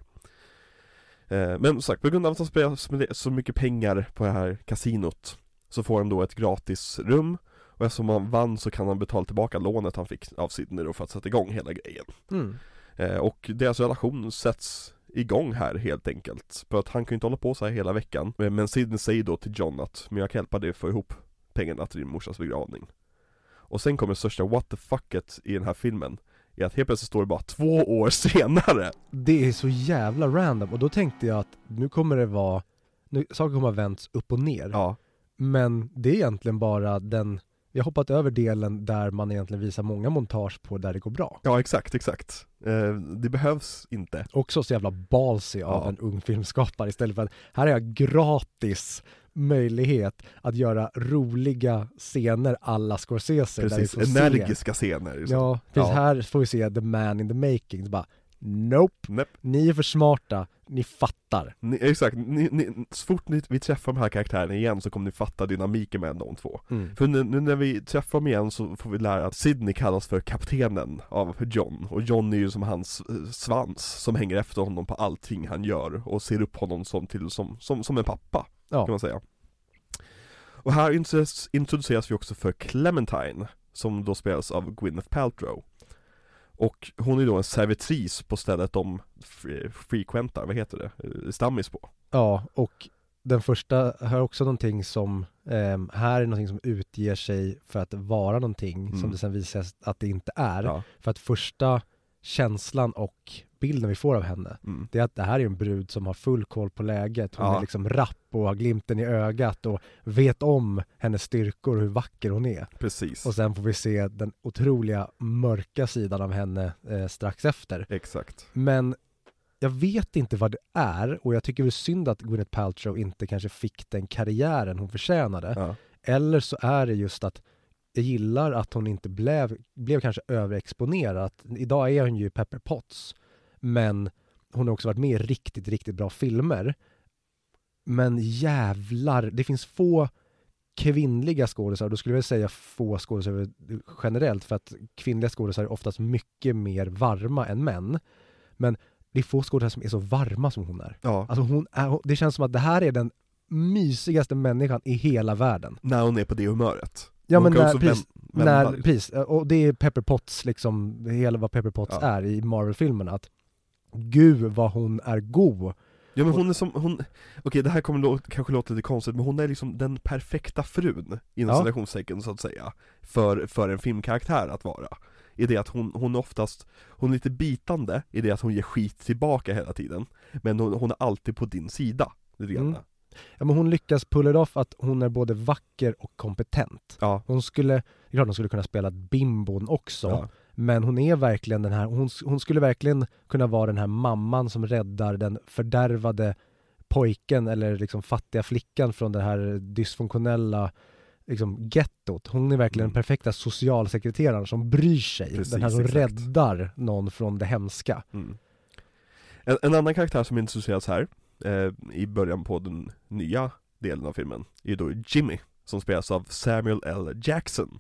Speaker 2: eh, Men som sagt, på grund av att han spelar så mycket pengar på det här kasinot Så får han då ett gratis rum Och eftersom han vann så kan han betala tillbaka lånet han fick av Sidney då för att sätta igång hela grejen
Speaker 1: Mm.
Speaker 2: Eh, och deras relation sätts igång här helt enkelt. För att han kan ju inte hålla på så här hela veckan. Men Sidney säger då till John att men jag kan hjälpa dig att få ihop pengarna till din morsas begravning. Och sen kommer det största what the fucket i den här filmen. Är att helt plötsligt står det bara två år <laughs> senare.
Speaker 1: Det är så jävla random och då tänkte jag att nu kommer det vara, nu, saker kommer ha vänts upp och ner.
Speaker 2: Ja,
Speaker 1: Men det är egentligen bara den, vi har hoppat över delen där man egentligen visar många montage på där det går bra.
Speaker 2: ja exakt, exakt. Eh, det behövs inte.
Speaker 1: Också så jävla ballsy av
Speaker 2: Ja.
Speaker 1: en ung filmskapare istället för att här har jag gratis möjlighet att göra roliga scener alla Scorsese
Speaker 2: Precis,
Speaker 1: får se
Speaker 2: energiska scener. liksom.
Speaker 1: Ja, precis
Speaker 2: Ja.
Speaker 1: här får vi se the man in the making. Bara, nope,
Speaker 2: Näpp.
Speaker 1: ni är för smarta, ni fattar.
Speaker 2: Ni, exakt, ni, ni, så fort ni, vi träffar de här karaktärerna igen så kommer ni fatta dynamiken mellan de två. För nu, nu när vi träffar dem igen så får vi lära att Sidney kallas för kaptenen av John Och John är ju som hans eh, svans som hänger efter honom på allting han gör och ser upp honom som, till, som, som, som en pappa
Speaker 1: Ja.
Speaker 2: kan man säga Och här introduceras vi också för Clementine Som då spelas av Gwyneth Paltrow Och hon är då en servitris på stället de fre- frequentar, vad heter det? Eh, Stammis på
Speaker 1: Ja, och den första har också någonting som, ehm, här är någonting som utger sig för att vara någonting
Speaker 2: Mm.
Speaker 1: som det sen visar sig att det inte är.
Speaker 2: Ja,
Speaker 1: För att första känslan och bilden vi får av henne,
Speaker 2: mm.
Speaker 1: det är att det här är en brud som har full koll på läget. Hon
Speaker 2: Ja.
Speaker 1: är liksom rapp och har glimten i ögat och vet om hennes styrkor och hur vacker hon är.
Speaker 2: precis
Speaker 1: Och sen får vi se den otroliga mörka sidan av henne eh, strax efter.
Speaker 2: Exakt
Speaker 1: Men jag vet inte vad det är och jag tycker det är synd att Gwyneth Paltrow inte kanske fick den karriären hon förtjänade.
Speaker 2: ja.
Speaker 1: Eller så är det just att jag gillar att hon inte blev, blev kanske överexponerad. Idag är hon ju Pepper Potts. Men hon har också varit med i riktigt, riktigt bra filmer. Men jävlar, det finns få kvinnliga skådisar, då skulle jag säga få skådisar generellt för att kvinnliga skådisar är oftast mycket mer varma än män. Men det är få skådisar som är så varma som hon är.
Speaker 2: Ja,
Speaker 1: Alltså hon är, det känns som att det här är den mysigaste människan i hela världen.
Speaker 2: När hon är på det humöret.
Speaker 1: Ja
Speaker 2: Hon
Speaker 1: men när, precis, när, precis, och det är Pepper Potts liksom, hela vad Pepper Potts
Speaker 2: Ja.
Speaker 1: är i Marvel-filmerna, att gud vad hon är god.
Speaker 2: Ja men hon är som, hon, okej det här kommer lå, kanske låta lite konstigt men hon är liksom den perfekta frun, inom
Speaker 1: Ja.
Speaker 2: citationstecken så att säga, för, för en filmkaraktär att vara. I det att hon, hon oftast, hon är lite bitande i det att hon ger skit tillbaka hela tiden. Men hon, hon är alltid på din sida, lite grann.
Speaker 1: Mm. Ja men hon lyckas pull it off att hon är både vacker och kompetent.
Speaker 2: Ja,
Speaker 1: Hon skulle, det är klart hon skulle kunna spela bimbon också,
Speaker 2: ja,
Speaker 1: men hon är verkligen den här, hon, hon skulle verkligen kunna vara den här mamman som räddar den fördärvade pojken eller liksom fattiga flickan från det här dysfunktionella liksom gettot. Hon är verkligen
Speaker 2: Mm.
Speaker 1: den perfekta socialsekreteraren som bryr sig.
Speaker 2: Precis,
Speaker 1: den här som
Speaker 2: exakt.
Speaker 1: räddar någon från det hemska.
Speaker 2: Mm. En, en annan karaktär som introduceras här, eh, i början på den nya delen av filmen, är då Jimmy, som spelas av Samuel L. Jackson.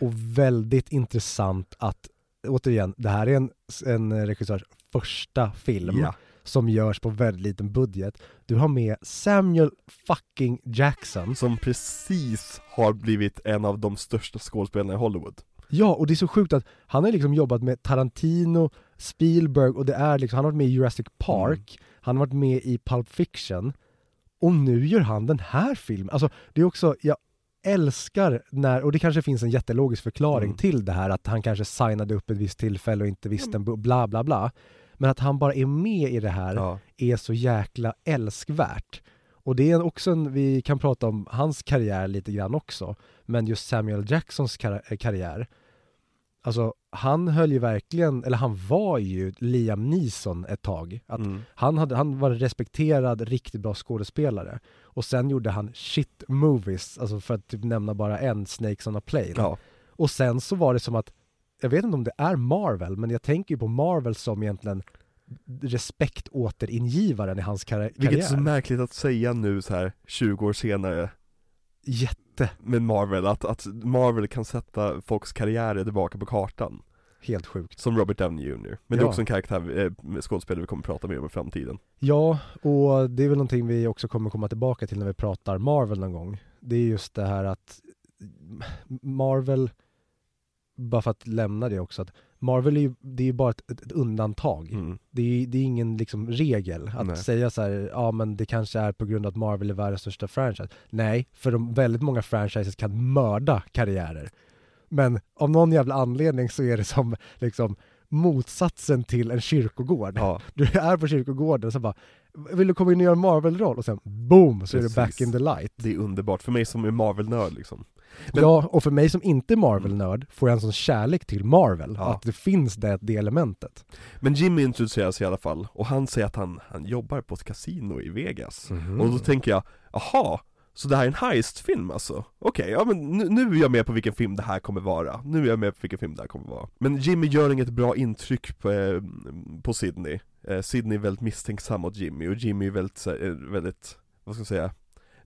Speaker 1: Och väldigt intressant att, återigen, det här är en, en regissörs första film
Speaker 2: Ja.
Speaker 1: som görs på väldigt liten budget. Du har med Samuel fucking Jackson.
Speaker 2: Som precis har blivit en av de största skådespelarna i Hollywood.
Speaker 1: Ja, och det är så sjukt att han har liksom jobbat med Tarantino, Spielberg och det är liksom, han har varit med i Jurassic Park, han har varit med i Pulp Fiction och nu gör han den här filmen. Alltså det är också, jag älskar när, och det kanske finns en jättelogisk förklaring
Speaker 2: Mm.
Speaker 1: till det här att han kanske signade upp ett visst tillfälle och inte visste en bla bla bla. Men att han bara är med i det här
Speaker 2: Ja.
Speaker 1: är så jäkla älskvärt. Och det är också en, vi kan prata om hans karriär lite grann också, men just Samuel Jacksons kar- karriär. Alltså han höll ju verkligen, eller han var ju Liam Neeson ett tag. Att
Speaker 2: Mm.
Speaker 1: han, hade, han var en respekterad, riktigt bra skådespelare. Och sen gjorde han shit movies, alltså för att typ nämna bara en, Snakes on a plane.
Speaker 2: Ja.
Speaker 1: Och sen så var det som att, jag vet inte om det är Marvel, men jag tänker ju på Marvel som egentligen respektåteringivaren i hans kar-
Speaker 2: Vilket är
Speaker 1: karriär.
Speaker 2: så märkligt att säga nu så här 20 år senare
Speaker 1: Jätte,
Speaker 2: med Marvel, att, att Marvel kan sätta folks karriärer tillbaka på kartan.
Speaker 1: Helt sjukt.
Speaker 2: Som Robert Downey Jr. Men det är
Speaker 1: Ja.
Speaker 2: också en karaktär, eh, skådespelare vi kommer prata mer om i framtiden.
Speaker 1: Ja, och det är väl någonting vi också kommer komma tillbaka till när vi pratar Marvel någon gång. Det är just det här att Marvel, bara för att lämna det också, att Marvel är ju, det är ju bara ett, ett, ett undantag.
Speaker 2: Mm.
Speaker 1: Det är, det är ingen liksom regel att
Speaker 2: Nej.
Speaker 1: säga så här, ja men det kanske är på grund av att Marvel är världens största franchise. Nej, för de, väldigt många franchises kan mörda karriärer. Men av någon jävla anledning så är det som liksom motsatsen till en kyrkogård.
Speaker 2: Ja, <laughs>
Speaker 1: Du är på kyrkogården så bara Vill du komma in och göra en Marvel-roll? Och sen boom så är du
Speaker 2: Precis.
Speaker 1: back in the light.
Speaker 2: det är underbart. För mig som är Marvel-nörd liksom. Men-
Speaker 1: Ja, och för mig som inte är Marvel-nörd får jag en sån kärlek till Marvel,
Speaker 2: Ja.
Speaker 1: att det finns det, det elementet.
Speaker 2: Men Jimmy introduceras i alla fall, och han säger att han, han jobbar på ett kasino i Vegas.
Speaker 1: Mhm.
Speaker 2: Och då tänker jag, aha, så det här är en heistfilm alltså? Okej, ja men nu, nu är jag med på vilken film det här kommer vara. Nu är jag med på vilken film det här kommer vara. Men Jimmy gör inget bra intryck på, eh, på Sydney. Eh, Sydney är väldigt misstänksam mot Jimmy, och Jimmy är väldigt, eh, väldigt, vad ska jag säga,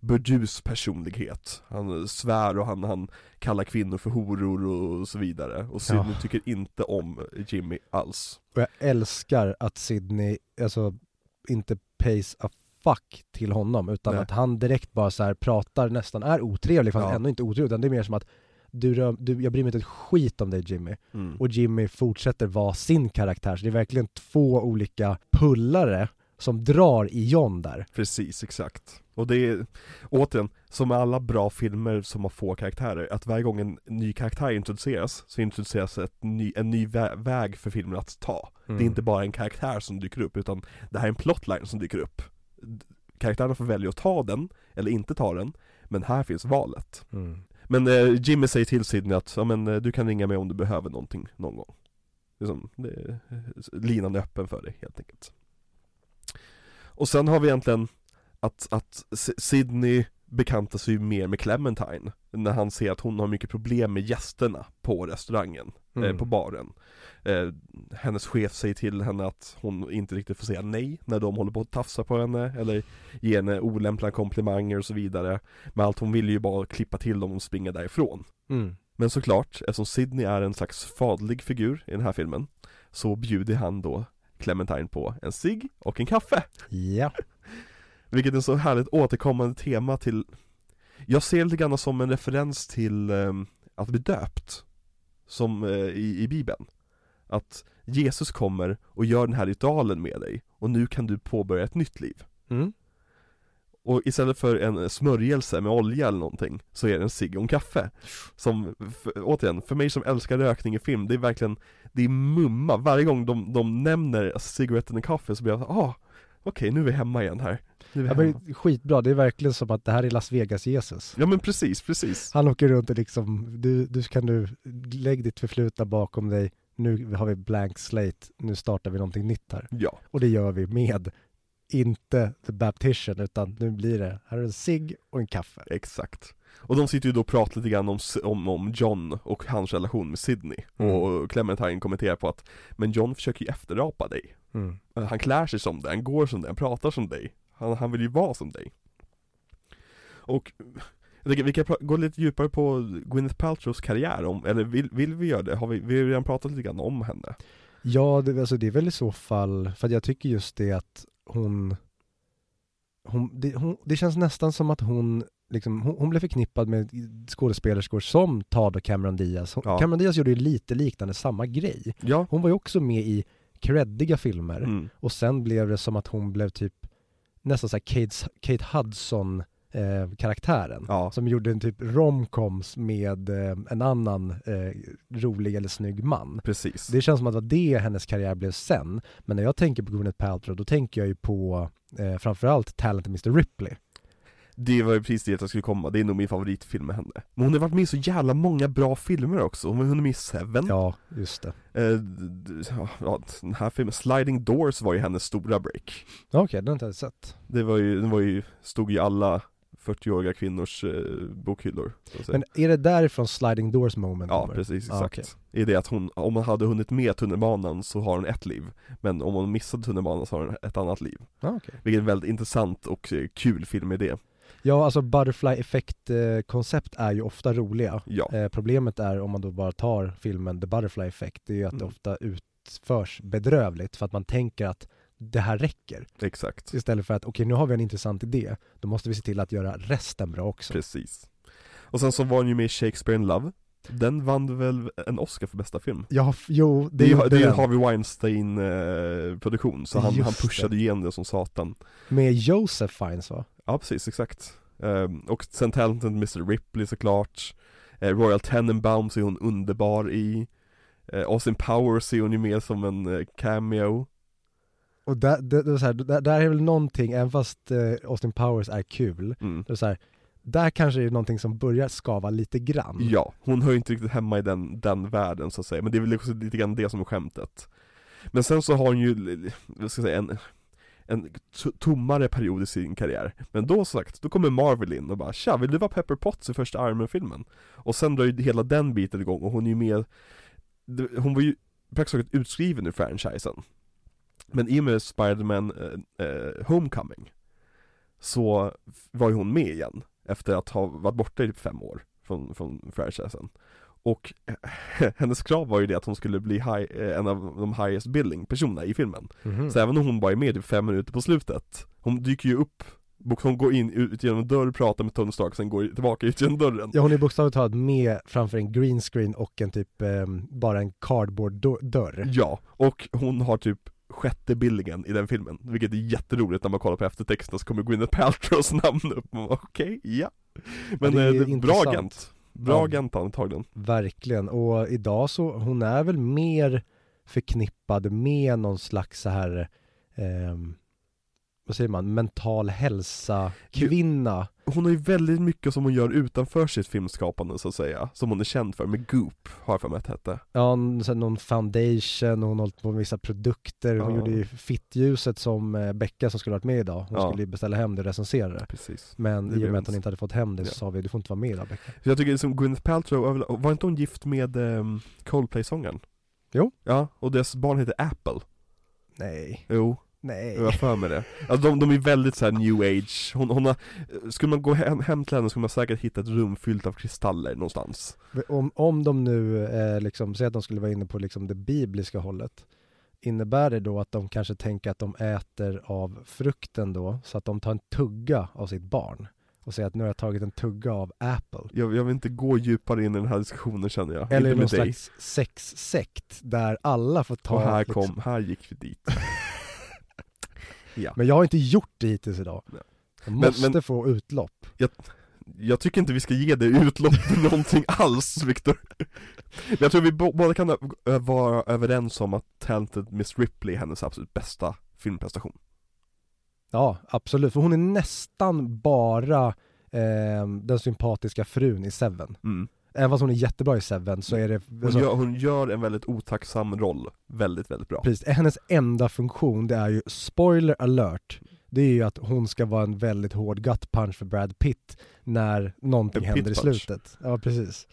Speaker 2: burdus personlighet. Han svär och han, han kallar kvinnor för horor och så vidare. Och Sydney
Speaker 1: Ja.
Speaker 2: tycker inte om Jimmy alls.
Speaker 1: Och jag älskar att Sydney, alltså inte pays a fuck till honom, utan
Speaker 2: Nej.
Speaker 1: att han direkt bara så här pratar, nästan är otrevlig, fast
Speaker 2: Ja.
Speaker 1: ändå inte otrevlig, utan det är mer som att du, du, jag bryr mig inte ett skit om dig Jimmy.
Speaker 2: Mm.
Speaker 1: och Jimmy fortsätter vara sin karaktär. Så det är verkligen två olika pullare som drar i John där.
Speaker 2: Precis, exakt. Och det är, återigen, som med alla bra filmer som har få karaktärer, att varje gång en ny karaktär introduceras, så introduceras ett ny, en ny vä- väg för filmen att ta. Det är inte bara en karaktär som dyker upp, utan det här är en plotline som dyker upp. Karaktärerna får välja att ta den, eller inte ta den, men här finns valet.
Speaker 1: Mm.
Speaker 2: Men eh, Jimmy säger till Sidney att, ja men eh, du kan ringa mig om du behöver någonting någon gång. Liksom, det är, linan är öppen för dig helt enkelt. Och sen har vi egentligen att, att S- Sydney bekantar sig mer med Clementine när han ser att hon har mycket problem med gästerna på restaurangen,
Speaker 1: Mm.
Speaker 2: eh, på baren. Eh, hennes chef säger till henne att hon inte riktigt får säga nej när de håller på att tafsa på henne eller ge henne olämpliga komplimanger och så vidare. Men allt hon vill ju bara klippa till dem och springa därifrån.
Speaker 1: Mm.
Speaker 2: Men såklart, eftersom Sydney är en slags fadlig figur i den här filmen Så bjuder han då Clementine på en cigg och en kaffe
Speaker 1: Ja. <laughs>
Speaker 2: Vilket är en så härligt återkommande tema till Jag ser det lite grann som en referens till um, att bli döpt Som uh, i, i bibeln. Att Jesus kommer och gör den här ritualen med dig och nu kan du påbörja ett nytt liv.
Speaker 1: Mm.
Speaker 2: Och istället för en smörjelse med olja eller någonting Så är det en cigg och en kaffe. Som, för, återigen, för mig som älskar rökning i film, det är verkligen Det är mumma, varje gång de, de nämner cigaretten och kaffe så blir jag så ah, okej nu är vi hemma igen här nu
Speaker 1: Ja, men skitbra, det är verkligen som att det här är Las Vegas Jesus.
Speaker 2: ja men precis, precis
Speaker 1: Han åker runt och liksom, du, du kan du, lägg ditt förflutna bakom dig, nu har vi blank slate, nu startar vi någonting nytt här.
Speaker 2: Ja,
Speaker 1: Och det gör vi med, inte the baptician, utan nu blir det, här är en cigg och en kaffe.
Speaker 2: exakt Och de sitter ju då och pratar lite grann om, om, om John och hans relation med Sydney
Speaker 1: Mm.
Speaker 2: Och Clementine kommenterar på att Men John försöker ju efterapa dig
Speaker 1: Mm.
Speaker 2: Han klär sig som dig, han går som dig, han pratar som dig Han, han vill ju vara som dig Och jag vi kan gå lite djupare på Gwyneth Paltrows karriär, om, eller vill, vill vi göra det? Har vi, vi har redan pratat lite grann om henne
Speaker 1: Ja, det, alltså det är väl i så fall, för jag tycker just det att hon, hon, det, hon, det känns nästan som att hon Liksom, hon, hon blev förknippad med skådespelerskor som Todd och Cameron Diaz. Hon,
Speaker 2: Ja.
Speaker 1: Cameron Diaz gjorde ju lite liknande samma grej.
Speaker 2: Ja,
Speaker 1: Hon var ju också med i creddiga filmer
Speaker 2: mm.
Speaker 1: och sen blev det som att hon blev typ nästan såhär Kate, Kate Hudson eh, karaktären.
Speaker 2: ja,
Speaker 1: Som gjorde en typ romcoms med eh, en annan eh, rolig eller snygg man.
Speaker 2: precis
Speaker 1: Det känns som att det var det hennes karriär blev sen. Men när jag tänker på Gwyneth Paltrow då tänker jag ju på eh, framförallt Talent Mr Ripley.
Speaker 2: Det var ju precis det jag skulle komma, det är nog min favoritfilm med henne Men hon har varit med i så jävla många bra filmer också, hon var med i Seven
Speaker 1: Ja, just det.
Speaker 2: eh, ja, den här filmen, Sliding Doors var ju hennes stora break
Speaker 1: Okej, den har inte jag sett.
Speaker 2: Det var ju, den var ju, stod i alla 40-åriga kvinnors eh, bokhyllor.
Speaker 1: Men är det därifrån Sliding Doors moment
Speaker 2: Ja
Speaker 1: kommer?
Speaker 2: precis,
Speaker 1: Ah,
Speaker 2: exakt.
Speaker 1: okej.
Speaker 2: I det att hon, om hon hade hunnit med tunnelbanan så har hon ett liv Men om hon missade tunnelbanan så har hon ett annat liv
Speaker 1: Ja, okej.
Speaker 2: Vilket är en väldigt intressant och eh, kul film i det
Speaker 1: Ja, alltså butterfly effect eh, är ju ofta roliga.
Speaker 2: Ja,
Speaker 1: Eh, problemet är om man då bara tar filmen The Butterfly Effect, det är ju att det
Speaker 2: Mm.
Speaker 1: ofta utförs bedrövligt för att man tänker att det här räcker.
Speaker 2: exakt
Speaker 1: Istället för att okej nu har vi en intressant idé, då måste vi se till att göra resten bra också.
Speaker 2: Precis Och sen så var hon ju med i Shakespeare in Love Den vann väl en Oscar för bästa film?
Speaker 1: Ja, jo, det,
Speaker 2: Det är ju det är en. Harvey Weinstein eh, så han,
Speaker 1: Just
Speaker 2: han pushade
Speaker 1: det.
Speaker 2: igenom det som satan
Speaker 1: Med Joseph Fiennes va?
Speaker 2: Ja precis, exakt Ehm, Och sen Talented Mr Ripley såklart eh, Royal Tenenbaums är hon underbar i eh, Austin Powers är hon ju med som en eh, cameo
Speaker 1: Och där, det, det är så här, där, där är väl någonting, även fast eh, Austin Powers är kul,
Speaker 2: mm.
Speaker 1: det är så här, där kanske det är någonting som börjar skava lite grann.
Speaker 2: Ja, hon hör ju inte riktigt hemma i den, den världen så att säga, men det är väl också lite grann det som är skämtet. Men sen så har hon ju, vad ska jag säga, en, en tommare period i sin karriär. Men då sagt, då kommer Marvel in och bara 'Tja, vill du vara Pepper Potts i första Iron Man-filmen?' Och sen drar ju hela den biten igång och hon är ju med Hon var ju praktiskt taget utskriven ur franchisen. Men i och med Spider-Man eh, eh, Homecoming Så var ju hon med igen. Efter att ha varit borta i typ fem år från, från franchisen Och <laughs> hennes krav var ju det att hon skulle bli high, eh, en av de highest billing personerna i filmen
Speaker 1: Mhm.
Speaker 2: Så även om hon bara är med i fem minuter på slutet Hon dyker ju upp Hon går in ut genom en dörr, pratar med Tony Stark, sen går tillbaka ut genom dörren
Speaker 1: Ja hon är bokstavligt talat med framför en green screen och en typ, ehm, bara en cardboard do- dörr.
Speaker 2: Ja, och hon har typ sjätte billingen i den filmen, vilket är jätteroligt när man kollar på eftertexterna så kommer Gwyneth Paltrows <laughs> namn upp, okej, ja Men
Speaker 1: det är
Speaker 2: eh, det, bra
Speaker 1: intressant.
Speaker 2: agent, bra
Speaker 1: Ja.
Speaker 2: agent antagligen
Speaker 1: Verkligen, och idag så, hon är väl mer förknippad med någon slags så här ehm, vad säger man, mental hälsa kvinna.
Speaker 2: Hon har ju väldigt mycket som hon gör utanför sitt filmskapande så att säga, som hon är känd för, med Goop, har jag för mig att hette
Speaker 1: Ja, en- så här någon foundation, och hon har hållit på med vissa produkter, hon
Speaker 2: Ja.
Speaker 1: gjorde ju fittljuset som eh, Becka som skulle varit med idag, hon
Speaker 2: Ja.
Speaker 1: skulle ju beställa hem det och recensera det.
Speaker 2: Precis
Speaker 1: Men
Speaker 2: Det
Speaker 1: i och med att hon
Speaker 2: inte-
Speaker 1: hade fått hem det så
Speaker 2: Ja.
Speaker 1: sa vi, du får inte vara med idag Becka.
Speaker 2: Så jag tycker som Gwyneth Paltrow, var inte hon gift med um, Coldplay-sångaren?
Speaker 1: Jo.
Speaker 2: Ja, och deras barn heter Apple
Speaker 1: Nej,
Speaker 2: Jo,
Speaker 1: nej.
Speaker 2: jag har för mig det Alltså de, de är väldigt så här new age, hon, hon har, skulle man gå hem, hem till henne skulle man säkert hitta ett rum fyllt av kristaller någonstans
Speaker 1: Om, om de nu eh, liksom, säg att de skulle vara inne på liksom det bibliska hållet, innebär det då att de kanske tänker att de äter av frukten då, så att de tar en tugga av sitt barn och säger att nu har jag tagit en tugga av Apple.
Speaker 2: Jag, jag vill inte gå djupare in i den här diskussionen känner jag.
Speaker 1: Eller
Speaker 2: inte
Speaker 1: någon
Speaker 2: dig.
Speaker 1: slags sexsekt där alla får ta
Speaker 2: Och här
Speaker 1: liksom-
Speaker 2: kom, här gick vi dit. Ja.
Speaker 1: Men jag har inte gjort det hittills idag. Jag
Speaker 2: Men-
Speaker 1: måste
Speaker 2: men-
Speaker 1: få utlopp.
Speaker 2: Jag tycker inte vi ska ge dig utlopp för <laughs> någonting alls Viktor Men Jag tror vi båda kan vara överens om att Talented Miss Ripley är hennes absolut bästa filmprestation
Speaker 1: Ja, absolut. För hon är nästan bara eh, den sympatiska frun i Seven.
Speaker 2: mm.
Speaker 1: Även fast hon är jättebra i Seven så är det...
Speaker 2: hon,
Speaker 1: alltså,
Speaker 2: gör, hon gör en väldigt otacksam roll, väldigt väldigt bra
Speaker 1: Precis, hennes enda funktion det är ju, spoiler alert, det är ju att hon ska vara en väldigt hård gut punch för Brad Pitt när någonting
Speaker 2: En
Speaker 1: händer i slutet. Ja, precis.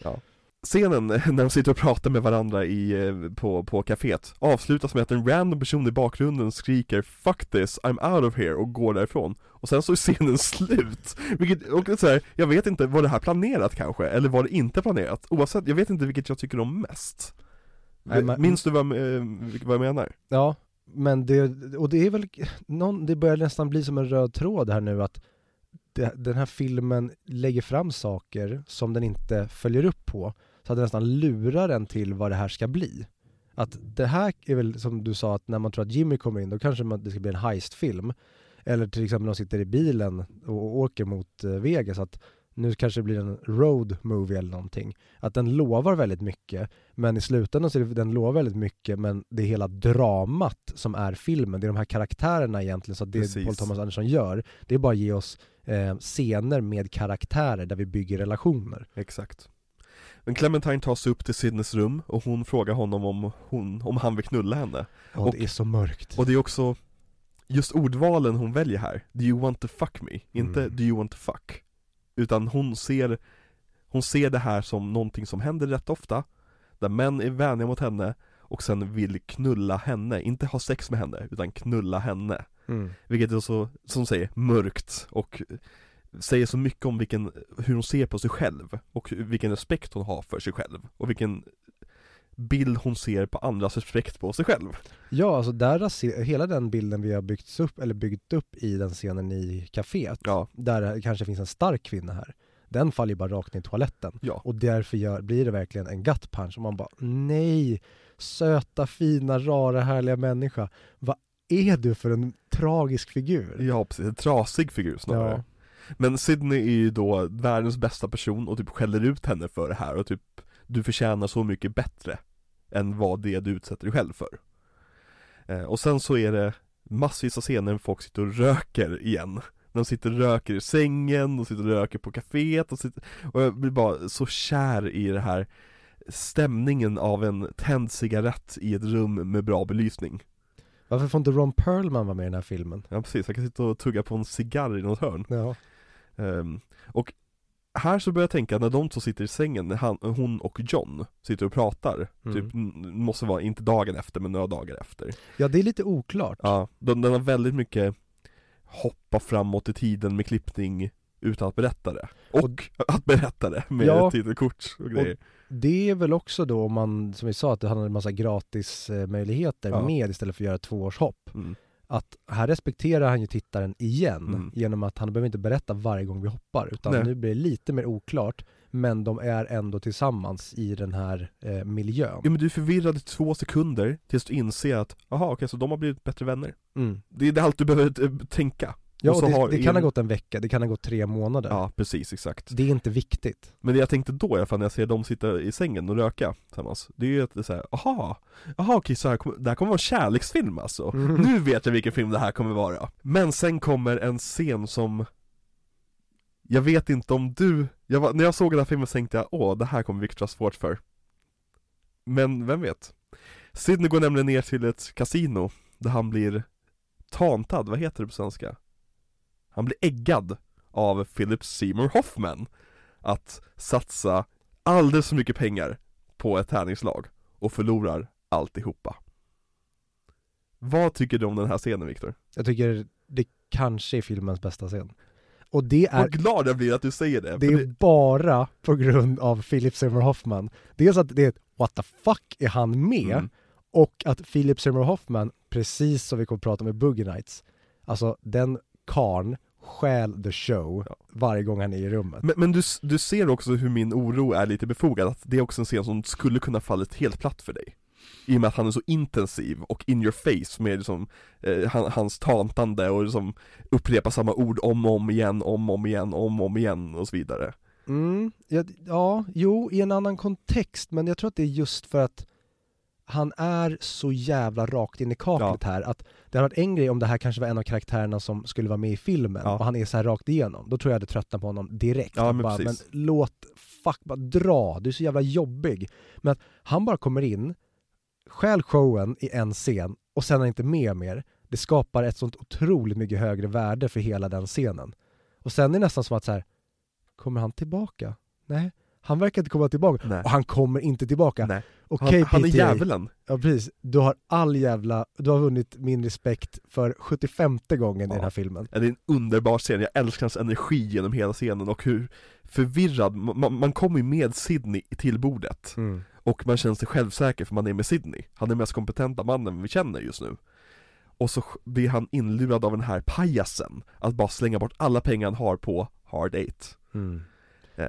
Speaker 2: Scenen <laughs> när de sitter och pratar med varandra i, eh, på, på kaféet avslutas med att en random person i bakgrunden skriker 'Fuck this, I'm out of here' och går därifrån Och sen så är scenen slut! Vilket, och så här, jag vet inte, var det här planerat kanske? Eller var det inte planerat? Oavsett, jag vet inte vilket jag tycker om mest
Speaker 1: Nej, men-
Speaker 2: Minns du vad, eh, vad jag menar?
Speaker 1: Ja, men det, och det är väl, någon, det börjar nästan bli som en röd tråd här nu att det, den här filmen lägger fram saker som den inte följer upp på, så att den nästan lurar en till vad det här ska bli. Att det här är väl som du sa att när man tror att Jimmy kommer in då kanske man, det ska bli en heistfilm. Eller till exempel när de sitter i bilen och åker mot eh, Vegas att nu kanske det blir en road movie eller någonting. Att den lovar väldigt mycket men i slutändan så är det, den lovar väldigt mycket men det är hela dramat som är filmen, det är de här karaktärerna egentligen så att det
Speaker 2: Precis.
Speaker 1: Paul Thomas Anderson gör, det är bara att ge oss eh, scener med karaktärer där vi bygger relationer.
Speaker 2: Exakt Men Clementine tar sig upp till Sidneys rum och hon frågar honom om, hon, om han vill knulla henne
Speaker 1: Och,
Speaker 2: Och-
Speaker 1: det är så mörkt.
Speaker 2: Och det är också just ordvalen hon väljer här, do you want to fuck me? Inte
Speaker 1: Mm.
Speaker 2: do you want to fuck? Utan hon ser, hon ser det här som någonting som händer rätt ofta, där män är vänliga mot henne och sen vill knulla henne, inte ha sex med henne, utan knulla henne.
Speaker 1: Mm.
Speaker 2: Vilket är så, som säger, mörkt och säger så mycket om vilken, hur hon ser på sig själv och vilken respekt hon har för sig själv och vilken bild hon ser på andras respekt på sig själv.
Speaker 1: Ja, alltså där raser, hela den bilden vi har byggt upp, eller byggt upp i den scenen i kaféet,
Speaker 2: Ja,
Speaker 1: där kanske finns en stark kvinna här, den faller ju bara rakt ner i toaletten.
Speaker 2: ja.
Speaker 1: Och därför gör, blir det verkligen en gut punch och man bara nej, söta, fina, rara, härliga människa. Vad är du för en tragisk figur?
Speaker 2: Ja precis, en trasig figur snarare
Speaker 1: Ja.
Speaker 2: Men Sydney är ju då världens bästa person och typ skäller ut henne för det här och typ Du förtjänar så mycket bättre Än vad det du utsätter dig själv för. Eh, Och sen så är det massvis av scener när folk sitter och röker igen. De sitter och röker i sängen, de sitter och röker på kaféet och, sitter, och jag blir bara så kär i det här Stämningen av en tänd cigarett i ett rum med bra belysning.
Speaker 1: Varför får inte Ron Perlman vara med i den här filmen?
Speaker 2: Ja precis, jag kan sitta och tugga på en cigarr i något hörn.
Speaker 1: Ja.
Speaker 2: Ehm, och här så börjar jag tänka, när de två sitter i sängen, han, hon och John sitter och pratar,
Speaker 1: Mm.
Speaker 2: typ, måste vara, inte dagen efter men några dagar efter
Speaker 1: ja, det är lite oklart.
Speaker 2: Ja, den, den har väldigt mycket hoppa framåt i tiden med klippning utan att berätta det Och, att berätta det med
Speaker 1: Ja.
Speaker 2: titelkort och grejer
Speaker 1: Det är väl också då om man, som vi sa, att det handlar om en massa gratis eh, möjligheter
Speaker 2: Ja.
Speaker 1: med istället för att göra ett tvåårshopp.
Speaker 2: mm.
Speaker 1: Att här respekterar han ju tittaren igen
Speaker 2: Mm.
Speaker 1: genom att han behöver inte berätta varje gång vi hoppar utan
Speaker 2: Nej.
Speaker 1: nu blir det lite mer oklart men de är ändå tillsammans i den här eh, miljön.
Speaker 2: Ja men du är förvirrad i två sekunder tills du inser att, jaha okej så de har blivit bättre vänner
Speaker 1: Mm.
Speaker 2: Det är allt du behöver eh, tänka
Speaker 1: Ja,
Speaker 2: Och
Speaker 1: det,
Speaker 2: har
Speaker 1: det kan ha gått en vecka, det kan ha gått tre månader.
Speaker 2: Ja precis, exakt
Speaker 1: Det är inte viktigt.
Speaker 2: Men det jag tänkte då i alla fall när jag ser dem sitta i sängen och röka tillsammans Det är ju att det är såhär, aha, aha okej så här, kommer- det här kommer vara en kärleksfilm alltså
Speaker 1: Mm.
Speaker 2: Nu vet jag vilken film det här kommer vara Men sen kommer en scen som Jag vet inte om du, jag var, när jag såg den här filmen tänkte jag åh det här kommer Victor ha svårt för Men vem vet? Sidney går nämligen ner till ett kasino där han blir tantad, vad heter det på svenska? Han blir äggad av Philip Seymour Hoffman att satsa alldeles för mycket pengar på ett tärningslag och förlorar alltihopa. Vad tycker du om den här scenen Viktor?
Speaker 1: Jag tycker det kanske är filmens bästa scen. Och det är,
Speaker 2: Vad glad jag blir att du säger det!
Speaker 1: det är bara på grund av Philip Seymour Hoffman. Dels att det är ett what the fuck är han med?
Speaker 2: Mm.
Speaker 1: Och att Philip Seymour Hoffman, precis som vi kommer att prata om i Boogie Nights, alltså den karn stjäl the show
Speaker 2: Ja.
Speaker 1: varje gång han är i rummet.
Speaker 2: Men, men du, du ser också hur min oro är lite befogad, att det är också en scen som skulle kunna fallit helt platt för dig I och med att han är så intensiv och in your face med liksom, eh, han, hans tantande och liksom upprepa samma ord om och om igen, om och om igen, om och om igen och så vidare
Speaker 1: Mm, ja, ja, jo, i en annan kontext, men jag tror att det är just för att han är så jävla rakt in i kaklet här, att det hade varit en grej om det här kanske var en av karaktärerna som skulle vara med i filmen,
Speaker 2: Ja.
Speaker 1: och han är så här rakt igenom, då tror jag jag hade tröttnat på honom direkt.
Speaker 2: Ja, men
Speaker 1: bara, men låt, fuck, bara dra, du är så jävla jobbig. Men att han bara kommer in, stjäl showen i en scen, och sen är han inte med mer, det skapar ett sånt otroligt mycket högre värde för hela den scenen. Och sen är det nästan som att så här, kommer han tillbaka? Nej, han verkar inte komma tillbaka.
Speaker 2: Nej,
Speaker 1: Och han kommer inte tillbaka.
Speaker 2: Nej.
Speaker 1: Okej
Speaker 2: han, han är djävulen.
Speaker 1: Ja precis, du har all jävla, du har vunnit min respekt för 75 gången i
Speaker 2: Ja.
Speaker 1: den här filmen.
Speaker 2: Ja, Det är en underbar scen, jag älskar hans energi genom hela scenen och hur förvirrad, man, man kommer ju med Sydney till bordet. Och man känner sig självsäker för man är med Sydney Han är den mest kompetenta mannen vi känner just nu. Och så blir han inlurad av den här pajasen Att bara slänga bort alla pengar han har på Hard Eight. Eh,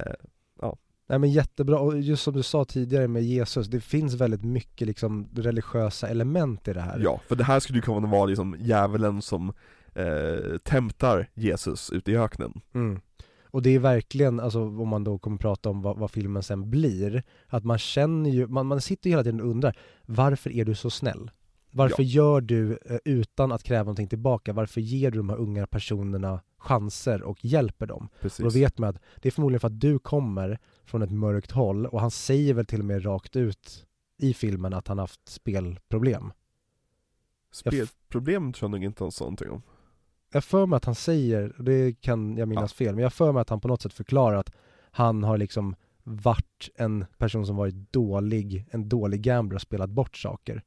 Speaker 1: Nej men jättebra, och just som du sa tidigare med Jesus, det finns väldigt mycket liksom religiösa element i det här.
Speaker 2: Ja, för det här skulle ju kunna vara liksom djävulen som eh, temptar Jesus ute i öknen
Speaker 1: Mm. Och det är verkligen, alltså om man då kommer prata om vad, vad filmen sen blir, att man känner ju, man, man sitter ju hela tiden och undrar, varför är du så snäll? Varför gör du eh, utan att kräva någonting tillbaka? Varför ger du de här unga personerna chanser och hjälper dem?
Speaker 2: Precis
Speaker 1: Och då vet man att det är förmodligen för att du kommer från ett mörkt håll och han säger väl till och med rakt ut i filmen att han haft spelproblem.
Speaker 2: Spelproblem tror jag nog inte han sa någonting om
Speaker 1: Jag för mig att han säger, det kan jag minnas fel, men jag för mig att han på något sätt förklarar att han har liksom varit en person som varit dålig, en dålig gambler och spelat bort saker.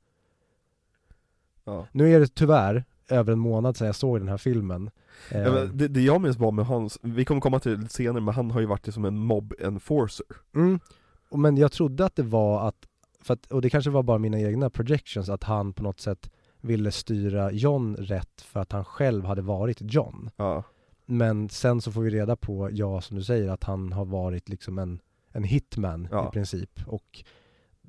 Speaker 2: Ja
Speaker 1: Nu är det tyvärr över en månad sedan jag såg den här filmen. Eh,
Speaker 2: Ja, men det, det jag minns bara med hans, vi kommer komma till det senare, men han har ju varit som en mob enforcer
Speaker 1: Mm. Men jag trodde att det var att, för att, och det kanske var bara mina egna projections, att han på något sätt ville styra John rätt för att han själv hade varit John.
Speaker 2: Ja,
Speaker 1: Men sen så får vi reda på, ja som du säger, att han har varit liksom en, en hitman
Speaker 2: Ja.
Speaker 1: i princip. Och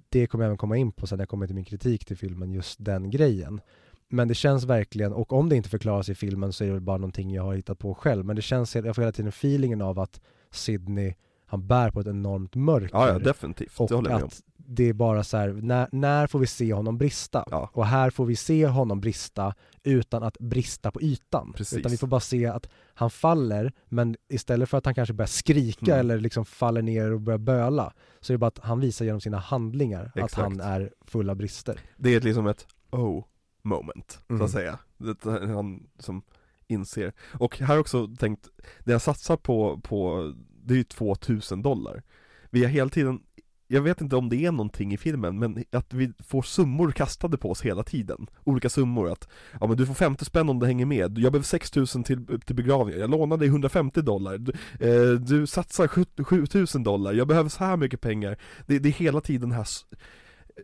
Speaker 1: det kommer jag även komma in på sen när jag kommer till min kritik till filmen, just den grejen. Men det känns verkligen, och om det inte förklaras i filmen så är det väl bara någonting jag har hittat på själv. Men det känns, jag får hela tiden feelingen av att Sydney, han bär på ett enormt mörker.
Speaker 2: ja, ja definitivt,
Speaker 1: och
Speaker 2: det håller jag med om
Speaker 1: att det är bara så här, när, när får vi se honom brista?
Speaker 2: Ja.
Speaker 1: Och här får vi se honom brista utan att brista på ytan.
Speaker 2: Precis.
Speaker 1: Utan vi får bara se att han faller, men istället för att han kanske börjar skrika
Speaker 2: Mm.
Speaker 1: eller liksom faller ner och börjar böla, så är det bara att han visar genom sina handlingar att
Speaker 2: Exakt.
Speaker 1: han är full av brister.
Speaker 2: Det är liksom ett oh moment, så
Speaker 1: Mm.
Speaker 2: att säga. Det han som inser. Och här också tänkt, det jag satsar på, på det är ju 2000 dollar. Vi har hela tiden, jag vet inte om det är någonting i filmen, men att vi får summor kastade på oss hela tiden. Olika summor, att ja men du får 50 spänn om du hänger med, jag behöver 6000 till, till begravningen, jag lånar dig 150 dollar, du, eh, du satsar 7 7000 dollar, jag behöver så här mycket pengar. Det, det är hela tiden här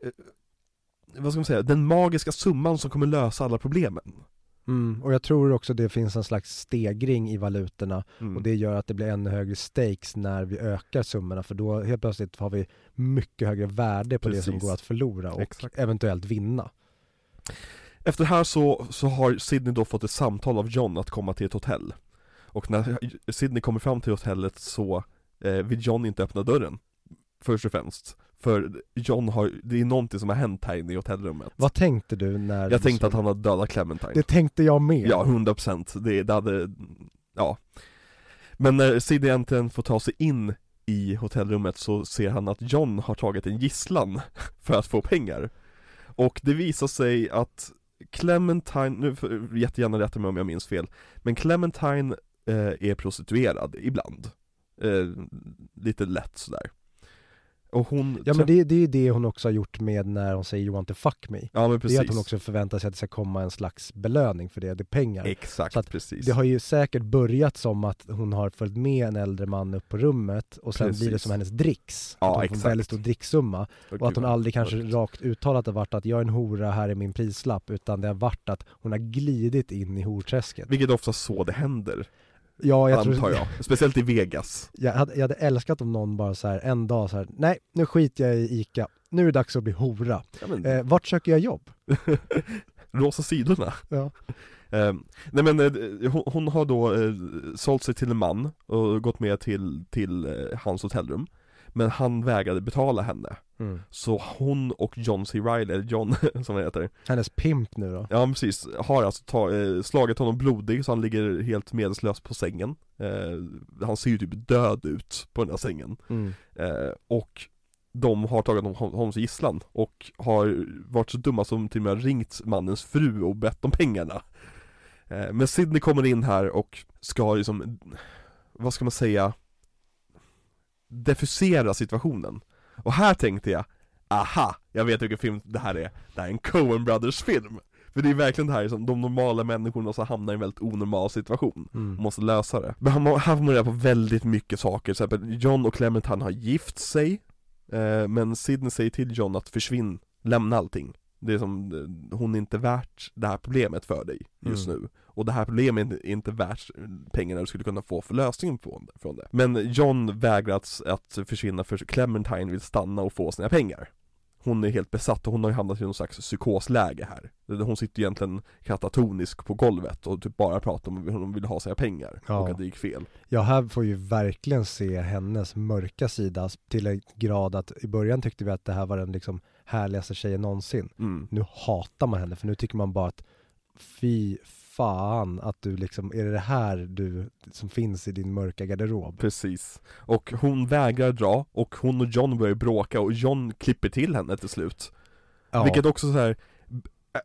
Speaker 2: eh, vad ska man säga, den magiska summan som kommer lösa alla problemen.
Speaker 1: Mm. Och jag tror också det finns en slags stegring i valutorna
Speaker 2: Mm.
Speaker 1: och det gör att det blir ännu högre stakes när vi ökar summorna för då helt plötsligt har vi mycket högre värde på det som
Speaker 2: Precis.
Speaker 1: går att förlora och
Speaker 2: Exakt.
Speaker 1: eventuellt vinna.
Speaker 2: Efter det här så, så har Sidney då fått ett samtal av John att komma till ett hotell. Och när Sidney kommer fram till hotellet så eh, vill John inte öppna dörren. Först och främst. För John har, det är någonting som har hänt här inne i hotellrummet.
Speaker 1: Vad tänkte du när
Speaker 2: Jag tänkte att han hade dödat Clementine.
Speaker 1: Det tänkte jag med.
Speaker 2: Ja, 100% det, det hade, ja Men när Sidney äntligen får ta sig in i hotellrummet så ser han att John har tagit en gisslan <laughs> för att få pengar Och det visar sig att Clementine, nu får jättegärna rätta mig om jag minns fel Men Clementine eh, är prostituerad ibland eh, Lite lätt sådär Och hon
Speaker 1: Ja men det, det är ju det hon också har gjort med när hon säger you want to fuck me.
Speaker 2: Ja men
Speaker 1: Det
Speaker 2: precis
Speaker 1: är att hon också förväntar sig att det ska komma en slags belöning för det, det är pengar.
Speaker 2: Exakt,
Speaker 1: Så att
Speaker 2: precis
Speaker 1: Det har ju säkert börjat som att hon har följt med en äldre man upp på rummet och sen blir det
Speaker 2: Precis.
Speaker 1: som hennes dricks.
Speaker 2: Ja,
Speaker 1: att hon får
Speaker 2: exakt.
Speaker 1: en väldigt stor dricksumma.
Speaker 2: Åh,
Speaker 1: Och att hon aldrig kanske rakt uttalat har varit att jag är en hora, här är min prislapp. Utan det har varit att hon har glidit in i horträsket.
Speaker 2: Vilket är ofta så det händer,
Speaker 1: Ja, jag
Speaker 2: antar
Speaker 1: tror,
Speaker 2: jag. Speciellt i Vegas
Speaker 1: jag, hade, jag hade älskat om någon bara så här en dag så här, nej nu skiter jag i ICA, nu är det dags att bli hora.
Speaker 2: ja, men,
Speaker 1: Eh, vart söker jag jobb? <laughs>
Speaker 2: Rosa sidorna
Speaker 1: Ja. <laughs>
Speaker 2: Eh, nej men eh, hon, hon har då eh, sålt sig till en man och gått med till, till eh, hans hotellrum Men han vägrade betala henne
Speaker 1: Mm.
Speaker 2: Så hon och John C. Reilly, John <laughs> som han heter
Speaker 1: Hennes pimp nu då?
Speaker 2: Ja precis, har alltså ta, eh, slagit honom blodig så han ligger helt medvetslös på sängen eh, Han ser ju typ död ut på den här sängen
Speaker 1: Mm.
Speaker 2: eh, Och de har tagit honom, honom som gisslan och har varit så dumma som till och med ringt mannens fru och bett om pengarna eh, Men Sidney kommer in här och ska liksom, vad ska man säga Defusera situationen. Och här tänkte jag, aha, jag vet vilken film det här är. Det här är en Coen Brothers film. För det är verkligen det här som de normala människorna som hamnar i en väldigt onormal situation
Speaker 1: Mm.
Speaker 2: måste lösa det. Men han, här får man reda på väldigt mycket saker, till exempel John och Clementine har gift sig eh, Men Sidney säger till John att försvinn, lämna allting Det är som, eh, hon är inte värt det här problemet för dig just
Speaker 1: Mm.
Speaker 2: nu. Och det här problemet är inte värt pengarna du skulle kunna få för lösningen från, från det. Men John vägrar att, att försvinna för Clementine vill stanna och få sina pengar. Hon är helt besatt och hon har ju hamnat i någon slags psykosläge här. Hon sitter egentligen katatonisk på golvet och typ bara pratar om hur hon vill ha sina pengar
Speaker 1: Ja.
Speaker 2: och att det gick fel.
Speaker 1: Ja, här får ju verkligen se hennes mörka sida till en grad att i början tyckte vi att det här var den liksom härligaste tjejen någonsin.
Speaker 2: mm.
Speaker 1: Nu hatar man henne för nu tycker man bara att fy fan att du liksom, är det det här du som finns i din mörka garderob?
Speaker 2: Precis Och hon vägrar dra och hon och John börjar bråka och John klipper till henne till slut
Speaker 1: Ja,
Speaker 2: Vilket också så här. äh,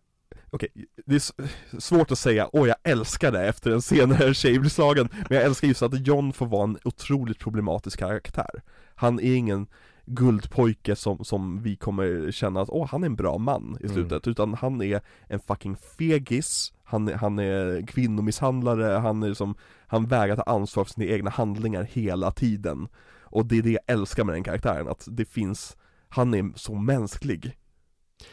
Speaker 2: Okej, det är svårt att säga åh jag älskar det efter en senare <laughs> tjej blir slagen Men jag älskar just att John får vara en otroligt problematisk karaktär Han är ingen guldpojke som, som vi kommer känna att åh han är en bra man i
Speaker 1: Mm.
Speaker 2: slutet Utan han är en fucking fegis Han han är kvinnomisshandlare, han är som Han vägrar ta ansvar för sina egna handlingar hela tiden Och det är det jag älskar med den karaktären, att det finns Han är så mänsklig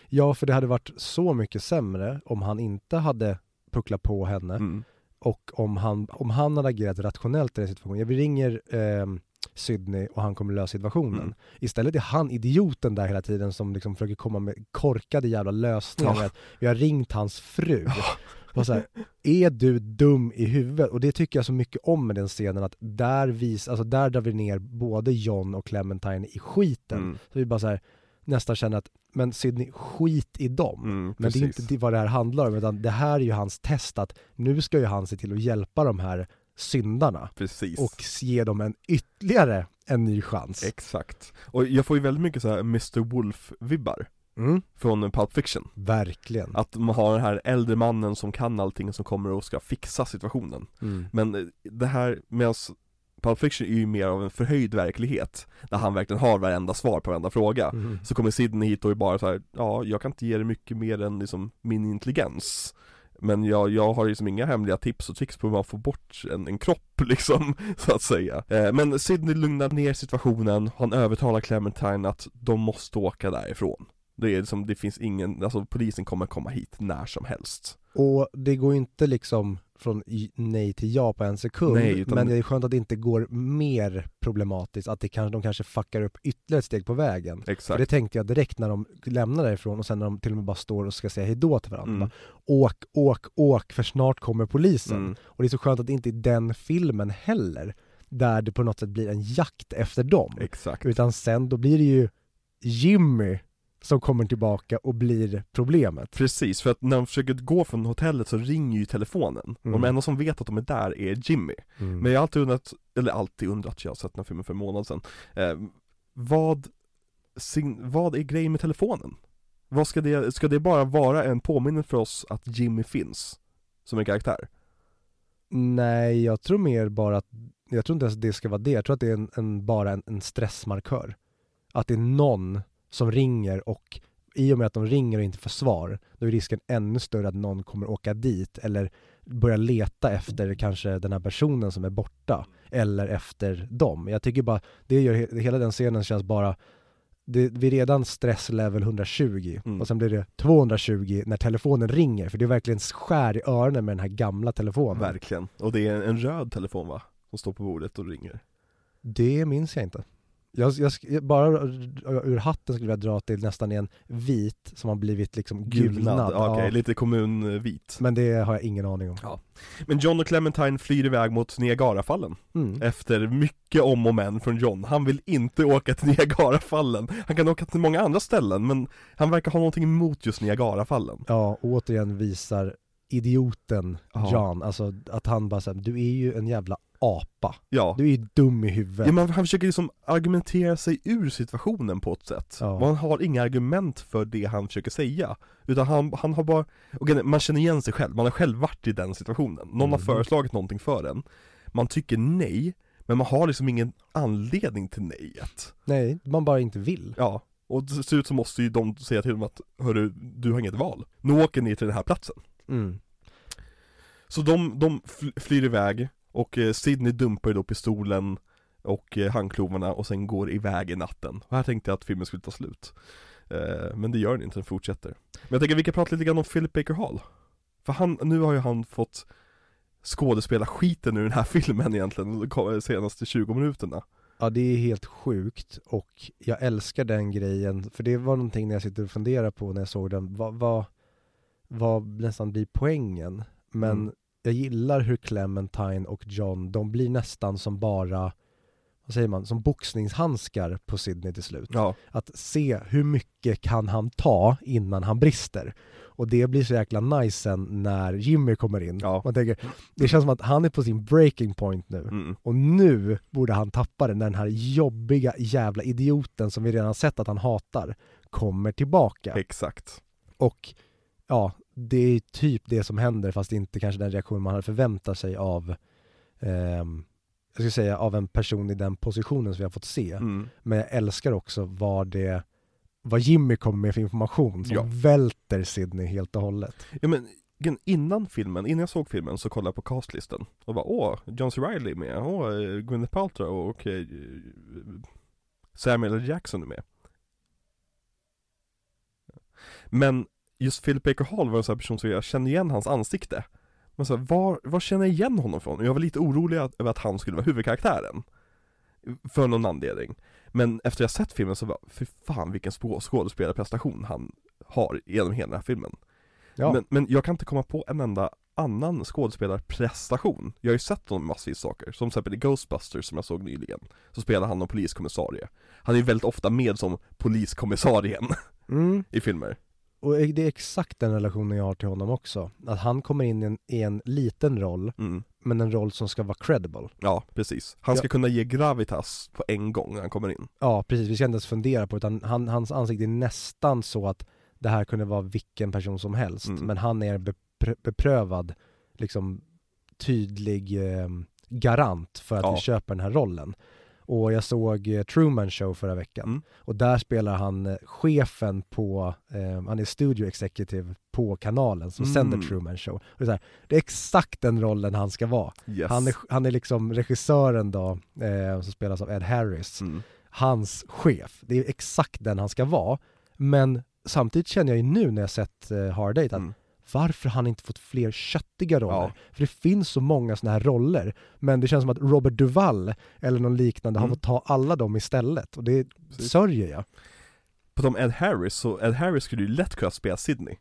Speaker 1: ja, för det hade varit så mycket sämre om han inte hade pucklat på henne
Speaker 2: Mm.
Speaker 1: och om han, om han hade agerat rationellt i den situationen. Vi ringer ehm, Sydney och han kommer lösa situationen.
Speaker 2: Mm.
Speaker 1: Istället är han idioten där hela tiden som liksom försöker komma med korkade jävla lösningar.
Speaker 2: Ja.
Speaker 1: Vi har ringt hans fru. Och så här, är du dum i huvudet? Och det tycker jag så mycket om med den scenen att där vis, alltså där drar vi ner både John och Clementine i skiten.
Speaker 2: Mm.
Speaker 1: Så vi bara så här, nästan känner att, men Sydney, skit i dem.
Speaker 2: Mm,
Speaker 1: Men det är inte vad det här handlar om, utan det här är ju hans test att nu ska ju han se till att hjälpa de här syndarna
Speaker 2: Precis
Speaker 1: och ge dem en ytterligare en ny chans.
Speaker 2: Exakt Och jag får ju väldigt mycket så här Mr Wolf-vibbar
Speaker 1: Mm,
Speaker 2: Från Pulp Fiction
Speaker 1: verkligen.
Speaker 2: Att man har den här äldre mannen som kan allting som kommer och ska fixa situationen
Speaker 1: Mm.
Speaker 2: Men eh, det här med Pulp Fiction är ju mer av en förhöjd verklighet Där han verkligen har varenda svar på varenda fråga
Speaker 1: Mm.
Speaker 2: Så kommer Sidney hit och är bara så här, ja jag kan inte ge dig mycket mer än liksom min intelligens men jag, jag har liksom inga hemliga tips och tricks på hur man får bort en, en kropp <laughs> liksom, så att säga. Eh, Men Sidney lugnar ner situationen, han övertalar Clementine att de måste åka därifrån. Det är liksom, det finns ingen, alltså polisen kommer komma hit när som helst.
Speaker 1: Och det går ju inte liksom från nej till ja på en sekund,
Speaker 2: Nej, utan-
Speaker 1: men det är skönt att det inte går mer problematiskt, att det kanske, de kanske fuckar upp ytterligare ett steg på vägen. För
Speaker 2: Exakt
Speaker 1: det tänkte jag direkt när de lämnar därifrån och sen när de till och med bara står och ska säga hejdå till varandra.
Speaker 2: Mm.
Speaker 1: Bara, åk, åk, åk, för snart kommer polisen.
Speaker 2: Mm.
Speaker 1: Och det är så skönt att det inte är den filmen heller, där det på något sätt blir en jakt efter dem.
Speaker 2: Exakt
Speaker 1: Utan sen, då blir det ju Jimmy som kommer tillbaka och blir problemet.
Speaker 2: Precis, för att när de försöker gå från hotellet så ringer ju telefonen Och
Speaker 1: Mm.
Speaker 2: de enda som vet att de är där är Jimmy Men jag har alltid undrat, eller alltid undrat, jag har sett den här filmen för en månad sedan eh, Vad, sin, vad är grejen med telefonen? Vad ska det, ska det bara vara en påminnelse för oss att Jimmy finns? Som en karaktär?
Speaker 1: Nej, jag tror mer bara att, jag tror inte ens det ska vara det, jag tror att det är en, en, bara en, en stressmarkör. att det är någon som ringer och i och med att de ringer och inte får svar, då är risken ännu större att någon kommer åka dit eller börja leta efter kanske den här personen som är borta eller efter dem. Jag tycker bara, det gör he- hela den scenen känns bara det, vi är redan stresslevel 120
Speaker 2: Mm.
Speaker 1: och sen blir det 220 när telefonen ringer för det är verkligen skär i öronen med den här gamla telefonen.
Speaker 2: Verkligen. Och det är en röd telefon va? Som står på bordet och ringer.
Speaker 1: Det minns jag inte. Jag, jag, bara ur hatten skulle jag dra till nästan en vit som har blivit liksom gulnad.
Speaker 2: Ja, Okej,
Speaker 1: Ja.
Speaker 2: lite kommunvit.
Speaker 1: Men det har jag ingen aning om.
Speaker 2: Ja. Men John och Clementine flyr iväg mot Niagarafallen
Speaker 1: Mm.
Speaker 2: Efter mycket om och men från John. Han vill inte åka till Niagarafallen. Han kan åka till många andra ställen men han verkar ha någonting emot just Niagarafallen.
Speaker 1: Ja, återigen visar idioten
Speaker 2: Ja.
Speaker 1: John, alltså att han bara säger du är ju en jävla apa.
Speaker 2: Ja.
Speaker 1: Du är ju dum i huvudet.
Speaker 2: Ja, men han försöker liksom argumentera sig ur situationen på ett sätt.
Speaker 1: Ja.
Speaker 2: Han har inga argument för det han försöker säga. Utan han, han har bara, och man känner igen sig själv, man har själv varit i den situationen. Någon har
Speaker 1: Mhm.
Speaker 2: föreslagit någonting för en. Man tycker nej, men man har liksom ingen anledning till nejet.
Speaker 1: Nej, man bara inte vill.
Speaker 2: Ja, och till slut så måste ju de säga till dem att Hörru, du har inget val. Nu åker ni till den här platsen.
Speaker 1: Mm.
Speaker 2: Så de, de fl- flyr iväg och eh, Sidney dumpar ju då pistolen och eh, handklovarna och sen går iväg i natten. Och här tänkte jag att filmen skulle ta slut. Eh, men det gör den inte, den fortsätter. Men jag tänker att vi kan prata lite grann om Philip Baker Hall. För han, nu har ju han fått skådespela skiten ur den här <laughs> filmen egentligen, de senaste 20 minuterna.
Speaker 1: Ja det är helt sjukt och jag älskar den grejen för det var någonting när jag sitter och funderar på när jag såg den, vad, vad, vad nästan blir poängen? Men
Speaker 2: Mm.
Speaker 1: Jag gillar hur Clementine och John, de blir nästan som bara, vad säger man, som boxningshandskar på Sydney till slut.
Speaker 2: Ja,
Speaker 1: Att se hur mycket kan han ta innan han brister. Och det blir så jäkla nice sen när Jimmy kommer in.
Speaker 2: Ja.
Speaker 1: Man tänker, det känns som att han är på sin breaking point nu.
Speaker 2: mm.
Speaker 1: Och nu borde han tappa det när den här jobbiga jävla idioten som vi redan sett att han hatar kommer tillbaka.
Speaker 2: exakt.
Speaker 1: Och ja, det är typ det som händer fast inte kanske den reaktion man hade förväntat sig av ehm, jag ska säga av en person i den positionen som vi har fått se.
Speaker 2: Mm.
Speaker 1: Men jag älskar också vad det vad Jimmy kommer med för information som
Speaker 2: Ja.
Speaker 1: välter Sydney helt och hållet.
Speaker 2: Ja men innan filmen, innan jag såg filmen så kollade jag på castlisten och bara åh, John C. Reilly är med, åh, eh, Gwyneth Paltrow och eh, Samuel L. Jackson är med Men just Philip Baker Hall var en sån här person som jag kände igen hans ansikte. Men så här, var, var känner jag igen honom från? Jag var lite orolig att, över att han skulle vara huvudkaraktären. För någon anledning. Men efter jag sett filmen så var fy fan vilken skå- skådespelarprestation han har genom hela den här filmen.
Speaker 1: Ja,
Speaker 2: men, men jag kan inte komma på en enda annan skådespelarprestation. Jag har ju sett honom i massvis saker, som till exempel i Ghostbusters som jag såg nyligen Så spelar han någon poliskommissarie. Han är ju väldigt ofta med som poliskommissarien
Speaker 1: mm.
Speaker 2: i filmer
Speaker 1: och det är exakt den relationen jag har till honom också. Att han kommer in i en, i en liten roll,
Speaker 2: mm.
Speaker 1: men en roll som ska vara credible.
Speaker 2: Ja, precis Han ska
Speaker 1: Ja.
Speaker 2: kunna ge gravitas på en gång när han kommer in
Speaker 1: Ja, precis. Vi ska inte ens fundera på utan han, hans ansikte är nästan så att det här kunde vara vilken person som helst.
Speaker 2: Mm.
Speaker 1: Men han är en bepr- beprövad, liksom tydlig eh, garant för att
Speaker 2: Ja.
Speaker 1: vi köper den här rollen. Och jag såg eh, Truman Show förra veckan.
Speaker 2: Mm.
Speaker 1: Och där spelar han eh, chefen på, eh, han är studio executive på kanalen som
Speaker 2: Mm.
Speaker 1: sänder Truman Show. Och det, är här, det är exakt den rollen han ska vara.
Speaker 2: Yes
Speaker 1: Han, är, han är liksom regissören då, eh, som spelas av Ed Harris
Speaker 2: mm.
Speaker 1: hans chef. Det är exakt den han ska vara. Men samtidigt känner jag ju nu när jag sett eh, Hard Date att
Speaker 2: Mm.
Speaker 1: Varför har han inte fått fler köttiga roller?
Speaker 2: Ja.
Speaker 1: För det finns så många sådana här roller. Men det känns som att Robert Duvall eller någon liknande har
Speaker 2: Mm.
Speaker 1: fått ta alla dem istället. Och det
Speaker 2: Precis.
Speaker 1: sörjer jag.
Speaker 2: På tal om Ed Harris, så Ed Harris skulle ju lätt kunna spela Sydney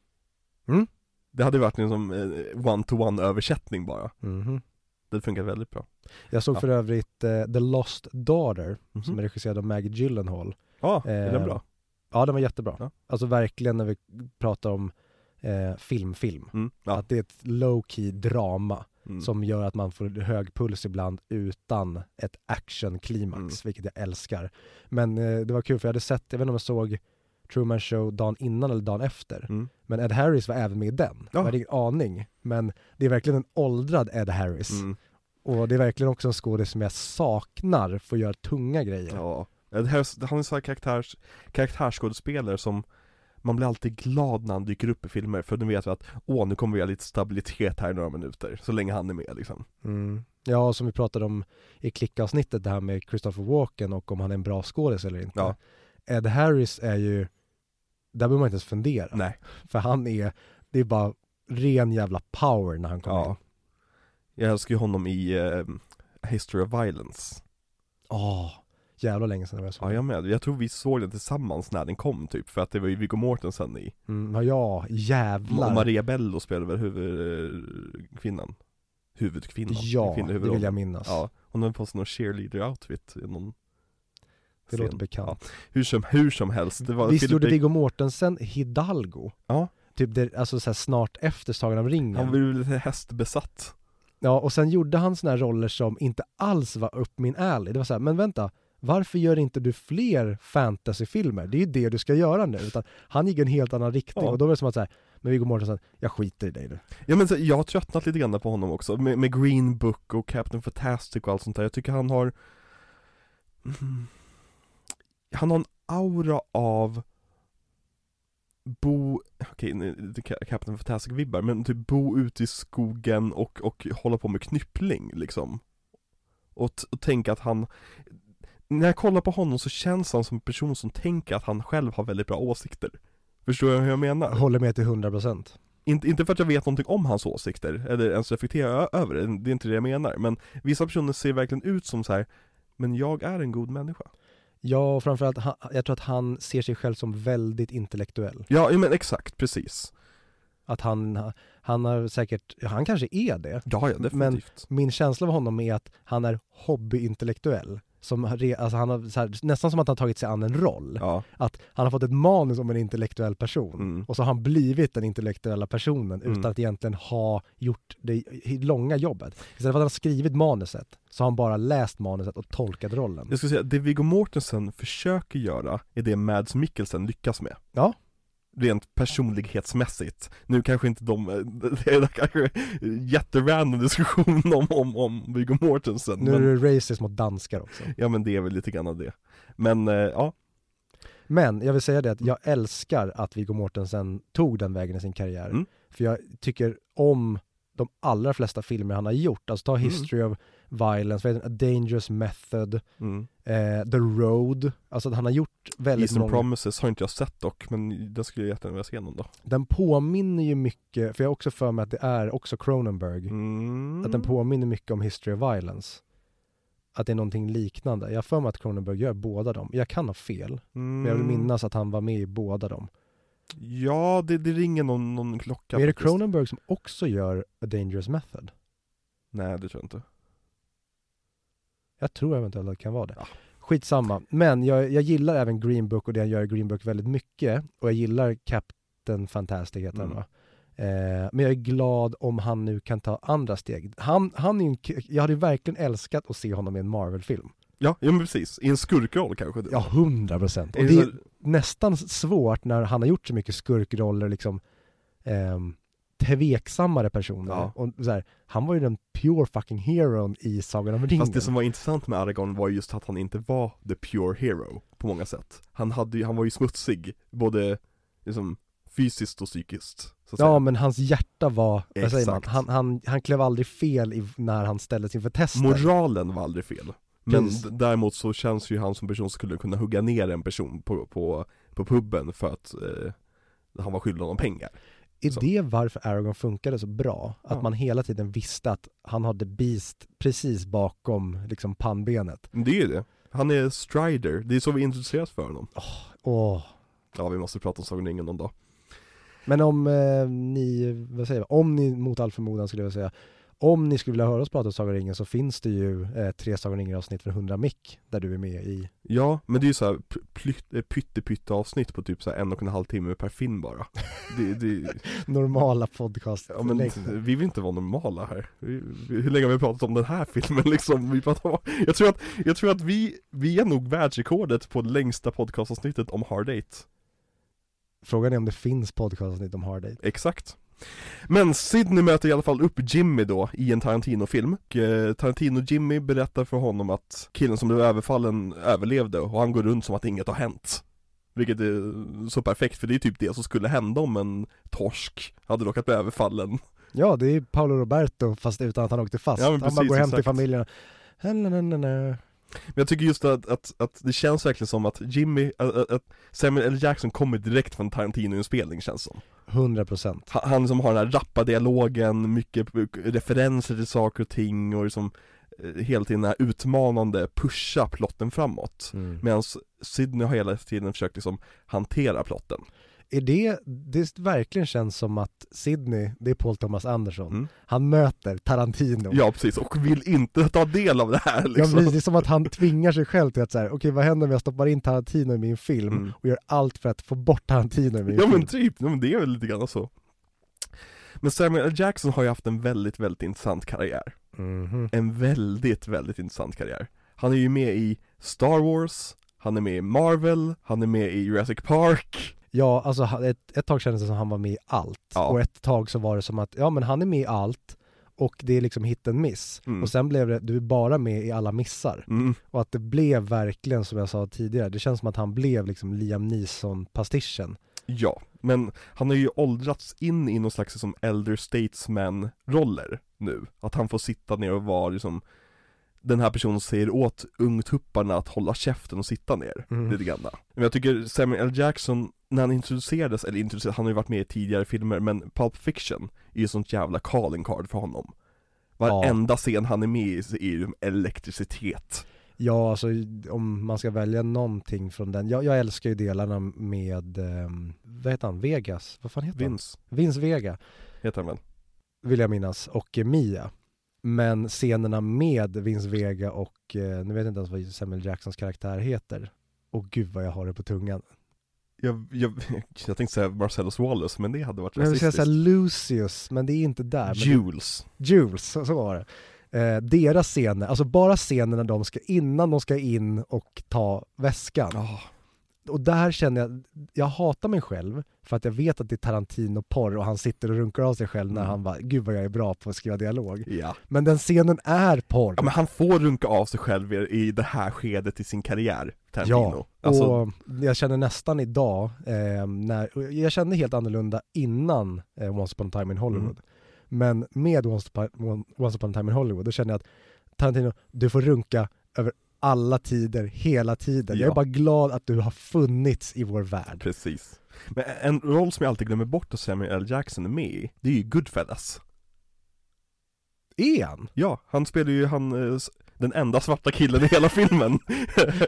Speaker 1: Mm.
Speaker 2: Det hade varit en som eh, one-to-one översättning bara
Speaker 1: Mhm.
Speaker 2: Det funkar väldigt bra
Speaker 1: Jag såg
Speaker 2: Ja.
Speaker 1: för övrigt eh, The Lost Daughter
Speaker 2: Mhm.
Speaker 1: som är regisserad av Maggie Gyllenhaal.
Speaker 2: Ja, är den
Speaker 1: Eh,
Speaker 2: bra?
Speaker 1: Ja, den var jättebra.
Speaker 2: Ja.
Speaker 1: Alltså verkligen när vi pratar om eh, filmfilm.
Speaker 2: Mm. Ja.
Speaker 1: Att det är ett low-key drama.
Speaker 2: Mm.
Speaker 1: som gör att man får hög puls ibland utan ett actionklimax,
Speaker 2: Mm.
Speaker 1: vilket jag älskar. Men eh, det var kul för jag hade sett, jag vet inte om jag såg Truman Show dagen innan eller dagen efter,
Speaker 2: Mm.
Speaker 1: men Ed Harris var även med i den.
Speaker 2: Ja.
Speaker 1: Jag hade ingen aning, men det är verkligen en åldrad Ed Harris.
Speaker 2: Mm.
Speaker 1: Och det är verkligen också en skådis som jag saknar för att göra tunga grejer.
Speaker 2: Ja, Det här, han är så här karaktärs, karaktärsskådespelare som man blir alltid glad när han dyker upp i filmer för nu vet vi att åh nu kommer vi ha lite stabilitet här i några minuter, så länge han är med liksom
Speaker 1: Mm. Ja, som vi pratade om i klickavsnittet det här med Christopher Walken och om han är en bra skådis eller inte.
Speaker 2: Ja.
Speaker 1: Ed Harris är ju, där behöver man inte ens fundera.
Speaker 2: Nej,
Speaker 1: För han är, det är bara ren jävla power när han kommer
Speaker 2: ja
Speaker 1: in.
Speaker 2: Jag älskar ju honom i eh, History of Violence
Speaker 1: Åh, jävla länge sedan jag såg
Speaker 2: Ja jag med, jag tror vi såg den tillsammans när den kom typ, för att det var ju Viggo Mortensen i
Speaker 1: Mm, ja, jävlar.
Speaker 2: Och Maria Bello spelade väl huvudkvinnan? Huvudkvinnan?
Speaker 1: ja, det vill jag minnas.
Speaker 2: Ja, hon hade på sig någon cheerleader-outfit i någon
Speaker 1: det
Speaker 2: scen.
Speaker 1: låter bekant.
Speaker 2: Ja, hur, som, hur som helst, det var
Speaker 1: Visst
Speaker 2: Philip
Speaker 1: gjorde Viggo Mortensen Hidalgo?
Speaker 2: Ja.
Speaker 1: Typ det, alltså så här snart efter Sagan om ringen.
Speaker 2: Han ju lite hästbesatt
Speaker 1: Ja, och sen gjorde han såna här roller som inte alls var upp min alley. Det var så här, men vänta, varför gör inte du fler fantasyfilmer? Det är ju det du ska göra nu. Utan han gick en helt annan riktning
Speaker 2: Ja.
Speaker 1: och då var det som att säga, men Viggo Mortensen, jag skiter i dig nu.
Speaker 2: Ja men så, jag har tröttnat lite grann på honom också, med, med Green Book och Captain Fantastic och allt sånt där, jag tycker han har mm, Han har en aura av Bo, okej nu- det är Ca- Captain Fantastic-vibbar, men typ bo ute i skogen och, och hålla på med knyppling liksom Och, och tänka att han När jag kollar på honom så känns han som en person som tänker att han själv har väldigt bra åsikter Förstår du hur jag menar?
Speaker 1: Jag håller med till 100%.
Speaker 2: Inte, inte för att jag vet någonting om hans åsikter, eller ens reflekterar över det, det är inte det jag menar, men vissa personer ser verkligen ut som så här. men jag är en god människa.
Speaker 1: Ja, och framförallt, han, jag tror att han ser sig själv som väldigt intellektuell.
Speaker 2: Ja, men exakt, precis.
Speaker 1: Att han, han har säkert, han kanske är det.
Speaker 2: Ja, ja definitivt.
Speaker 1: Min känsla av honom är att han är hobbyintellektuell. Som, alltså han har, här, nästan som att han tagit sig an en roll.
Speaker 2: Ja,
Speaker 1: Att han har fått ett manus om en intellektuell person.
Speaker 2: Mm.
Speaker 1: Och så har han blivit den intellektuella personen
Speaker 2: Mm.
Speaker 1: utan att egentligen ha gjort det långa jobbet. Istället för att han har skrivit manuset så har han bara läst manuset och tolkat rollen.
Speaker 2: jag skulle säga, det Viggo Mortensen försöker göra är det Mads Mikkelsen lyckas med.
Speaker 1: Ja.
Speaker 2: Rent personlighetsmässigt. Nu kanske inte de, <laughs> det är kanske jätterandom diskussion om, om, om Viggo Mortensen.
Speaker 1: Nu
Speaker 2: men,
Speaker 1: är det racist mot danskar också.
Speaker 2: Ja men det är väl lite grann av det. Men, eh, ja,
Speaker 1: Men jag vill säga det att jag älskar att Viggo Mortensen tog den vägen i sin karriär.
Speaker 2: Mm.
Speaker 1: För jag tycker om de allra flesta filmer han har gjort. Alltså ta
Speaker 2: Mm.
Speaker 1: History of Violence, vad heter den? A Dangerous Method,
Speaker 2: mm.
Speaker 1: eh, The Road. Alltså han har gjort väldigt
Speaker 2: Eastern
Speaker 1: många.
Speaker 2: Promises har inte jag sett dock, men den skulle jag jättegärna vilja se någon dag
Speaker 1: Den påminner ju mycket, för jag har också för mig att det är också Cronenberg.
Speaker 2: mm.
Speaker 1: Att den påminner mycket om History of Violence. Att det är någonting liknande. Jag har för mig att Cronenberg gör båda dem. Jag kan ha fel, men jag vill
Speaker 2: Mm.
Speaker 1: minnas att han var med i båda dem.
Speaker 2: Ja, det, det ringer någon, någon klocka
Speaker 1: Men är det. Cronenberg som också gör A Dangerous Method?
Speaker 2: Nej det tror jag inte
Speaker 1: Jag tror eventuellt att det kan vara det.
Speaker 2: Ja.
Speaker 1: Skitsamma. Men jag, jag gillar även Green Book och det han gör i Green Book väldigt mycket. Och jag gillar Captain Fantastic heter han
Speaker 2: Mm.
Speaker 1: va? Eh, men jag är glad om han nu kan ta andra steg. Han, han är en, jag hade verkligen älskat att se honom i en Marvel-film.
Speaker 2: Ja, ja men precis, i en skurkroll kanske
Speaker 1: Ja, hundra procent. Och
Speaker 2: det
Speaker 1: är nästan svårt när han har gjort så mycket skurkroller, liksom ehm, tveksammare personer.
Speaker 2: Ja.
Speaker 1: Och så här, han var ju den pure fucking heron i Sagan om ringen.
Speaker 2: Fast det som var intressant med Aragorn var just att han inte var the pure hero på många sätt Han hade ju, han var ju smutsig, både liksom fysiskt och psykiskt
Speaker 1: Ja
Speaker 2: säga.
Speaker 1: men hans hjärta var, vad säger man, han, han, han klev aldrig fel i, när han ställdes inför tester.
Speaker 2: Moralen var aldrig fel Men
Speaker 1: Precis.
Speaker 2: däremot så känns ju han som person skulle kunna hugga ner en person på, på, på puben för att eh, han var skyldig honom pengar
Speaker 1: är
Speaker 2: så.
Speaker 1: det varför Aragorn funkade så bra? Att
Speaker 2: Ja.
Speaker 1: man hela tiden visste att han hade Beast precis bakom liksom pannbenet.
Speaker 2: Det är ju det Han är Strider, det är så vi introduceras för honom
Speaker 1: Åh.
Speaker 2: Ja vi måste prata om Sagan ringen någon dag
Speaker 1: Men om eh, ni, vad säger jag, om ni mot all förmodan skulle jag säga, om ni skulle vilja höra oss prata om Sagan om ringen så finns det ju eh, tre Sagan om ringen avsnitt för 100 mick där du är med i.
Speaker 2: Ja, men det är ju såhär pytte pytte avsnitt på typ så en och en halv timme per film bara det, det, <laughs>
Speaker 1: normala podcast.
Speaker 2: Ja men vi vill inte vara normala här vi, vi, Hur länge har vi pratat om den här filmen <laughs> liksom? Vi pratar om, jag, tror att, jag tror att vi, vi är nog världsrekordet på längsta podcastavsnittet om Hard Date
Speaker 1: Frågan är om det finns podcastavsnitt om Hard Date.
Speaker 2: Exakt Men Sidney möter i alla fall upp Jimmy då i en Tarantino-film. Eh, Tarantino-Jimmy berättar för honom att killen som blev överfallen överlevde och han går runt som att inget har hänt. Vilket är så perfekt, för det är typ det som skulle hända om en torsk hade råkat bli överfallen.
Speaker 1: Ja, det är Paolo Roberto fast utan att han åkte fast.
Speaker 2: Ja,
Speaker 1: han bara
Speaker 2: precis,
Speaker 1: går hem till
Speaker 2: exakt.
Speaker 1: familjen och.
Speaker 2: Men jag tycker just att, att, att det känns verkligen som att Jimmy, att, att- att Samuel L. Jackson kommer direkt från Tarantino-inspelning känns som.
Speaker 1: 100%
Speaker 2: Han, som har den här rappa dialogen, mycket referenser till saker och ting och liksom eh, hela tiden den här utmanande pusha plotten framåt.
Speaker 1: mm.
Speaker 2: Medan Sidney har hela tiden försökt liksom hantera plotten.
Speaker 1: Är det, det verkligen känns som att Sydney, det är Paul Thomas Anderson,
Speaker 2: Mm.
Speaker 1: han möter Tarantino
Speaker 2: Ja precis, och vill inte ta del av det här
Speaker 1: Ja,
Speaker 2: liksom.
Speaker 1: precis, det är som att han tvingar sig själv till att säga, okej vad händer om jag stoppar in Tarantino i min film
Speaker 2: Mm.
Speaker 1: och gör allt för att få bort Tarantino i min
Speaker 2: Ja
Speaker 1: film?
Speaker 2: men typ, ja, men det är väl lite grann så. Men Samuel L. Jackson har ju haft en väldigt, väldigt intressant karriär.
Speaker 1: Mhm.
Speaker 2: En väldigt, väldigt intressant karriär. Han är ju med i Star Wars, han är med i Marvel, han är med i Jurassic Park.
Speaker 1: Ja, alltså ett, ett tag kändes det som att han var med i allt,
Speaker 2: Ja.
Speaker 1: och ett tag så var det som att, ja men han är med i allt, och det är liksom hit and miss.
Speaker 2: Mm.
Speaker 1: Och sen blev det, du är bara med i alla missar.
Speaker 2: Mm.
Speaker 1: Och att det blev verkligen, som jag sa tidigare, det känns som att han blev liksom Liam Neeson-pastischen.
Speaker 2: Ja, men han har ju åldrats in i någon slags som elder statesman-roller nu. Att han får sitta ner och vara liksom den här personen säger åt ungtupparna att hålla käften och sitta ner,
Speaker 1: Mm.
Speaker 2: lite grann. Men jag tycker Samuel L. Jackson, när han introducerades, eller introducerades, han har ju varit med i tidigare filmer, men Pulp Fiction är ju sånt jävla calling card för honom. Varenda scen han är med i är ju elektricitet.
Speaker 1: Ja, alltså om man ska välja någonting från den, jag, jag älskar ju delarna med, um, vad heter han, Vegas? Vad fan heter
Speaker 2: Vince,
Speaker 1: han? Vince Vega,
Speaker 2: heter han väl?
Speaker 1: vill jag minnas, och eh, Mia. Men scenerna med Vince Vega och, eh, nu vet jag inte ens vad Samuel Jacksons karaktär heter. Och gud vad jag har det på tungan.
Speaker 2: Jag, jag, <laughs> jag tänkte säga Marcellus Wallace, men det hade varit
Speaker 1: Men jag vill säga
Speaker 2: rasistiskt.
Speaker 1: Lucius, men det är inte där.
Speaker 2: Jules.
Speaker 1: Jules, så, så var det. Eh, deras scener, alltså bara scenerna de ska, innan de ska in och ta väskan.
Speaker 2: Ah,
Speaker 1: Och där känner jag, jag hatar mig själv för att jag vet att det är Tarantino-porr och han sitter och runkar av sig själv när
Speaker 2: Mm.
Speaker 1: han bara, gud vad jag är bra på att skriva dialog.
Speaker 2: ja.
Speaker 1: Men den scenen är porr.
Speaker 2: Ja men han får runka av sig själv i- det här skedet i sin karriär, Tarantino. Alltså,
Speaker 1: och jag känner nästan idag, eh, när, jag kände helt annorlunda innan eh, Once upon a time in Hollywood.
Speaker 2: Mm.
Speaker 1: Men med Once upon, Once upon a time in Hollywood, då känner jag att Tarantino, du får runka över alla tider, hela tiden. Jag är
Speaker 2: Ja.
Speaker 1: bara glad att du har funnits i vår värld.
Speaker 2: precis. Men en roll som jag alltid glömmer bort att Samuel L. Jackson är med i, det är ju Goodfellas.
Speaker 1: Är han?
Speaker 2: Ja, han spelar ju han, eh, den enda svarta killen i hela filmen.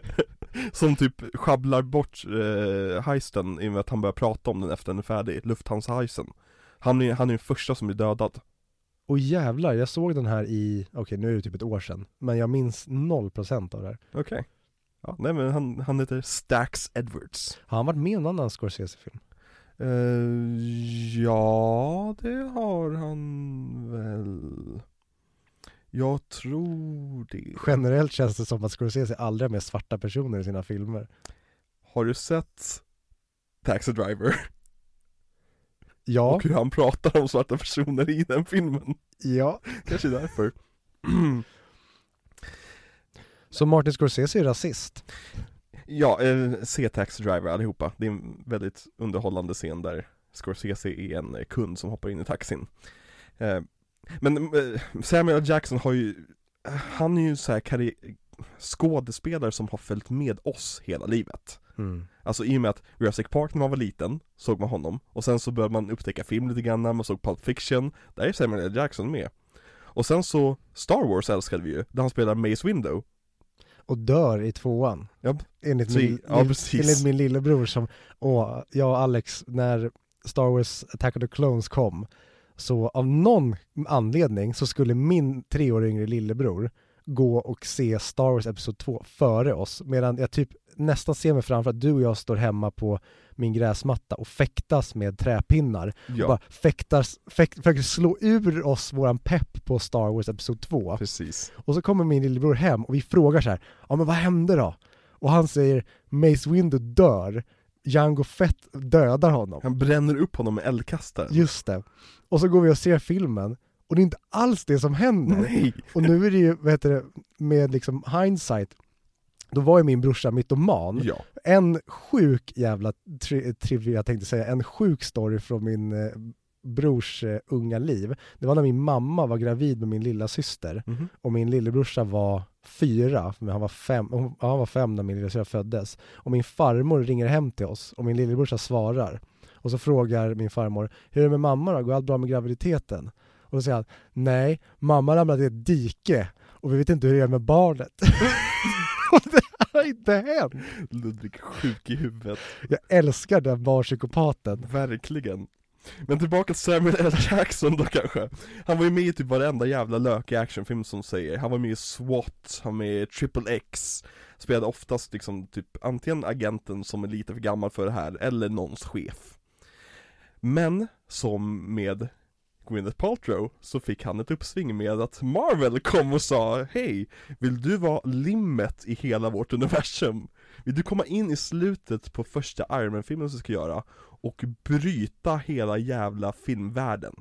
Speaker 2: <laughs> som typ sjabblar bort eh, heisten i och med att han börjar prata om den efter den är färdig, Lufthansa-heisten. Han är, han är den första som blir dödad.
Speaker 1: Och jävlar, jag såg den här i, okej nu är det typ ett år sedan, men jag minns 0% av det här.
Speaker 2: Okej. Ja, nej men han, han heter Stax Edwards.
Speaker 1: Har han varit med i någon annan Scorsese-film?
Speaker 2: Eh, ja, det har han väl. Jag tror det.
Speaker 1: Generellt känns det som att Scorsese aldrig har med svarta personer i sina filmer.
Speaker 2: Har du sett Taxi Driver?
Speaker 1: Ja,
Speaker 2: Och hur han pratar om svarta personer i den filmen?
Speaker 1: ja.
Speaker 2: Kanske därför. <clears throat>
Speaker 1: Så Martin Scorsese är rasist?
Speaker 2: ja, eh, se Taxi Driver allihopa. Det är en väldigt underhållande scen där Scorsese är en eh, kund som hoppar in i taxin. Eh, men eh, Samuel. Jackson har ju, han är ju så här skådespelare som har följt med oss hela livet.
Speaker 1: Mm.
Speaker 2: Alltså i och med att Jurassic Park när man var liten, såg man honom. Och sen så började man upptäcka film lite grann när man såg Pulp Fiction. Där är Samuel L. Jackson med. Och sen så, Star Wars älskade vi ju, där han spelar Mace Window.
Speaker 1: Och dör i tvåan.
Speaker 2: Ja,
Speaker 1: Enligt
Speaker 2: Så-
Speaker 1: min,
Speaker 2: ja, precis.
Speaker 1: enligt min lillebror som, och jag och Alex, när Star Wars Attack of the Clones kom, så av någon anledning så skulle min tre år yngre lillebror gå och se Star Wars Episod 2 före oss, medan jag typ nästan ser mig framför att du och jag står hemma på min gräsmatta och fäktas med träpinnar.
Speaker 2: ja,
Speaker 1: Bara fäktas, fäkt, försöker slå ur oss våran pepp på Star Wars Episod 2.
Speaker 2: precis.
Speaker 1: Och så kommer min lillebror hem och vi frågar så här, ja men vad hände då? Och han säger Mace Windu dör Django Fett dödar honom.
Speaker 2: Han bränner upp honom med eldkastaren.
Speaker 1: Just det. Och så går vi och ser filmen, och det är inte alls det som händer.
Speaker 2: Nej!
Speaker 1: Och nu är det ju, vad heter det, med liksom hindsight, då var ju min brorsa mytoman.
Speaker 2: Ja.
Speaker 1: En sjuk jävla tri trivia, jag tänkte säga, en sjuk story från min eh, brors eh, unga liv. Det var när min mamma var gravid med min lilla syster
Speaker 2: Mhm.
Speaker 1: och min lillebrorsa var fyra, men han var fem, hon- ja, han var fem när min lillasyster föddes. Och min farmor ringer hem till oss och min lillebrorsa svarar. Och så frågar min farmor, hur är det med mamma då? Går allt bra med graviditeten? Och då säger han, nej, mamma ramlade i ett dike och vi vet inte hur det är med barnet. <laughs> <laughs> det har inte hänt.
Speaker 2: Ludvig sjuk i huvudet.
Speaker 1: Jag älskar den barnpsykopaten.
Speaker 2: Verkligen. Men tillbaka till Samuel L. Jackson då kanske. Han var ju med i typ varenda jävla lökig actionfilm som säger. Han var med i SWAT, han var med i Triple X. Spelade oftast liksom typ antingen agenten som är lite för gammal för det här, eller någons chef. Men som med Gwyneth Paltrow så fick han ett uppsving med att Marvel kom och sa Hej, vill du vara limmet i hela vårt universum? Vill du komma in i slutet på första Iron Man-filmen som vi ska göra och bryta hela jävla filmvärlden?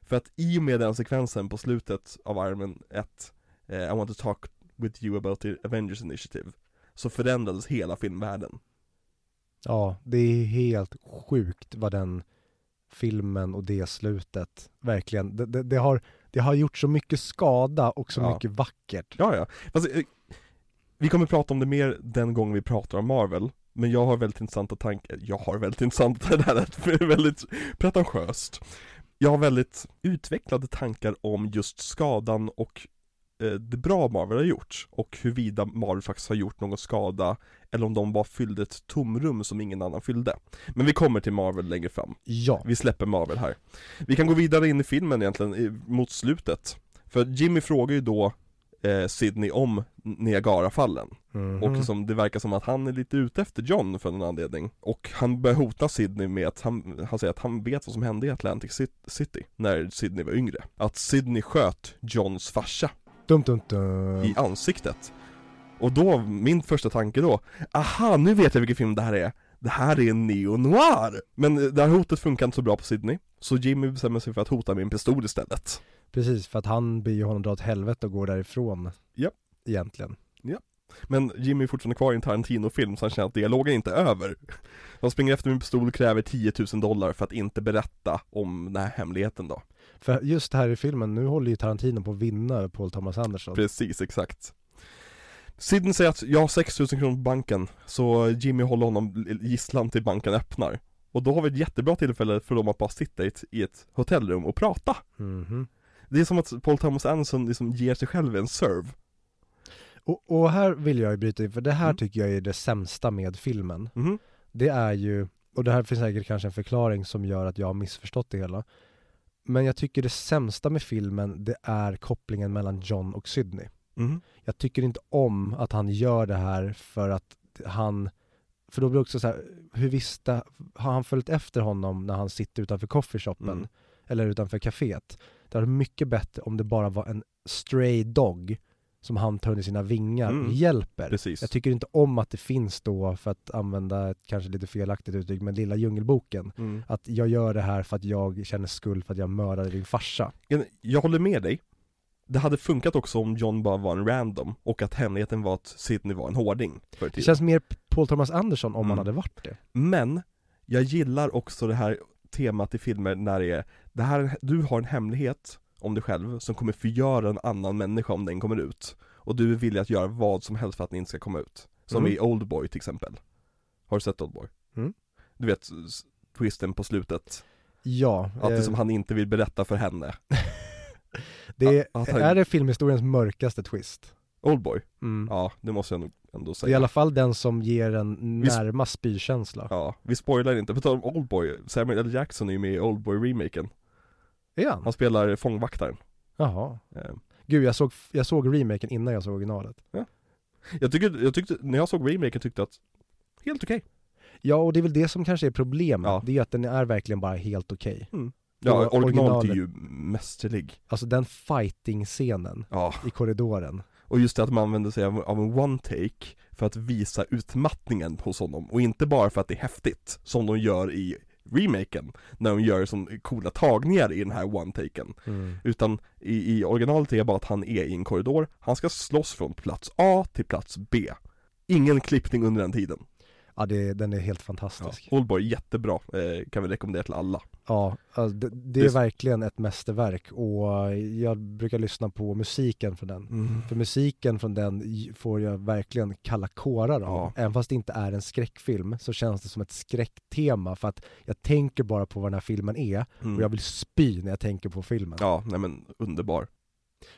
Speaker 2: För att i och med den sekvensen på slutet av Iron Man 1 eh, I want to talk with you about the Avengers Initiative Så förändrades hela filmvärlden
Speaker 1: Ja, det är helt sjukt vad den filmen och det slutet verkligen, det, det, det, har, det har gjort så mycket skada och så
Speaker 2: Ja.
Speaker 1: mycket vackert.
Speaker 2: Ja, ja. Eh, vi kommer prata om det mer den gången vi pratar om Marvel Men jag har väldigt intressanta tankar, jag har väldigt intressanta, <laughs> det här är väldigt pretentiöst Jag har väldigt utvecklade tankar om just skadan och eh, det bra Marvel har gjort och huruvida Marvel faktiskt har gjort någon skada eller om de bara fyllde ett tomrum som ingen annan fyllde. Men vi kommer till Marvel längre fram.
Speaker 1: Ja,
Speaker 2: Vi släpper Marvel här. Vi kan gå vidare in i filmen egentligen, i, mot slutet. För Jimmy frågar ju då eh, Sydney om Niagarafallen.
Speaker 1: Mhm.
Speaker 2: Och liksom, det verkar som att han är lite ute efter John för någon anledning. Och han börjar hota Sydney med att han, han säger att han vet vad som hände i Atlantic Cit- City när Sydney var yngre. Att Sydney sköt Johns farsa
Speaker 1: dum, dum, dum.
Speaker 2: i ansiktet. Och då, min första tanke då, aha nu vet jag vilken film det här är. Det här är en neo-noir! Men det här hotet funkar inte så bra på Sydney, så Jimmy bestämmer sig för att hota med en pistol istället.
Speaker 1: Precis, för att han ber honom dra åt helvete och gå därifrån.
Speaker 2: Ja.
Speaker 1: Egentligen.
Speaker 2: Men Jimmy är fortfarande kvar i en Tarantino-film så han känner att dialogen inte är över. Han springer efter en pistol och kräver 10 000 dollar för att inte berätta om den här hemligheten då.
Speaker 1: För just här i filmen, nu håller ju Tarantino på att vinna Paul Thomas Anderson.
Speaker 2: Precis, exakt. Sydney säger att jag har 6 000 kronor på banken, så Jimmy håller honom gisslan till banken öppnar. Och då har vi ett jättebra tillfälle för dem att bara sitta i ett, i ett hotellrum och prata.
Speaker 1: Mhm.
Speaker 2: Det är som att Paul Thomas Anderson liksom ger sig själv en serve.
Speaker 1: Och, och här vill jag ju bryta in, för det här
Speaker 2: Mm.
Speaker 1: tycker jag är det sämsta med filmen.
Speaker 2: Mhm.
Speaker 1: Det är ju, och det här finns säkert kanske en förklaring som gör att jag har missförstått det hela. Men jag tycker det sämsta med filmen, det är kopplingen mellan John och Sydney.
Speaker 2: Mhm.
Speaker 1: Jag tycker inte om att han gör det här för att han, för då blir det också så här, hur visste, har han följt efter honom när han sitter utanför coffeeshopen?
Speaker 2: Mm.
Speaker 1: Eller utanför kaféet? Det hade varit mycket bättre om det bara var en stray dog som han tar under sina vingar
Speaker 2: Mm.
Speaker 1: och hjälper.
Speaker 2: Precis.
Speaker 1: Jag tycker inte om att det finns då, för att använda ett kanske lite felaktigt uttryck, men lilla djungelboken.
Speaker 2: Mm.
Speaker 1: Att jag gör det här för att jag känner skuld för att jag mördade din farsa.
Speaker 2: Jag- Jag håller med dig. Det hade funkat också om John bara var en random och att hemligheten var att Sydney var en hårding förr i
Speaker 1: Det
Speaker 2: tiden.
Speaker 1: känns mer Paul Thomas Anderson om
Speaker 2: Mm.
Speaker 1: han hade varit det.
Speaker 2: Men, jag gillar också det här temat i filmer när det är, det här, du har en hemlighet om dig själv som kommer förgöra en annan människa om den kommer ut. Och du är villig att göra vad som helst för att den inte ska komma ut. Som
Speaker 1: Mm.
Speaker 2: i Oldboy till exempel. Har du sett Oldboy?
Speaker 1: Mm.
Speaker 2: Du vet, s- twisten på slutet.
Speaker 1: Ja,
Speaker 2: Att det
Speaker 1: eh,
Speaker 2: som han inte vill berätta för henne. <laughs>
Speaker 1: det
Speaker 2: han-
Speaker 1: är det filmhistoriens mörkaste twist.
Speaker 2: Oldboy?
Speaker 1: Mm.
Speaker 2: Ja, det måste jag nog ändå
Speaker 1: Det är
Speaker 2: säga.
Speaker 1: i alla fall den som ger en närmast spykänsla.
Speaker 2: Ja, vi spoilar inte. På tal om Oldboy, Samuel L. Jackson är ju med i Oldboy-remaken.
Speaker 1: Är han?
Speaker 2: Han spelar fångvaktaren.
Speaker 1: Jaha.
Speaker 2: Eh,
Speaker 1: Gud, jag såg, jag såg remaken innan jag såg originalet.
Speaker 2: Jag, tycker, jag tyckte, när jag såg remaken tyckte jag att, helt okej.
Speaker 1: Ja, och det är väl det som kanske är problemet.
Speaker 2: Ja.
Speaker 1: Det är att den är verkligen bara helt okej.
Speaker 2: Ja, originalet är ju mästerlig.
Speaker 1: Alltså den fighting-scenen
Speaker 2: Ja,
Speaker 1: i korridoren.
Speaker 2: Och just det att man använder sig av, av en one take för att visa utmattningen hos honom och inte bara för att det är häftigt som de gör i remaken när de gör som coola tagningar i den här one-taken
Speaker 1: Mm.
Speaker 2: Utan i, i originalet är det bara att han är i en korridor, han ska slåss från plats A till plats B Ingen klippning under den tiden
Speaker 1: Ja, det, den är helt
Speaker 2: ja.
Speaker 1: fantastisk.
Speaker 2: Oldboy, jättebra, eh, kan vi rekommendera till alla
Speaker 1: Ja, alltså det, det är verkligen ett mästerverk och jag brukar lyssna på musiken från den.
Speaker 2: mm.
Speaker 1: För musiken från den får jag verkligen kalla kårar av.
Speaker 2: Ja.
Speaker 1: Även fast det inte är en skräckfilm så känns det som ett skräcktema för att jag tänker bara på vad den här filmen är
Speaker 2: Mm.
Speaker 1: och jag vill spy när jag tänker på filmen.
Speaker 2: Ja, nej men underbar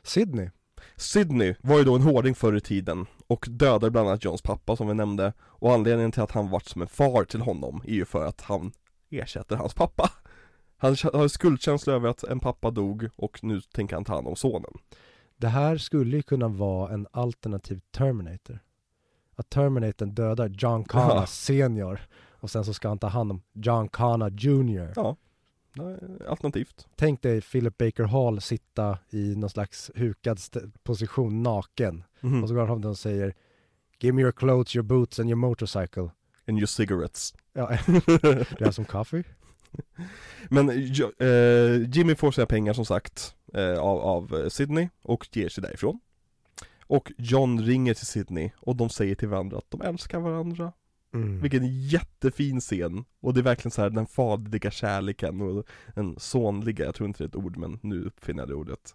Speaker 1: Sydney,
Speaker 2: Sydney var ju då en hårding förr i tiden och dödade bland annat Johns pappa som vi nämnde och anledningen till att han varit som en far till honom är ju för att han ersätter hans pappa Han har skuldkänsla över att en pappa dog och nu tänker han ta hand om sonen
Speaker 1: det här skulle ju kunna vara en alternativ Terminator. Att Terminator dödar John Connor
Speaker 2: Ja.
Speaker 1: senior och sen så ska han ta hand om John Connor junior.
Speaker 2: Ja, alternativt
Speaker 1: Tänk dig Philip Baker Hall sitta i någon slags hukad position naken
Speaker 2: Mhm.
Speaker 1: och så går han fram till honom och säger Give me your clothes, your boots and your motorcycle.
Speaker 2: And your cigarettes
Speaker 1: Ja, <laughs> du har som kaffe?
Speaker 2: Men eh, Jimmy får sina pengar som sagt eh, av, av eh, Sydney och ger sig därifrån Och John ringer till Sydney och de säger till varandra att de älskar varandra
Speaker 1: Mm.
Speaker 2: Vilken jättefin scen! Och det är verkligen så här den faderliga kärleken och den sonliga, jag tror inte det är ett ord men nu uppfinner jag det ordet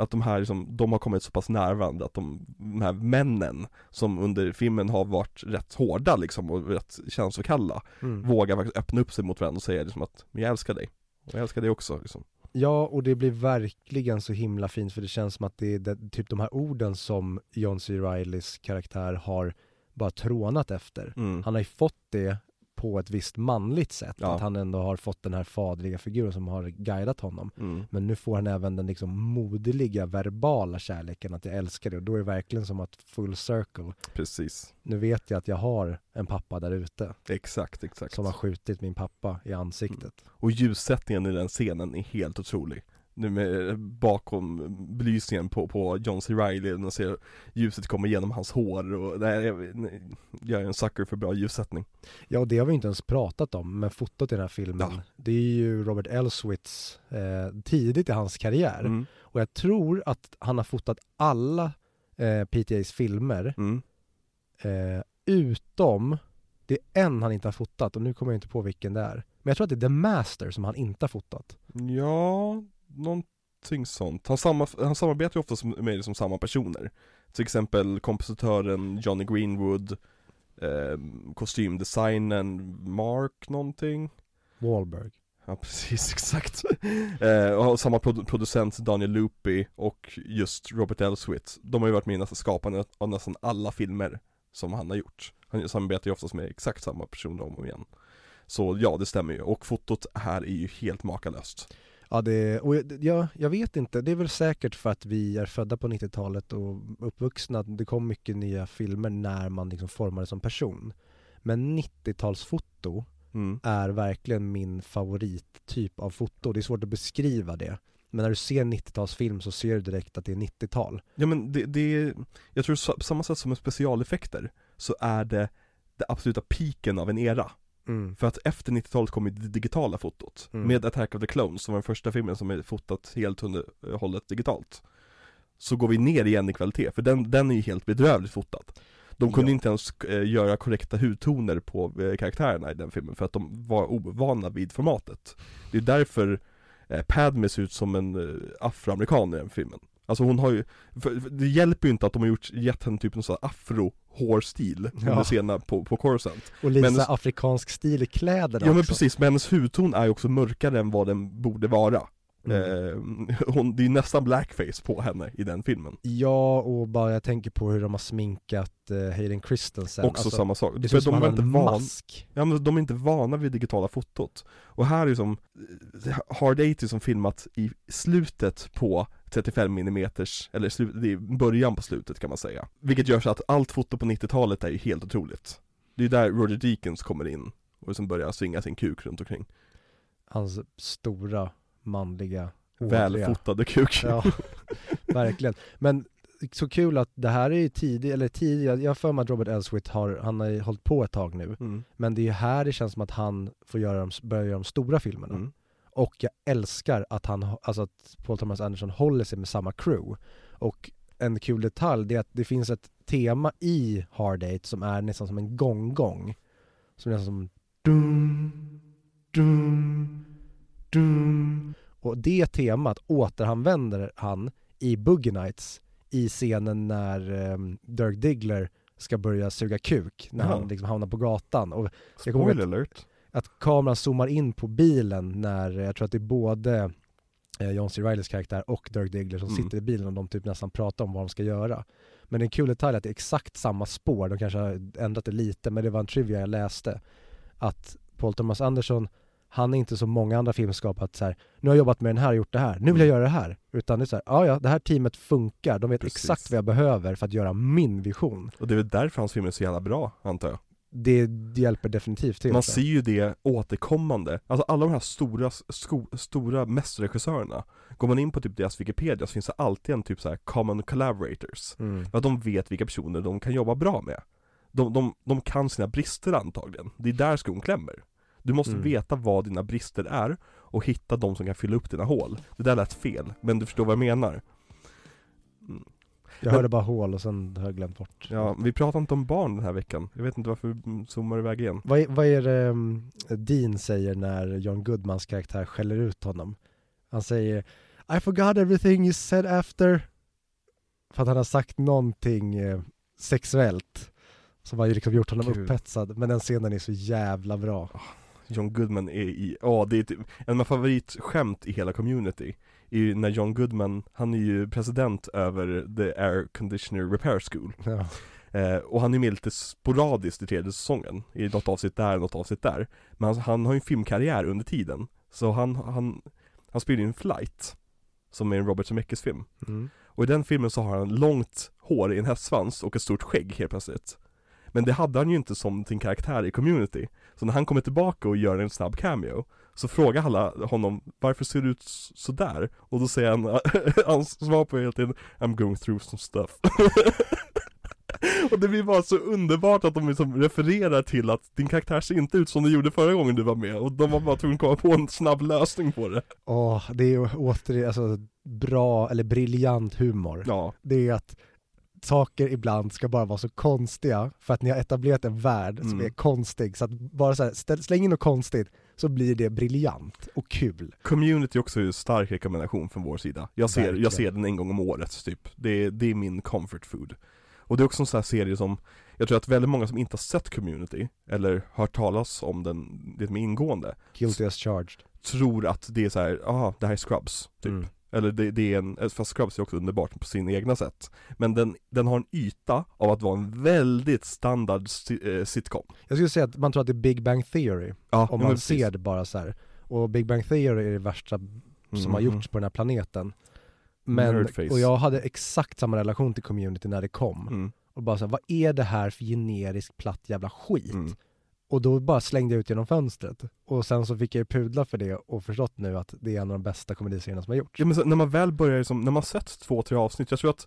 Speaker 2: Att de här liksom, de har kommit så pass nära varandra att de, de här männen som under filmen har varit rätt hårda liksom och rätt känslokalla
Speaker 1: Mm.
Speaker 2: Vågar faktiskt öppna upp sig mot varandra och säga liksom att jag älskar dig Och jag älskar dig också liksom
Speaker 1: Ja, och det blir verkligen så himla fint för det känns som att det är det, typ de här orden som John C. Reillys karaktär har bara trånat efter.
Speaker 2: mm.
Speaker 1: Han har ju fått det på ett visst manligt sätt,
Speaker 2: Ja.
Speaker 1: att han ändå har fått den här faderliga figuren som har guidat honom.
Speaker 2: Mm.
Speaker 1: Men nu får han även den liksom moderliga, verbala kärleken, att jag älskar det. Och då är det verkligen som att full circle.
Speaker 2: Precis
Speaker 1: Nu vet jag att jag har en pappa där ute
Speaker 2: Exakt, exakt
Speaker 1: som har skjutit min pappa i ansiktet.
Speaker 2: Och ljussättningen i den scenen är helt otrolig Nu med bakom belysningen på, på John C. Reilly, man ser ljuset komma igenom hans hår och nej, jag, nej, jag är en sucker för bra ljussättning
Speaker 1: Ja, och det har vi inte ens pratat om, men fotot i den här filmen,
Speaker 2: Ja.
Speaker 1: det är ju Robert Elswits eh, tidigt i hans karriär.
Speaker 2: mm.
Speaker 1: Och jag tror att han har fotat alla eh, PTAs filmer,
Speaker 2: Mm.
Speaker 1: eh, utom, det är en han inte har fotat och nu kommer jag inte på vilken det är. Men jag tror att det är The Master som han inte har fotat.
Speaker 2: Ja, någonting sånt Han, samma, han samarbetar ju ofta med liksom samma personer Till exempel kompositören Johnny Greenwood eh, Kostymdesignen Mark någonting
Speaker 1: Wahlberg.
Speaker 2: Ja precis, <laughs> exakt. eh, och samma produ- producent Daniel Lupi och just Robert Elswit. De har ju varit med i nästan skapandet av nästan alla filmer som han har gjort. Han samarbetar ju oftast med exakt samma personer om och igen. Så ja, det stämmer ju. Och fotot här är ju helt makalöst.
Speaker 1: Ja, det, och jag, jag, jag vet inte, det är väl säkert för att vi är födda på 90-talet och uppvuxna, det kom mycket nya filmer när man liksom formades som person. Men 90-talsfoto
Speaker 2: Mm.
Speaker 1: är verkligen min favorittyp av foto. Det är svårt att beskriva det. Men när du ser 90-talsfilm så ser du direkt att det är 90-tal.
Speaker 2: Ja men det, det är, jag tror på samma sätt som med specialeffekter så är det det absoluta piken av en era.
Speaker 1: Mm.
Speaker 2: För att efter 90-talet kom ju det digitala fotot
Speaker 1: Mm.
Speaker 2: Med Attack of the Clones som var den första filmen som är fotat helt under eh, hållet digitalt Så går vi ner igen i kvalitet, för den, den är ju helt bedrövligt fotad De kunde
Speaker 1: Ja.
Speaker 2: inte ens eh, göra korrekta hudtoner på eh, karaktärerna i den filmen för att de var ovana vid formatet Det är därför eh, Padme ser ut som en eh, afroamerikan i den filmen Alltså hon har ju, för, för det hjälper ju inte att de har gjort, gett henne typ en sån afro hårstil
Speaker 1: Ja.
Speaker 2: under scenen på, på Coruscant
Speaker 1: Och lite här afrikansk stil i kläderna
Speaker 2: Ja men
Speaker 1: också.
Speaker 2: precis, men hennes hudton är ju också mörkare än vad den borde vara
Speaker 1: Mm.
Speaker 2: eh, hon, Det är nästan blackface på henne i den filmen
Speaker 1: Ja, och bara jag tänker på hur de har sminkat eh, Hayden Christensen.
Speaker 2: Också
Speaker 1: Alltså,
Speaker 2: samma sak,
Speaker 1: Det ser ut som
Speaker 2: de är inte
Speaker 1: en
Speaker 2: van,
Speaker 1: mask.
Speaker 2: ja, men de är inte vana vid digitala fotot Och här är ju som eh, Hard 80 som filmat i slutet på 35 mm eller slu, det är början på slutet kan man säga Vilket gör så att allt foto på 90-talet är ju helt otroligt Det är där Roger Deakins kommer in och som börjar svinga sin kuk runt omkring
Speaker 1: Hans stora, manliga.
Speaker 2: Välfotade kuk
Speaker 1: Ja, <laughs> verkligen. Men så kul att det här är ju tidigt, eller tidigt, jag har för mig att Robert Elswit har, han har ju hållit på ett tag nu.
Speaker 2: Mm.
Speaker 1: Men det är ju här det känns som att han får göra de, börja göra de stora filmerna.
Speaker 2: Mm.
Speaker 1: Och jag älskar att han, ha- alltså att Paul Thomas Anderson håller sig med samma crew. Och en kul detalj, det är att det finns ett tema i Hard Eight som är nästan som en gong-gong. Som är nästan som dum, dum, dum. Och det temat återanvänder han i Boogie Nights i scenen när ehm, Dirk Diggler ska börja suga kuk när
Speaker 2: Jaha.
Speaker 1: han liksom hamnar på gatan. Och Jag kommer
Speaker 2: Spoiler alert.
Speaker 1: att kameran zoomar in på bilen när, jag tror att det är både eh, John C. Reillys karaktär och Dirk Diggler som
Speaker 2: Mm.
Speaker 1: sitter i bilen och de typ nästan pratar om vad de ska göra. Men är en kul detalj att det är exakt samma spår, de kanske har ändrat det lite, men det var en trivia jag läste. Att Paul Thomas Anderson, han är inte som många andra filmskapare att så här, nu har jag jobbat med den här och gjort det här, nu vill jag
Speaker 2: Mm.
Speaker 1: göra det här. Utan det är så här, ja ja, det här teamet funkar, de vet
Speaker 2: Precis.
Speaker 1: exakt vad jag behöver för att göra min vision.
Speaker 2: Och det är väl därför hans filmer är så jävla bra, antar jag.
Speaker 1: Det, det hjälper definitivt till.
Speaker 2: Man ser ju det återkommande, alltså alla de här stora, sko, stora mästerregissörerna Går man in på typ deras Wikipedia så finns det alltid en typ så här common collaborators
Speaker 1: Mm.
Speaker 2: För att de vet vilka personer de kan jobba bra med de, de, de kan sina brister antagligen, det är där skon klämmer Du måste
Speaker 1: Mm.
Speaker 2: veta vad dina brister är och hitta de som kan fylla upp dina hål Det där lät fel, men du förstår vad jag menar Mm.
Speaker 1: Jag
Speaker 2: Men-
Speaker 1: hörde bara hål och sen har jag glömt bort.
Speaker 2: Ja, vi pratar inte om barn den här veckan Jag vet inte varför vi zoomar iväg igen
Speaker 1: Vad, är- vad är det um, Dean säger när John Goodmans karaktär skäller ut honom? Han säger I forgot everything you said after För att han har sagt någonting eh, sexuellt Som har ju liksom gjort honom
Speaker 2: Gud.
Speaker 1: upphetsad Men den scenen är så jävla bra
Speaker 2: John Goodman är i, ja det är typ, en av mina favoritskämt i hela community är ju när John Goodman, han är ju president över The Air Conditioner Repair School.
Speaker 1: Ja.
Speaker 2: eh, Och han är med lite sporadiskt i tredje säsongen, i något avsnitt där, något avsnitt där. Men han, han har ju en filmkarriär under tiden Så han, han, han spelar ju en Flight Som är en Robert Zemeckis film.
Speaker 1: Mm.
Speaker 2: Och i den filmen så har han långt hår i en hästsvans och ett stort skägg helt plötsligt. Men det hade han ju inte som sin karaktär i community Så när han kommer tillbaka och gör en snabb cameo Så frågar alla honom varför ser du ut sådär? Och då säger han, <laughs> hans svar på hela tiden I'm going through some stuff. <laughs> Och det blir bara så underbart att de liksom refererar till att din karaktär ser inte ut som du gjorde förra gången du var med Och de var bara tvungna att komma på en snabb lösning på det.
Speaker 1: Åh, det är ju återigen alltså, bra eller briljant humor.
Speaker 2: Ja,
Speaker 1: Det är att saker ibland ska bara vara så konstiga för att ni har etablerat en värld som
Speaker 2: Mm.
Speaker 1: är konstig så att bara så här, ställ, släng in något konstigt så blir det briljant och kul.
Speaker 2: Community är också en stark rekommendation från vår sida Jag ser,
Speaker 1: Verkligen.
Speaker 2: jag ser den en gång om året typ det är, det är min comfort food Och det är också en sån här serie som Jag tror att väldigt många som inte har sett Community Eller hört talas om den, som är ingående
Speaker 1: Guilty as charged.
Speaker 2: Tror att det är så här, aha, det här är Scrubs typ
Speaker 1: Mm.
Speaker 2: Eller det, det är en, fast Scrubs är också underbart på sin egna sätt Men den, den har en yta av att vara en väldigt standard si, eh, sitcom
Speaker 1: Jag skulle säga att man tror att det är Big Bang Theory
Speaker 2: Ja,
Speaker 1: om man ser det bara så här. Och Big Bang Theory är det värsta som har gjorts på den här planeten. Men,
Speaker 2: Nerdface.
Speaker 1: och jag hade exakt samma relation till community när det kom.
Speaker 2: mm,
Speaker 1: Och bara så här, vad är det här för generisk platt jävla skit?
Speaker 2: mm.
Speaker 1: Och då bara slängde jag ut genom fönstret. Och sen så fick jag pudla för det och förstått nu att det är en av de bästa komediserierna som har gjorts.
Speaker 2: Ja men så, när man väl börjar, liksom, när man sett två, tre avsnitt, jag tror att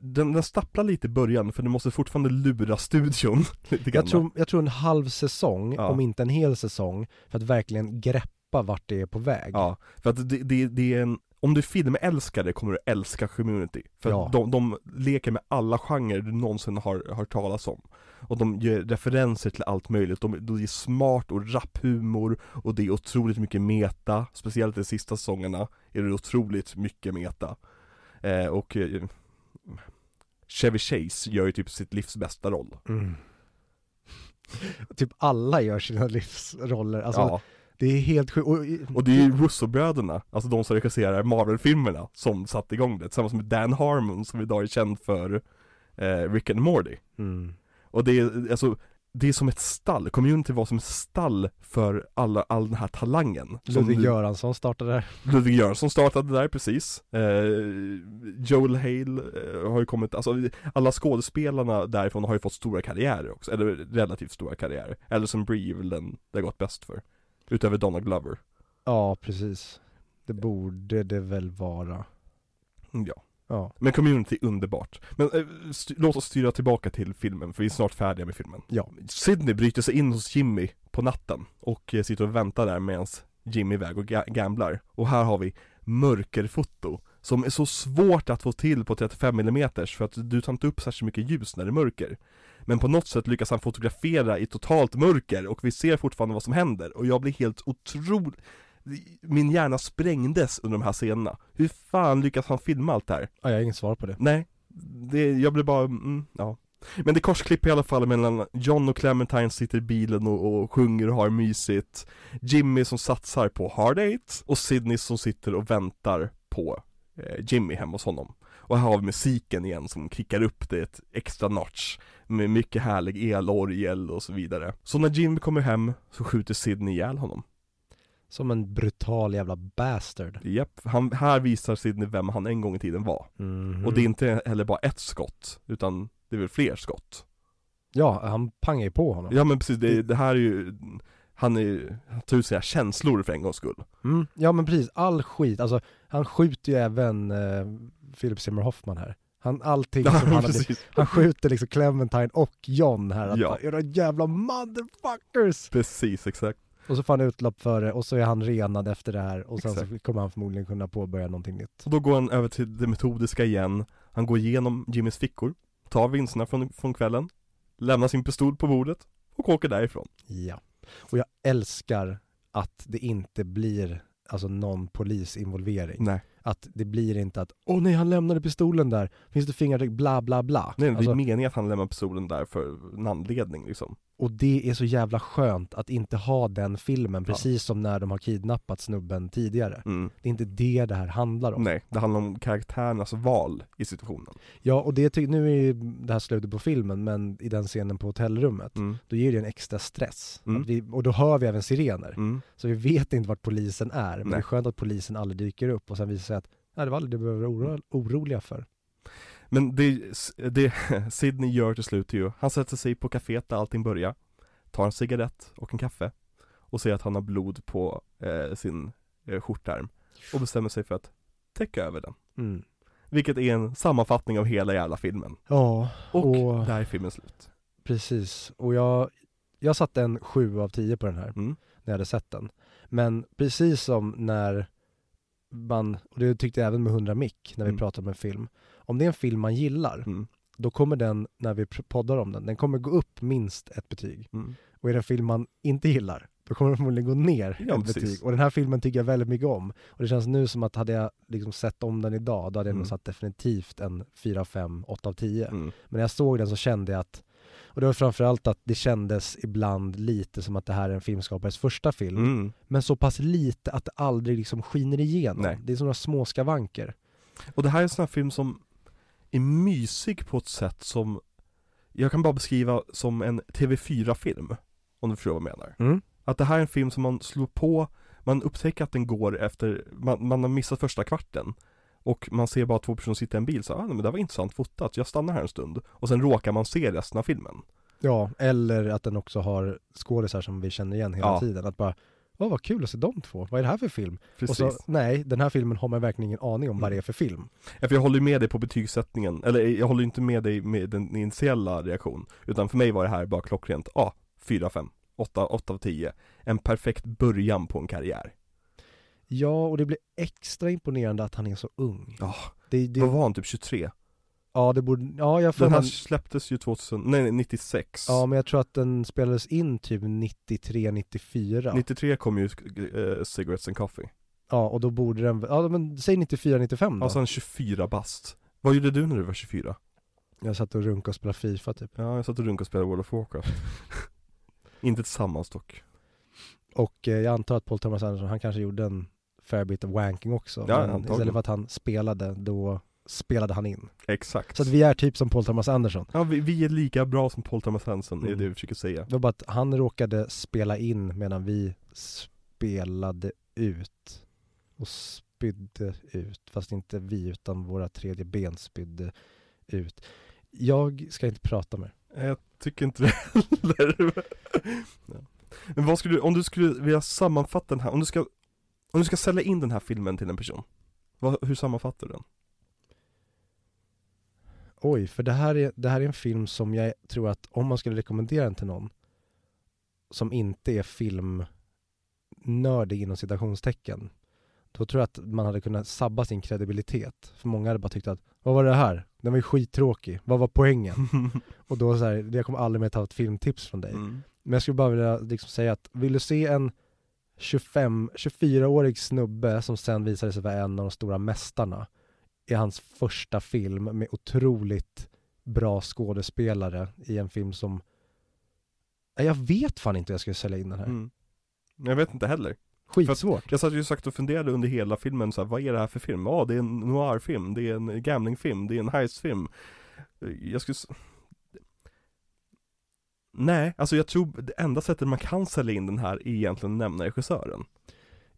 Speaker 2: den, den stapplar lite i början för du måste fortfarande lura studion <laughs> lite grann.
Speaker 1: Jag tror, jag tror en halv säsong,
Speaker 2: Ja.
Speaker 1: om inte en hel säsong, för att verkligen greppa vart det är på väg.
Speaker 2: Ja, för att det, det, det är en, om du filmälskare kommer du älska community. För
Speaker 1: Ja.
Speaker 2: de, de leker med alla genrer du någonsin har hört talas om. Och de ger referenser till allt möjligt, de, de är smart och rapp humor och det är otroligt mycket meta, speciellt de sista säsongerna är det otroligt mycket meta. Eh, och eh, Chevy Chase gör ju typ sitt livs bästa roll.
Speaker 1: Mm. <laughs> typ alla gör sina livsroller, alltså
Speaker 2: ja,
Speaker 1: det är helt sjukt. Och,
Speaker 2: och det är ju Russo-bröderna, alltså de som regisserar Marvel-filmerna, som satte igång det tillsammans med Dan Harmon som idag är känd för eh, Rick and Morty.
Speaker 1: mm.
Speaker 2: Och det är, alltså, det är som ett stall, community var som ett stall för alla, all den här talangen.
Speaker 1: Ludvig Göransson startade där.
Speaker 2: Ludvig Göransson startade där precis. Eh, Joel Hale eh, har ju kommit, alltså alla skådespelarna därifrån har ju fått stora karriärer också, eller relativt stora karriärer. Alison Brie är väl den det har gått bäst för. Utöver Donna Glover.
Speaker 1: Ja, precis. Det borde det väl vara.
Speaker 2: Mm, Ja.
Speaker 1: Ja,
Speaker 2: Men community underbart. Men st- låt oss styra tillbaka till filmen, för vi är snart färdiga med filmen.
Speaker 1: ja,
Speaker 2: Sydney bryter sig in hos Jimmy på natten och eh, sitter och väntar där medan Jimmy iväg och ga- gamblar. Och här har vi mörkerfoto som är så svårt att få till på 35 mm för att du tar inte upp särskilt mycket ljus när det är mörker. Men på något sätt lyckas han fotografera i totalt mörker och vi ser fortfarande vad som händer och jag blir helt otroligt min hjärna sprängdes under de här scenerna. Hur fan lyckas han filma allt det här?
Speaker 1: ja jag har inget svar på det.
Speaker 2: Nej, det, jag blev bara, mm, ja Men det korsklipper i alla fall mellan John och Clementine sitter i bilen och, och sjunger och har mysigt Jimmy som satsar på Hard Eight och Sydney som sitter och väntar på eh, Jimmy hemma hos honom Och här har vi musiken igen som kickar upp det ett extra notch Med mycket härlig elorgel och så vidare Så när Jimmy kommer hem så skjuter Sydney ihjäl honom
Speaker 1: Som en brutal jävla bastard.
Speaker 2: Japp, han, här visar Sydney vem han en gång i tiden var
Speaker 1: Mhm.
Speaker 2: Och det är inte heller bara ett skott, utan det är väl fler skott
Speaker 1: Ja, han pangar ju på honom.
Speaker 2: Ja men precis, det, det här är ju Han är han tar ut sina känslor för en gångs skull
Speaker 1: Mm, ja men precis, all skit, alltså han skjuter ju även eh, Philip Seymour Hoffman här. Han, allting som han, hade, han skjuter liksom Clementine och John här, att
Speaker 2: Ja.
Speaker 1: era jävla motherfuckers!
Speaker 2: precis exakt
Speaker 1: Och så får han utlopp för det, och så är han renad efter det här, och sen så
Speaker 2: Exakt.
Speaker 1: kommer han förmodligen kunna påbörja någonting nytt.
Speaker 2: Så då går han över till det metodiska igen Han går igenom Jimmys fickor Tar vinsterna från, från kvällen Lämnar sin pistol på bordet och åker därifrån
Speaker 1: Ja. Och jag älskar att det inte blir alltså någon polisinvolvering.
Speaker 2: Nej,
Speaker 1: Att det blir inte att åh nej han lämnade pistolen där, finns det fingeravtryck, bla bla bla.
Speaker 2: nej det
Speaker 1: Alltså,
Speaker 2: är meningen att han lämnar pistolen där för en anledning liksom
Speaker 1: och det är så jävla skönt att inte ha den filmen,
Speaker 2: Ja.
Speaker 1: precis som när de har kidnappat snubben tidigare.
Speaker 2: mm.
Speaker 1: Det är inte det det här handlar om.
Speaker 2: Nej, det handlar om karaktärernas val i situationen
Speaker 1: Ja, och det nu är ju det här slutet på filmen, men i den scenen på hotellrummet,
Speaker 2: mm.
Speaker 1: då ger det en extra stress.
Speaker 2: Mm.
Speaker 1: Vi, och då hör vi även sirener.
Speaker 2: Mm.
Speaker 1: Så vi vet inte vart polisen är, men
Speaker 2: Nej.
Speaker 1: det är skönt att polisen aldrig dyker upp och sen visar sig att nej, det var aldrig det vi behöver vara oro- oroliga för.
Speaker 2: Men det, det <laughs> Sydney gör till slut är ju, han sätter sig på kaféet där allting börjar Tar en cigarett och en kaffe Och ser att han har blod på eh, sin eh, skjortärm Och bestämmer sig för att täcka över den
Speaker 1: Mm.
Speaker 2: Vilket är en sammanfattning av hela jävla filmen
Speaker 1: Ja,
Speaker 2: Och,
Speaker 1: Och-
Speaker 2: där är filmen slut
Speaker 1: precis. Och jag, jag satte en 7 av 10 på den här,
Speaker 2: mm.
Speaker 1: när jag hade sett den. Men precis som när man, och det tyckte jag även med 100 mick när vi
Speaker 2: Mm.
Speaker 1: pratar om en film. Om det är en film man gillar,
Speaker 2: Mm.
Speaker 1: då kommer den, när vi poddar om den, den kommer gå upp minst ett betyg.
Speaker 2: Mm.
Speaker 1: Och är det en film man inte gillar, då kommer den förmodligen gå ner
Speaker 2: Ja,
Speaker 1: ett
Speaker 2: precis.
Speaker 1: betyg. Och den här filmen tycker jag väldigt mycket om. Och det känns nu som att hade jag liksom sett om den idag, då hade jag
Speaker 2: Mm.
Speaker 1: nog satt definitivt en 4, 5, 8 av 10.
Speaker 2: Mm.
Speaker 1: Men när jag såg den så kände jag att, och det var framförallt att det kändes ibland lite som att det här är en filmskapares första film.
Speaker 2: Mm.
Speaker 1: Men så pass lite att det aldrig liksom skiner igenom.
Speaker 2: Nej.
Speaker 1: Det är sådana små skavanker.
Speaker 2: Och det här är en sån här film som är mysig på ett sätt som Jag kan bara beskriva som en TV4-film Om du förstår vad jag menar
Speaker 1: Mm.
Speaker 2: Att det här är en film som man slår på Man upptäcker att den går efter Man, man har missat första kvarten Och man ser bara två personer sitta i en bil så ah, men det var intressant fotat, jag stannar här en stund Och sen råkar man se resten av filmen
Speaker 1: Ja, eller att den också har skådisar som vi känner igen hela
Speaker 2: Ja.
Speaker 1: tiden. Att bara, åh vad kul att se de två, vad är det här för film?
Speaker 2: Precis
Speaker 1: Och så, nej, den här filmen har man verkligen ingen aning om vad
Speaker 2: Mm.
Speaker 1: det är för film.
Speaker 2: Ja, för jag håller ju med dig på betygssättningen, eller jag håller inte med dig med den initiala reaktion Utan för mig var det här bara klockrent, ja, 4, 5, 8, 8 av 10 En perfekt början på en karriär
Speaker 1: Ja, och det blir extra imponerande att han är så ung.
Speaker 2: Ja,
Speaker 1: Det, det,
Speaker 2: Vad var han, typ 23?
Speaker 1: Ja, det borde, ja jag
Speaker 2: Den här
Speaker 1: man,
Speaker 2: släpptes ju 2000, nej, nej 96
Speaker 1: ja men jag tror att den spelades in typ 93, 94.
Speaker 2: 93 kom ju uh, Cigarettes and Coffee
Speaker 1: Ja, och då borde den, ja men säg 94, 95 då.
Speaker 2: Alltså en 24 bast Vad gjorde du när du var 24?
Speaker 1: Jag satt och runkade och spelade FIFA typ.
Speaker 2: Ja, jag satt och runkade och spelade World of Warcraft <laughs> Inte tillsammans dock
Speaker 1: Och eh, jag antar att Paul Thomas Anderson, han kanske gjorde en fair bit of wanking också.
Speaker 2: Ja,
Speaker 1: men
Speaker 2: antagligen.
Speaker 1: istället för att han spelade, då spelade han in.
Speaker 2: Exakt
Speaker 1: Så att vi är typ som Paul Thomas Anderson.
Speaker 2: Ja, vi, vi är lika bra som Paul Thomas är
Speaker 1: Mm.
Speaker 2: det vi försöker säga
Speaker 1: Det var bara att han råkade spela in medan vi spelade ut och spydde ut, fast inte vi utan våra tredje ben spydde ut. Jag ska inte prata mer.
Speaker 2: Jag tycker inte det heller ja. Men vad skulle du, om du skulle vilja sammanfatta den här, om du ska Om du ska sälja in den här filmen till en person vad, Hur sammanfattar du den?
Speaker 1: Oj, för det här, är, det här är en film som jag tror att om man skulle rekommendera den till någon som inte är filmnördig inom citationstecken, då tror jag att man hade kunnat sabba sin kredibilitet. För många hade bara tyckt att, vad var det här? Den var ju skittråkig, vad var poängen? <laughs> och då så här, jag kommer aldrig mer ta ett filmtips från dig.
Speaker 2: Mm.
Speaker 1: Men jag skulle bara vilja liksom säga att, vill du se en 25, 24-årig snubbe som sen visade sig vara en av de stora mästarna i hans första film med otroligt bra skådespelare i en film som jag vet fan inte hur jag skulle sälja in den här.
Speaker 2: Mm. Jag vet inte heller.
Speaker 1: Skitsvårt.
Speaker 2: Jag satt ju sagt och funderade under hela filmen så här, vad är det här för film? Ja, det är en noir-film, det är en gamblingfilm, det är en heist-film. Jag skulle Nej, alltså jag tror det enda sättet man kan sälja in den här är egentligen att nämna regissören.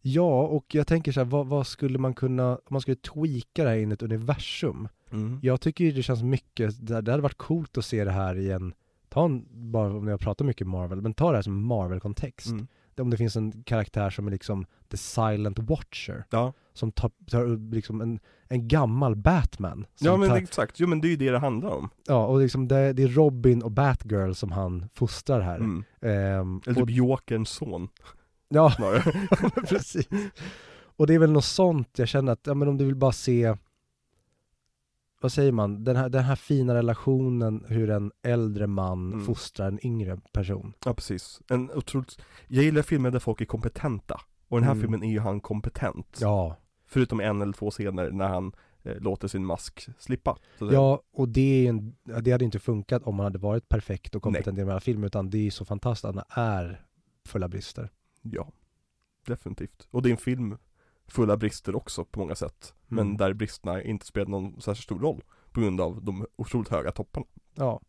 Speaker 1: Ja, och jag tänker så här, vad, vad skulle man kunna, om man skulle tweaka det här in i ett universum?
Speaker 2: Mm.
Speaker 1: Jag tycker det känns mycket, det, det hade varit coolt att se det här i en, ta en, bara om jag pratar mycket Marvel, men ta det här som Marvel-kontext.
Speaker 2: Mm.
Speaker 1: Om det finns en karaktär som är liksom The Silent Watcher,
Speaker 2: Ja,
Speaker 1: som tar, tar liksom en, en gammal Batman.
Speaker 2: Ja men
Speaker 1: tar,
Speaker 2: exakt, jo men det är ju det det handlar om.
Speaker 1: ja, och liksom det, det är Robin och Batgirl som han fostrar här.
Speaker 2: Mm.
Speaker 1: Ehm,
Speaker 2: Eller typ Jokerns son,
Speaker 1: ja, <laughs> <laughs> precis. Och det är väl något sånt jag känner att, ja men om du vill bara se vad säger man, den här, den här fina relationen hur en äldre man
Speaker 2: Mm.
Speaker 1: fostrar en yngre person.
Speaker 2: Ja precis, en otroligt, jag gillar filmer där folk är kompetenta. Och den här
Speaker 1: Mm.
Speaker 2: filmen är ju han kompetent.
Speaker 1: Ja,
Speaker 2: Förutom en eller två scener när han eh, låter sin mask slippa.
Speaker 1: Ja och det, är en, det hade inte funkat om han hade varit perfekt och kompetent i den här filmen, utan det är så fantastiskt att han är fulla brister.
Speaker 2: Ja, definitivt. Och det är en film full av brister också på många sätt. Men
Speaker 1: Mm.
Speaker 2: där bristerna inte spelar någon särskilt stor roll. På grund av de otroligt höga topparna.
Speaker 1: Ja.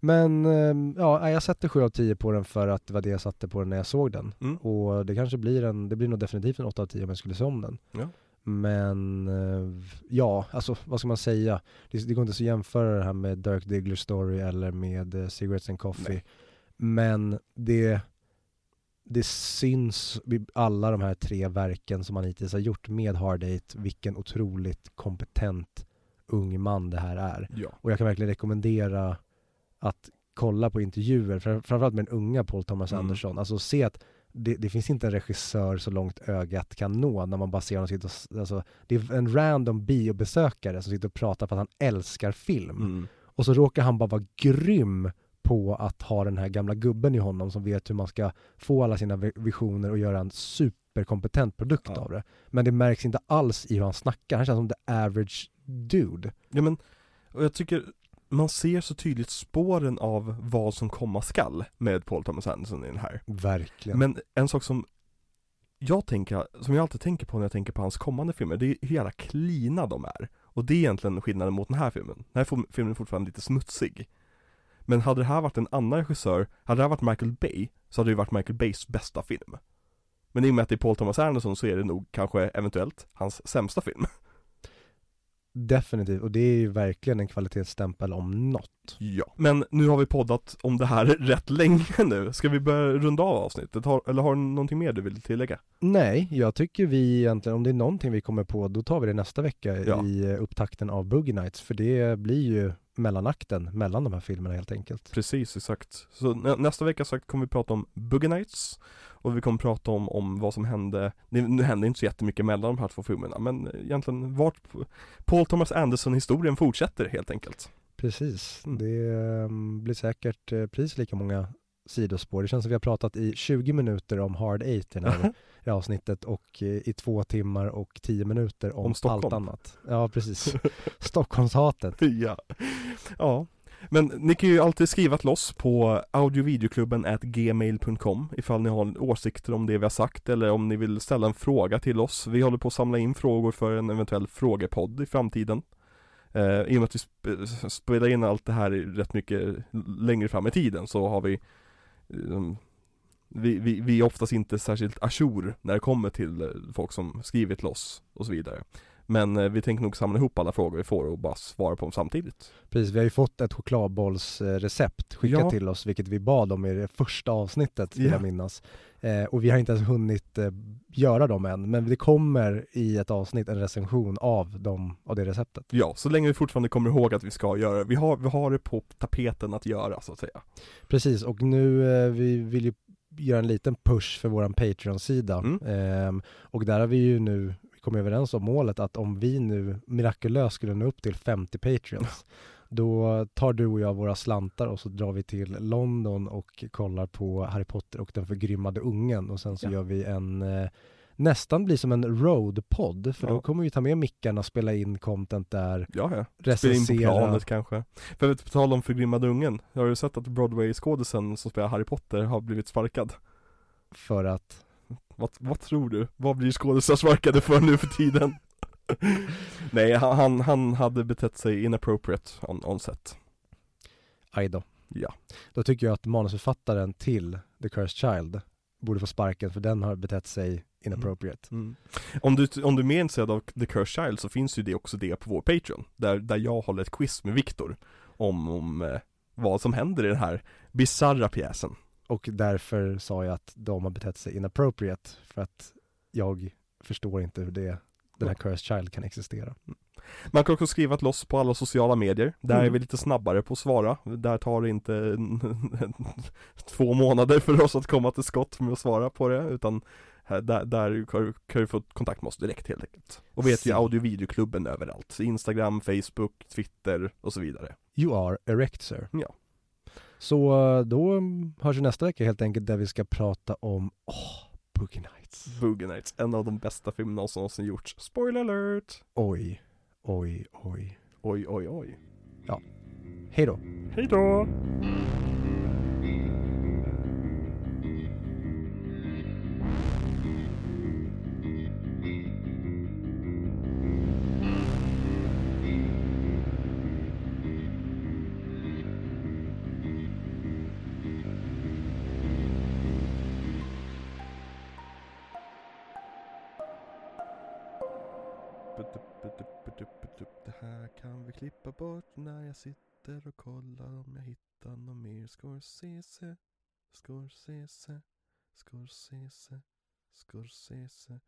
Speaker 1: Men, ehm, ja, jag sätter 7 av 10 på den för att det var det jag satte på den när jag såg den.
Speaker 2: Mm.
Speaker 1: Och det kanske blir en, det blir nog definitivt en 8 av 10 om jag skulle se om den.
Speaker 2: Ja.
Speaker 1: Men, eh, ja, alltså vad ska man säga? Det, det går inte så att jämföra det här med Dirk Diggler story eller med eh, Cigarettes and Coffee.
Speaker 2: Nej.
Speaker 1: Men det, det syns i alla de här tre verken som han hittills har gjort med Hard Eight vilken otroligt kompetent ung man det här är.
Speaker 2: Ja.
Speaker 1: Och jag kan verkligen rekommendera att kolla på intervjuer, fram- framförallt med den unga Paul Thomas
Speaker 2: Mm.
Speaker 1: Anderson. Alltså se att det, det finns inte en regissör så långt ögat kan nå när man bara ser honom sitta och, alltså, det är en random biobesökare som sitter och pratar för att han älskar film.
Speaker 2: Mm.
Speaker 1: Och så råkar han bara vara grym på att ha den här gamla gubben i honom som vet hur man ska få alla sina vi- visioner och göra en superkompetent produkt
Speaker 2: Ja.
Speaker 1: av det. Men det märks inte alls i hur han snackar, han känns som the average dude.
Speaker 2: Ja men, och jag tycker man ser så tydligt spåren av vad som komma skall med Paul Thomas Anderson i den här.
Speaker 1: Verkligen.
Speaker 2: Men en sak som jag tänker, som jag alltid tänker på när jag tänker på hans kommande filmer, det är hur jävla cleana de är. Och det är egentligen skillnaden mot den här filmen. Den här fil- filmen är fortfarande lite smutsig. Men hade det här varit en annan regissör, hade det här varit Michael Bay, så hade det varit Michael Bays bästa film. Men i och med att det är Paul Thomas Anderson så är det nog kanske eventuellt hans sämsta film.
Speaker 1: Definitivt, och det är ju verkligen en kvalitetsstämpel om något.
Speaker 2: Ja. Men nu har vi poddat om det här <laughs> rätt länge nu. Ska vi börja runda av avsnittet? Har, eller har du någonting mer du vill tillägga?
Speaker 1: Nej, jag tycker vi egentligen, om det är någonting vi kommer på, då tar vi det nästa vecka
Speaker 2: Ja.
Speaker 1: i upptakten av Boogie Nights, för det blir ju mellanakten mellan de här filmerna helt enkelt.
Speaker 2: Precis, exakt. Så nä- nästa vecka sagt kommer vi prata om Boogie Nights och vi kommer prata om, om vad som hände, det, nu hände inte så jättemycket mellan de här två filmerna men egentligen vart Paul Thomas Anderson historien fortsätter helt enkelt.
Speaker 1: Precis,
Speaker 2: Mm.
Speaker 1: det ehm, blir säkert eh, precis lika många sidospår. Det känns som vi har pratat i 20 minuter om Hard Eight i det här avsnittet och eh, i två timmar och tio minuter om,
Speaker 2: Om Stockholm.
Speaker 1: allt annat. Ja, precis. <laughs> Stockholmshatet.
Speaker 2: ja. ja. Men ni kan ju alltid skriva till oss på audiovideoklubben at gmail.com ifall ni har åsikter om det vi har sagt eller om ni vill ställa en fråga till oss. Vi håller på att samla in frågor för en eventuell frågepodd i framtiden. Eh, I och med att vi sp- spelar in allt det här rätt mycket längre fram i tiden så har vi vi, vi, vi är oftast inte särskilt ajour när det kommer till eh, folk som skrivit till oss och så vidare. Men eh, vi tänker nog samla ihop alla frågor vi får och bara svara på dem samtidigt
Speaker 1: Precis, vi har ju fått ett chokladbollsrecept skickat
Speaker 2: Ja.
Speaker 1: till oss, vilket vi bad om i det första avsnittet, vill
Speaker 2: Ja.
Speaker 1: jag minnas. Eh, och vi har inte ens hunnit eh, göra dem än, men det kommer i ett avsnitt en recension av, dem, av det receptet.
Speaker 2: Ja, så länge vi fortfarande kommer ihåg att vi ska göra det. Vi har, vi har det på tapeten att göra så att säga
Speaker 1: Precis, och nu, eh, vi vill ju göra en liten push för våran Patreon-sida.
Speaker 2: Mm.
Speaker 1: Ehm, och där har vi ju nu kommit överens om målet att om vi nu mirakulöst skulle nå upp till 50 Patreons, då tar du och jag våra slantar och så drar vi till London och kollar på Harry Potter och den förgrymmade ungen och sen så
Speaker 2: Ja.
Speaker 1: gör vi en eh, nästan blir som en roadpodd för
Speaker 2: Ja.
Speaker 1: då kommer vi ta med mickarna och spela in content där,
Speaker 2: Ja, ja Spela in på
Speaker 1: recensera.
Speaker 2: planet kanske För vet, på tal om förgrymmade ungen Har du sett att Broadway-skådisen som spelar Harry Potter har blivit sparkad?
Speaker 1: för att
Speaker 2: Vad, vad tror du? Vad blir skådisar sparkade för nu för tiden? <laughs> Nej, han, han, hade betett sig inappropriate on, on set
Speaker 1: Aj då.
Speaker 2: Ja.
Speaker 1: Då tycker jag att manusförfattaren till The Cursed Child borde få sparken för den har betett sig inappropriate.
Speaker 2: Mm. Om, du, om du är mer intresserad av The Cursed Child så finns ju det också det på vår Patreon Där, där jag håller ett quiz med Viktor Om, om eh, vad som händer i den här bisarra pjäsen
Speaker 1: Och därför sa jag att de har betett sig inappropriate för att jag förstår inte hur det, den här Cursed Child kan existera.
Speaker 2: Man kan också skriva till oss på alla sociala medier Där
Speaker 1: Mm.
Speaker 2: är vi lite snabbare på att svara Där tar det inte <laughs> två månader för oss att komma till skott med att svara på det Utan där, där kan du få kontakt med oss direkt helt enkelt Och vet
Speaker 1: Si.
Speaker 2: audio videoklubben överallt Instagram, Facebook, Twitter och så vidare
Speaker 1: You are erect sir.
Speaker 2: Ja.
Speaker 1: Så eh, då hörs vi nästa vecka helt enkelt där vi ska prata om, åh, Boogie Nights.
Speaker 2: Boogie Nights, en av de bästa filmerna som någonsin gjorts Spoiler alert!
Speaker 1: Oj, oj, oj.
Speaker 2: Oj oj oj
Speaker 1: Hej då.
Speaker 2: Hejdå! Det när jag sitter och kollar om jag hittar någon mer. Scorsese Scorsese Scorsese Scorsese.